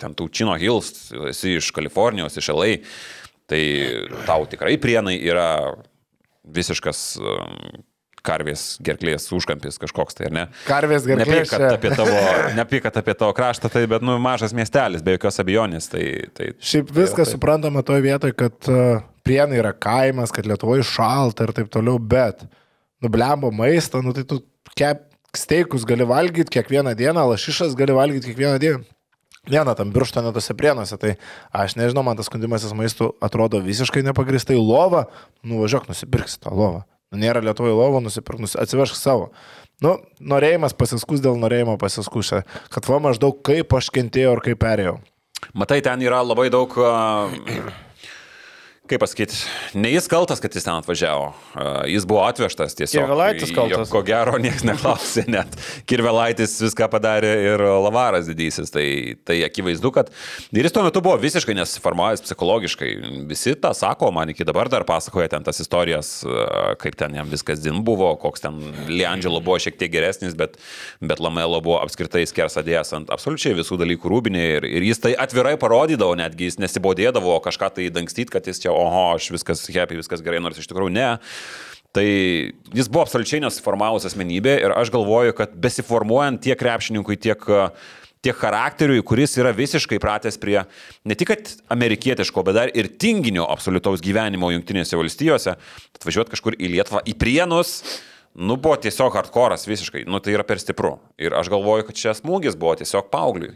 ten tų Čino Hills, esi iš Kalifornijos, iš LA, tai tau tikrai prienai yra visiškas a, karvės gerklės užkampis kažkoks tai, ar ne? Karvės gerklė. Nepyk, kad apie tavo, nepyk, kad apie tavo kraštą, tai bet, nu, mažas miestelis, be jokios abejonės. Tai, tai, Šiaip viskas suprantama toje vietoje, kad uh, prienai yra kaimas, kad Lietuvoje šalta ir taip toliau, bet nublembo maistą, nu tai tu kep steikus gali valgyti kiekvieną dieną, lašišas gali valgyti kiekvieną dieną. Viena tam birštone tose prienuose, tai aš nežinau, man tas skundimasis maistų atrodo visiškai nepagristai. Lova, nuvažiuok, nusipirksi tą lovą. Nu, nėra Lietuvoje lovo, nusipirk, nusi, atsivežk savo. Nu, norėjimas pasiskus dėl norėjimo pasiskus, kad va maždaug kaip aš kentėjau ir kaip perėjau. Matai, ten yra labai daug, kaip pasakyti, ne jis kaltas, kad jis ten atvažiavo. A, Jis buvo atvežtas tiesiog. Kirvelaitis Jo, kaltas. Ko gero, niekas neklausė net. Kirvelaitis viską padarė ir Lavaras didysis. Tai, tai akivaizdu, kad ir jis tuo metu buvo visiškai nesiformavęs psichologiškai. Visi tą sako, man iki dabar dar pasakoja ten tas istorijas, a, kaip ten jam viskas din buvo, koks ten Liandželo buvo šiek tiek geresnis, bet, bet Lamelo buvo apskritai skersadėjęs ant absoliučiai visų dalykų rūbinė ir, ir jis tai atvirai parodydavo, netgi jis nesibodėdavo kažką tai dangstyti, kad jis čia, oho, aš viskas happy, viskas gerai, nors iš tikrųjų ne. Tai jis buvo absoliučiai nesiformavus asmenybė ir aš galvoju, kad besiformuojant tiek krepšininkui, tiek, tiek charakteriui, kuris yra visiškai pratęs prie ne tik amerikietiško, bet dar ir tinginio absoliutaus gyvenimo Junktinėse valstijose, atvažiuoti kažkur į Lietuvą, į Prienus. Nu, buvo tiesiog hardcore'as visiškai, nu tai yra per stipru. Ir aš galvoju, kad čia smūgis buvo tiesiog paaugliui.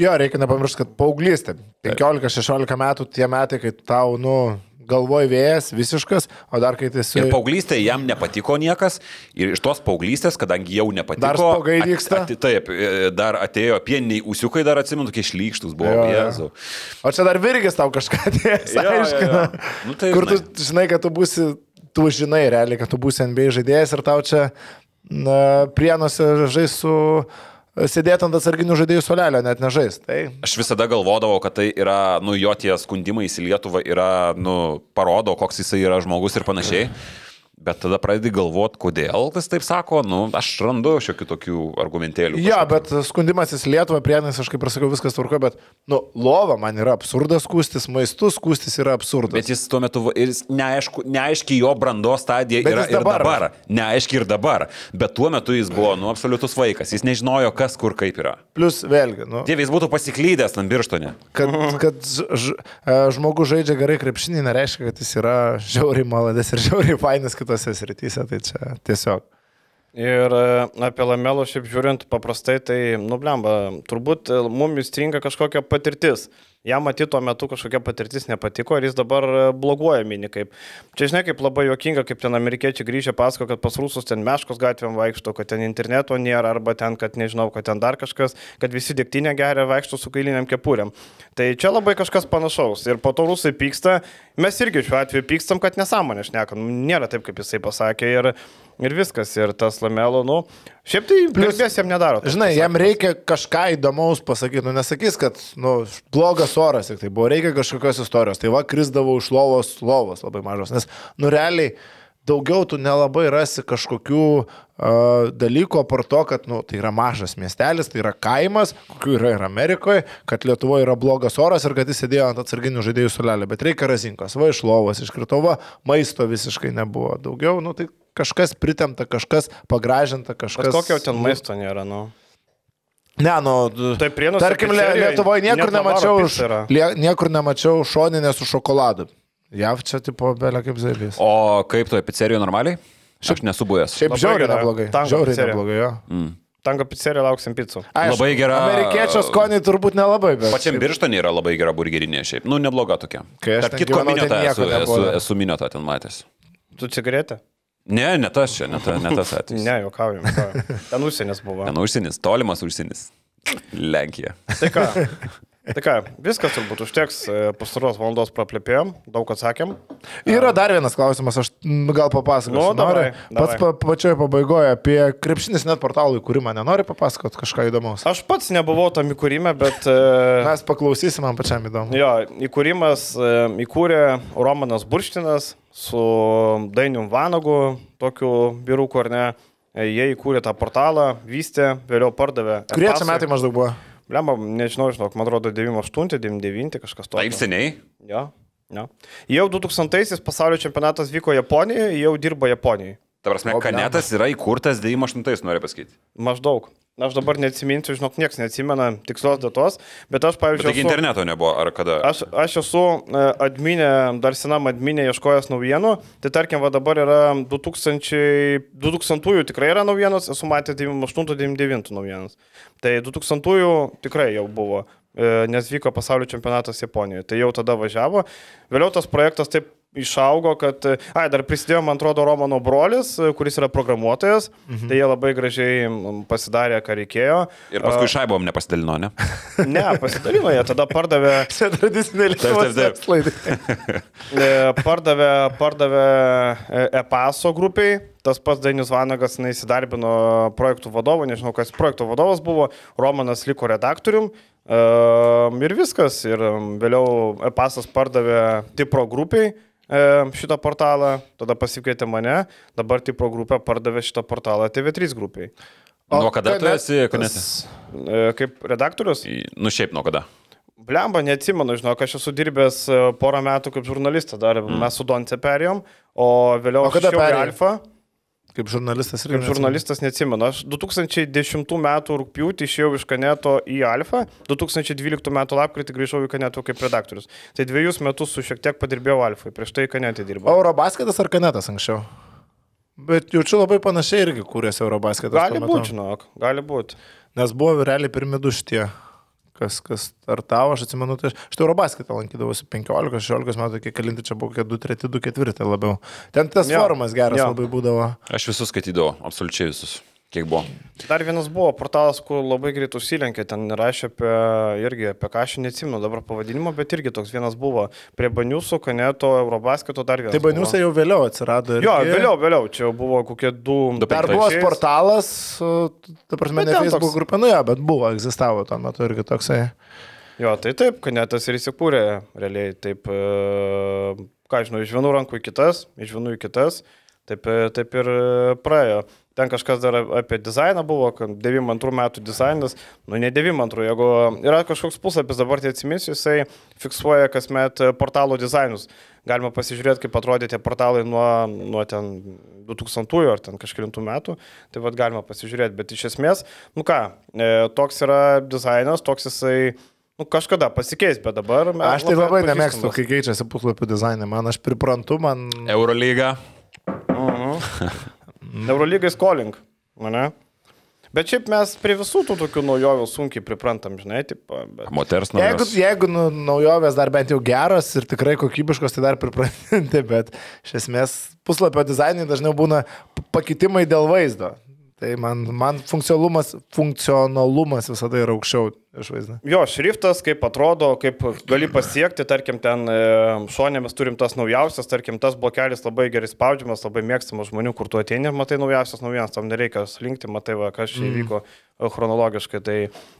Jo, reikia nepamiršti, kad paauglystė. 15-16 metų tie metai, kai tau, nu, galvoj vėjas visiškas, o dar kai tai esi... Ir paauglystėje jam nepatiko niekas, ir iš tos paauglystės, kadangi jau nepatiko. Dar spuogai vyksta. At, at, taip, e, dar atėjo pieniai usiukai, dar atsimenu, tokie šlykštus buvo. Jo, jo. Jėzau. O čia dar virgis tau kažką Jo, jo, jo. aiškina. Nu, tai Kur tu žinai. žinai, kad tu būsi, tu žinai realiai, kad tu būsi NBA žaidėjas ir tau čia na, prienuose žais su... Sėdėti ant atsarginių žaidėjų solelio, net nežais. Tai Aš visada galvodavau, kad tai yra, nu, jo tie skundimai į Lietuvą yra, nu, parodo, koks jisai yra žmogus ir panašiai. Bet tada pradedi galvoti, kodėl jis taip sako, nu, aš randu šiokių tokių argumentėlių. Jo, bet skundimasis Lietuva, prienais, aš kaip prasakiau, viskas tvarko, bet, nu, lova man yra absurdas skūstis, maistus skūstis yra absurdas. Bet jis tuo metu, ir jis neaišku, neaiški jo brandos stadija Bet yra jis ir dabar- dabar. Neaiški ir dabar. Bet tuo metu jis buvo, nu, absoliutus vaikas. Jis nežinojo, kas kur kaip yra. Plus, vėlgi, nu, Dieve, jis būtų pasiklydęs ant birštone. kad, kad e, žmogus žaidžia gerai krepšinį, nereiškia, kad jis yra žiauriai maladės ir žiauriai fainas kitose srityse. Tai čia tiesiog. Ir e, apie Lamelų šiaip žiūrint paprastai, tai, nublemba, turbūt e, mums įstringa kažkokia patirtis. Jam matyti tuo metu kažkokia patirtis nepatiko ir jis dabar e, bloguoja mini kaip. Čia žinai, kaip labai juokinga, kaip ten amerikiečiai grįžę pasako, kad pas rusus ten meškos gatvėm vaikšto, kad ten interneto nėra, arba ten, kad nežinau, kad ten dar kažkas, kad visi dėktinė geria vaikšto su kailiniam kepuriam. Tai čia labai kažkas panašaus. Ir po to rusai pyksta, mes irgi šiuo atveju pykstam, kad nesąmonė šnekam. Nėra taip, kaip jisai pasakė. Ir, ir viskas. Ir tas lamelo, nu, šiaip tai pliusės jam nedaro. Žinai, jam pasakymas. reikia kažką įdomaus pasakyti, nu nesakys, kad, nu, blogas oras, tik tai buvo, reikia kažkokios istorijos. Tai va, krisdavau iš lovos, lovos labai mažos, nes, nu, realiai, daugiau tu nelabai rasi kažkokių uh, dalykų, apart to, kad, nu, tai yra mažas miestelis, tai yra kaimas, kokių yra ir Amerikoje, kad Lietuvoje yra blogas oras ir kad jis sėdėjo ant atsarginių žaidėjų sulelė, bet reikia razinkos, va iš lovos, iškrito, va, maisto visiškai nebuvo daugiau, nu, tai kažkas pritemta, kažkas pagražinta, kažkas... Bet kokio ten maisto nėra, nu. Ne, nu, Tai Prienuose tarkim, Lietuvoje niekur nemačiau, lie, niekur nemačiau šoninę su šokoladu. Jav čia tipo belė kaip zaibys. O kaip toje pizzerijoje normaliai? Aš nesu buvęs. Šiaip žiauriai neblogai. Žiauriai picerija. neblogai, jo. Tango pizzerija lauksim pizzų. Aišku, Labai gera- Amerikiečio skoniai turbūt nelabai, bet. Pačiam birštonė yra labai gera burgerinė šiaip. Nu, nebloga tokia. Kai aš Tarp ten kitko, nieko esu, esu, esu miniotą ten matęs. Tu cigaretė? Ne, ne tas čia, ne, ta, ne tas atvejis. Ne, juokaujam. Ten užsienis buvo. Ten užsienis, tolimas užsienis. Lenkija. Tai ką? Tai ką, viskas turbūt užteks, e, pastaros valandos praplėpėjom, daug atsakėm. Yra dar vienas klausimas, aš mm, gal papasakosiu. Nu, davai, Nori? Pats pa, pačioje pabaigoje apie krepšinis net portalų įkūrimą nenori papasakoti kažką įdomaus. Aš pats nebuvau tam įkūrime, bet e, Mes paklausysim, man pačiam įdomu. jo, įkūrimas e, įkūrė Romanas Burštinas su Dainium Vanagu, tokiu vyruku ar ne. E, Jie įkūrė tą portalą, vystė, vėliau pardavė. Kurie čia metai maždaug buvo? Lemba, nežinau, žinok, man atrodo 98, 99 kažkas to. Taip seniai. Jo, jo. Jau 2000-aisiais pasaulio čempionatas vyko Japonijoje, jau dirba Japonijoje. Ta prasme, kanetas yra įkurtas 98, noriu pasakyti. Maždaug. Aš dabar neatsiminsiu, žinok, niekas neatsimena tikslios datos, bet aš, pavyzdžiui, taigi interneto nebuvo, ar kada? Aš, aš esu e, adminė, dar senam adminė ieškojęs naujienų, tai tarkim, va dabar yra 2000, 2000-ųjų tikrai yra naujienos, esu matęs 98-99 naujienos. Tai 2000-ųjų tikrai jau buvo, nes vyko pasaulio čempionatas Japonijoje, tai jau tada važiavo. Vėliau tas projektas taip išaugo, kad, e, ai, dar prisidėjo, man atrodo, Romano brolis, e, kuris yra programuotojas, mhm. tai jie labai gražiai pasidarė, ką reikėjo. Ir paskui šaibom nepasidalino, ne? Ne, pasidalino, jie tada pardavė Čia tradicinė Lietuvos. E, pardavė, pardavė e, e-paso grupiai. Tas pats Dainis Vanagas na, įsidarbino projektų vadovu, nežinau, kas projektų vadovas buvo, Romanas liko redaktorium. E, ir viskas. Ir em, vėliau e-pasas pardavė Tipro grupiai e, šitą portalą, tada pasikvietė mane, dabar Tipro grupė pardavė šitą portalą TV3 grupiai. Nuo kada tu esi kanete? E, kaip redaktorius? Nu šiaip nuo kada? Blemba, neatsimenu, žinok, aš esu dirbęs e, porą metų kaip žurnalistas, dar mm. mes su Donce perėjom, o vėliau O kada perėjai? Alfa, Kaip žurnalistas ir kaip žurnalistas neatsimenu. Aš 2010 m. rūpjūtį išėjau iš Kaneto į Alfa, 2012 m. lapkritį grįžau į Kaneto kaip redaktorius. Tai dviejus metus su šiek tiek padirbėjau Alfai, prieš tai Kanetį dirbau. Eurobasketas ar kanetas anksčiau? Bet jaučiu labai panašiai irgi kūrėsi Eurobasketas. Gali būti, žinok, gali būti. Nes buvo realiai pirmi du šitie, kas, kas startavo, aš atsimenu, tai aš, aš tai Eurobasketą lankydavausi 15-16 metų, kiek kalinti čia buvo, kokie 2-3, 2-4 labiau. Ten tas Jo, forumas geras jo. labai būdavo. Aš visus skaitydavau, absoliučiai visus. Kiek buvo? Dar vienas buvo portalas, kur labai greit užsilenkė, ten rašė apie, irgi apie ką aš neatsimenu dabar pavadinimo, bet irgi toks vienas buvo. Prie Baniusų, Kaneto, Eurobasketo dar vienas. Tai baniusai jau vėliau atsirado. Jo, irgi. vėliau, vėliau, čia buvo kokie du. Dar buvo portalas, ta prasme, ne Facebook toks- grupė, nu jo, bet buvo, egzistavo tuo metu irgi toksai. Jo, tai taip, Kanetas ir įsikūrė realiai taip, e, ką žinau, iš vienų rankų į kitas, iš vienų į kitas, taip, e, taip ir e, praėjo. Ten kažkas dar apie dizainą buvo, kad 92 metų dizainas, nu ne 92, jeigu yra kažkoks puslapis, dabar tai atsiminsiu, jisai fiksuoja kasmet portalų dizainus. Galima pasižiūrėti, kaip atrodė tie portalai nuo, nuo ten 2000 ar ten kažkėlintų metų. Tai vad galima pasižiūrėti, bet iš esmės, nu ką, e, toks yra dizainas, toks jisai, nu kažkada pasikeis, bet dabar mes... Aš tai labai atpažįstamas. nemėgstu, kai keičiasi puslapių dizainai, man aš priprantu, man... Eurolyga. Eurolygai skolink, mane. Bet šiaip mes prie visų tų tokių naujovių sunkiai priprantam, žinai, tipo, bet... Moters Jeigu, naujos. jeigu nu, naujovės dar bent jau geros ir tikrai kokybiškos, tai dar priprantinti, bet iš esmės puslapio dizainai dažniau būna pakitimai dėl vaizdo. Tai man, man funkcionalumas, funkcionalumas visada yra aukščiau iš vaizdo. Jo, šriftas, kaip atrodo, kaip gali pasiekti, tarkim, ten e, šonė mes turim tas naujausias, tarkim, tas blokelis labai gerai spaudžiamas, labai mėgstamas žmonių, kur tu ateini ir matai naujausias naujienas, tam nereikia slinkti, matai, va, kas čia įvyko e, chronologiškai. Tai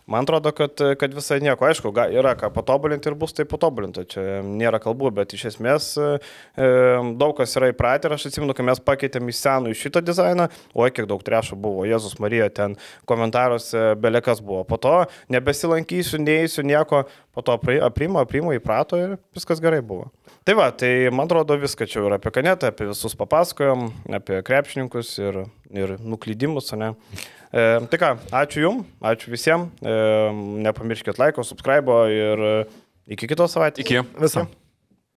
man atrodo, kad, kad visai nieko, aišku, yra ką patobulinti ir bus tai patobulinta, čia nėra kalbų, bet iš esmės e, e, daug kas yra įpratę ir aš atsimenu, kai mes pakeitėm iš senų į šitą dizainą, oi kiek daug trešų buvo, Jėzus Marija ten komentaruose belekas buvo, po to nebesilankysiu, neįsiu nieko, po to pri- aprimo, aprimo, įprato ir viskas gerai buvo. Tai va, tai man atrodo viską čia ir apie kanetą, apie visus papasakojom, apie krepšininkus ir, ir nuklydimus, ne. E, tai ką, ačiū Jums, ačiū visiems, e, nepamirškit laiko, subscribe ir e, iki kitos savaitės. Iki. Visą.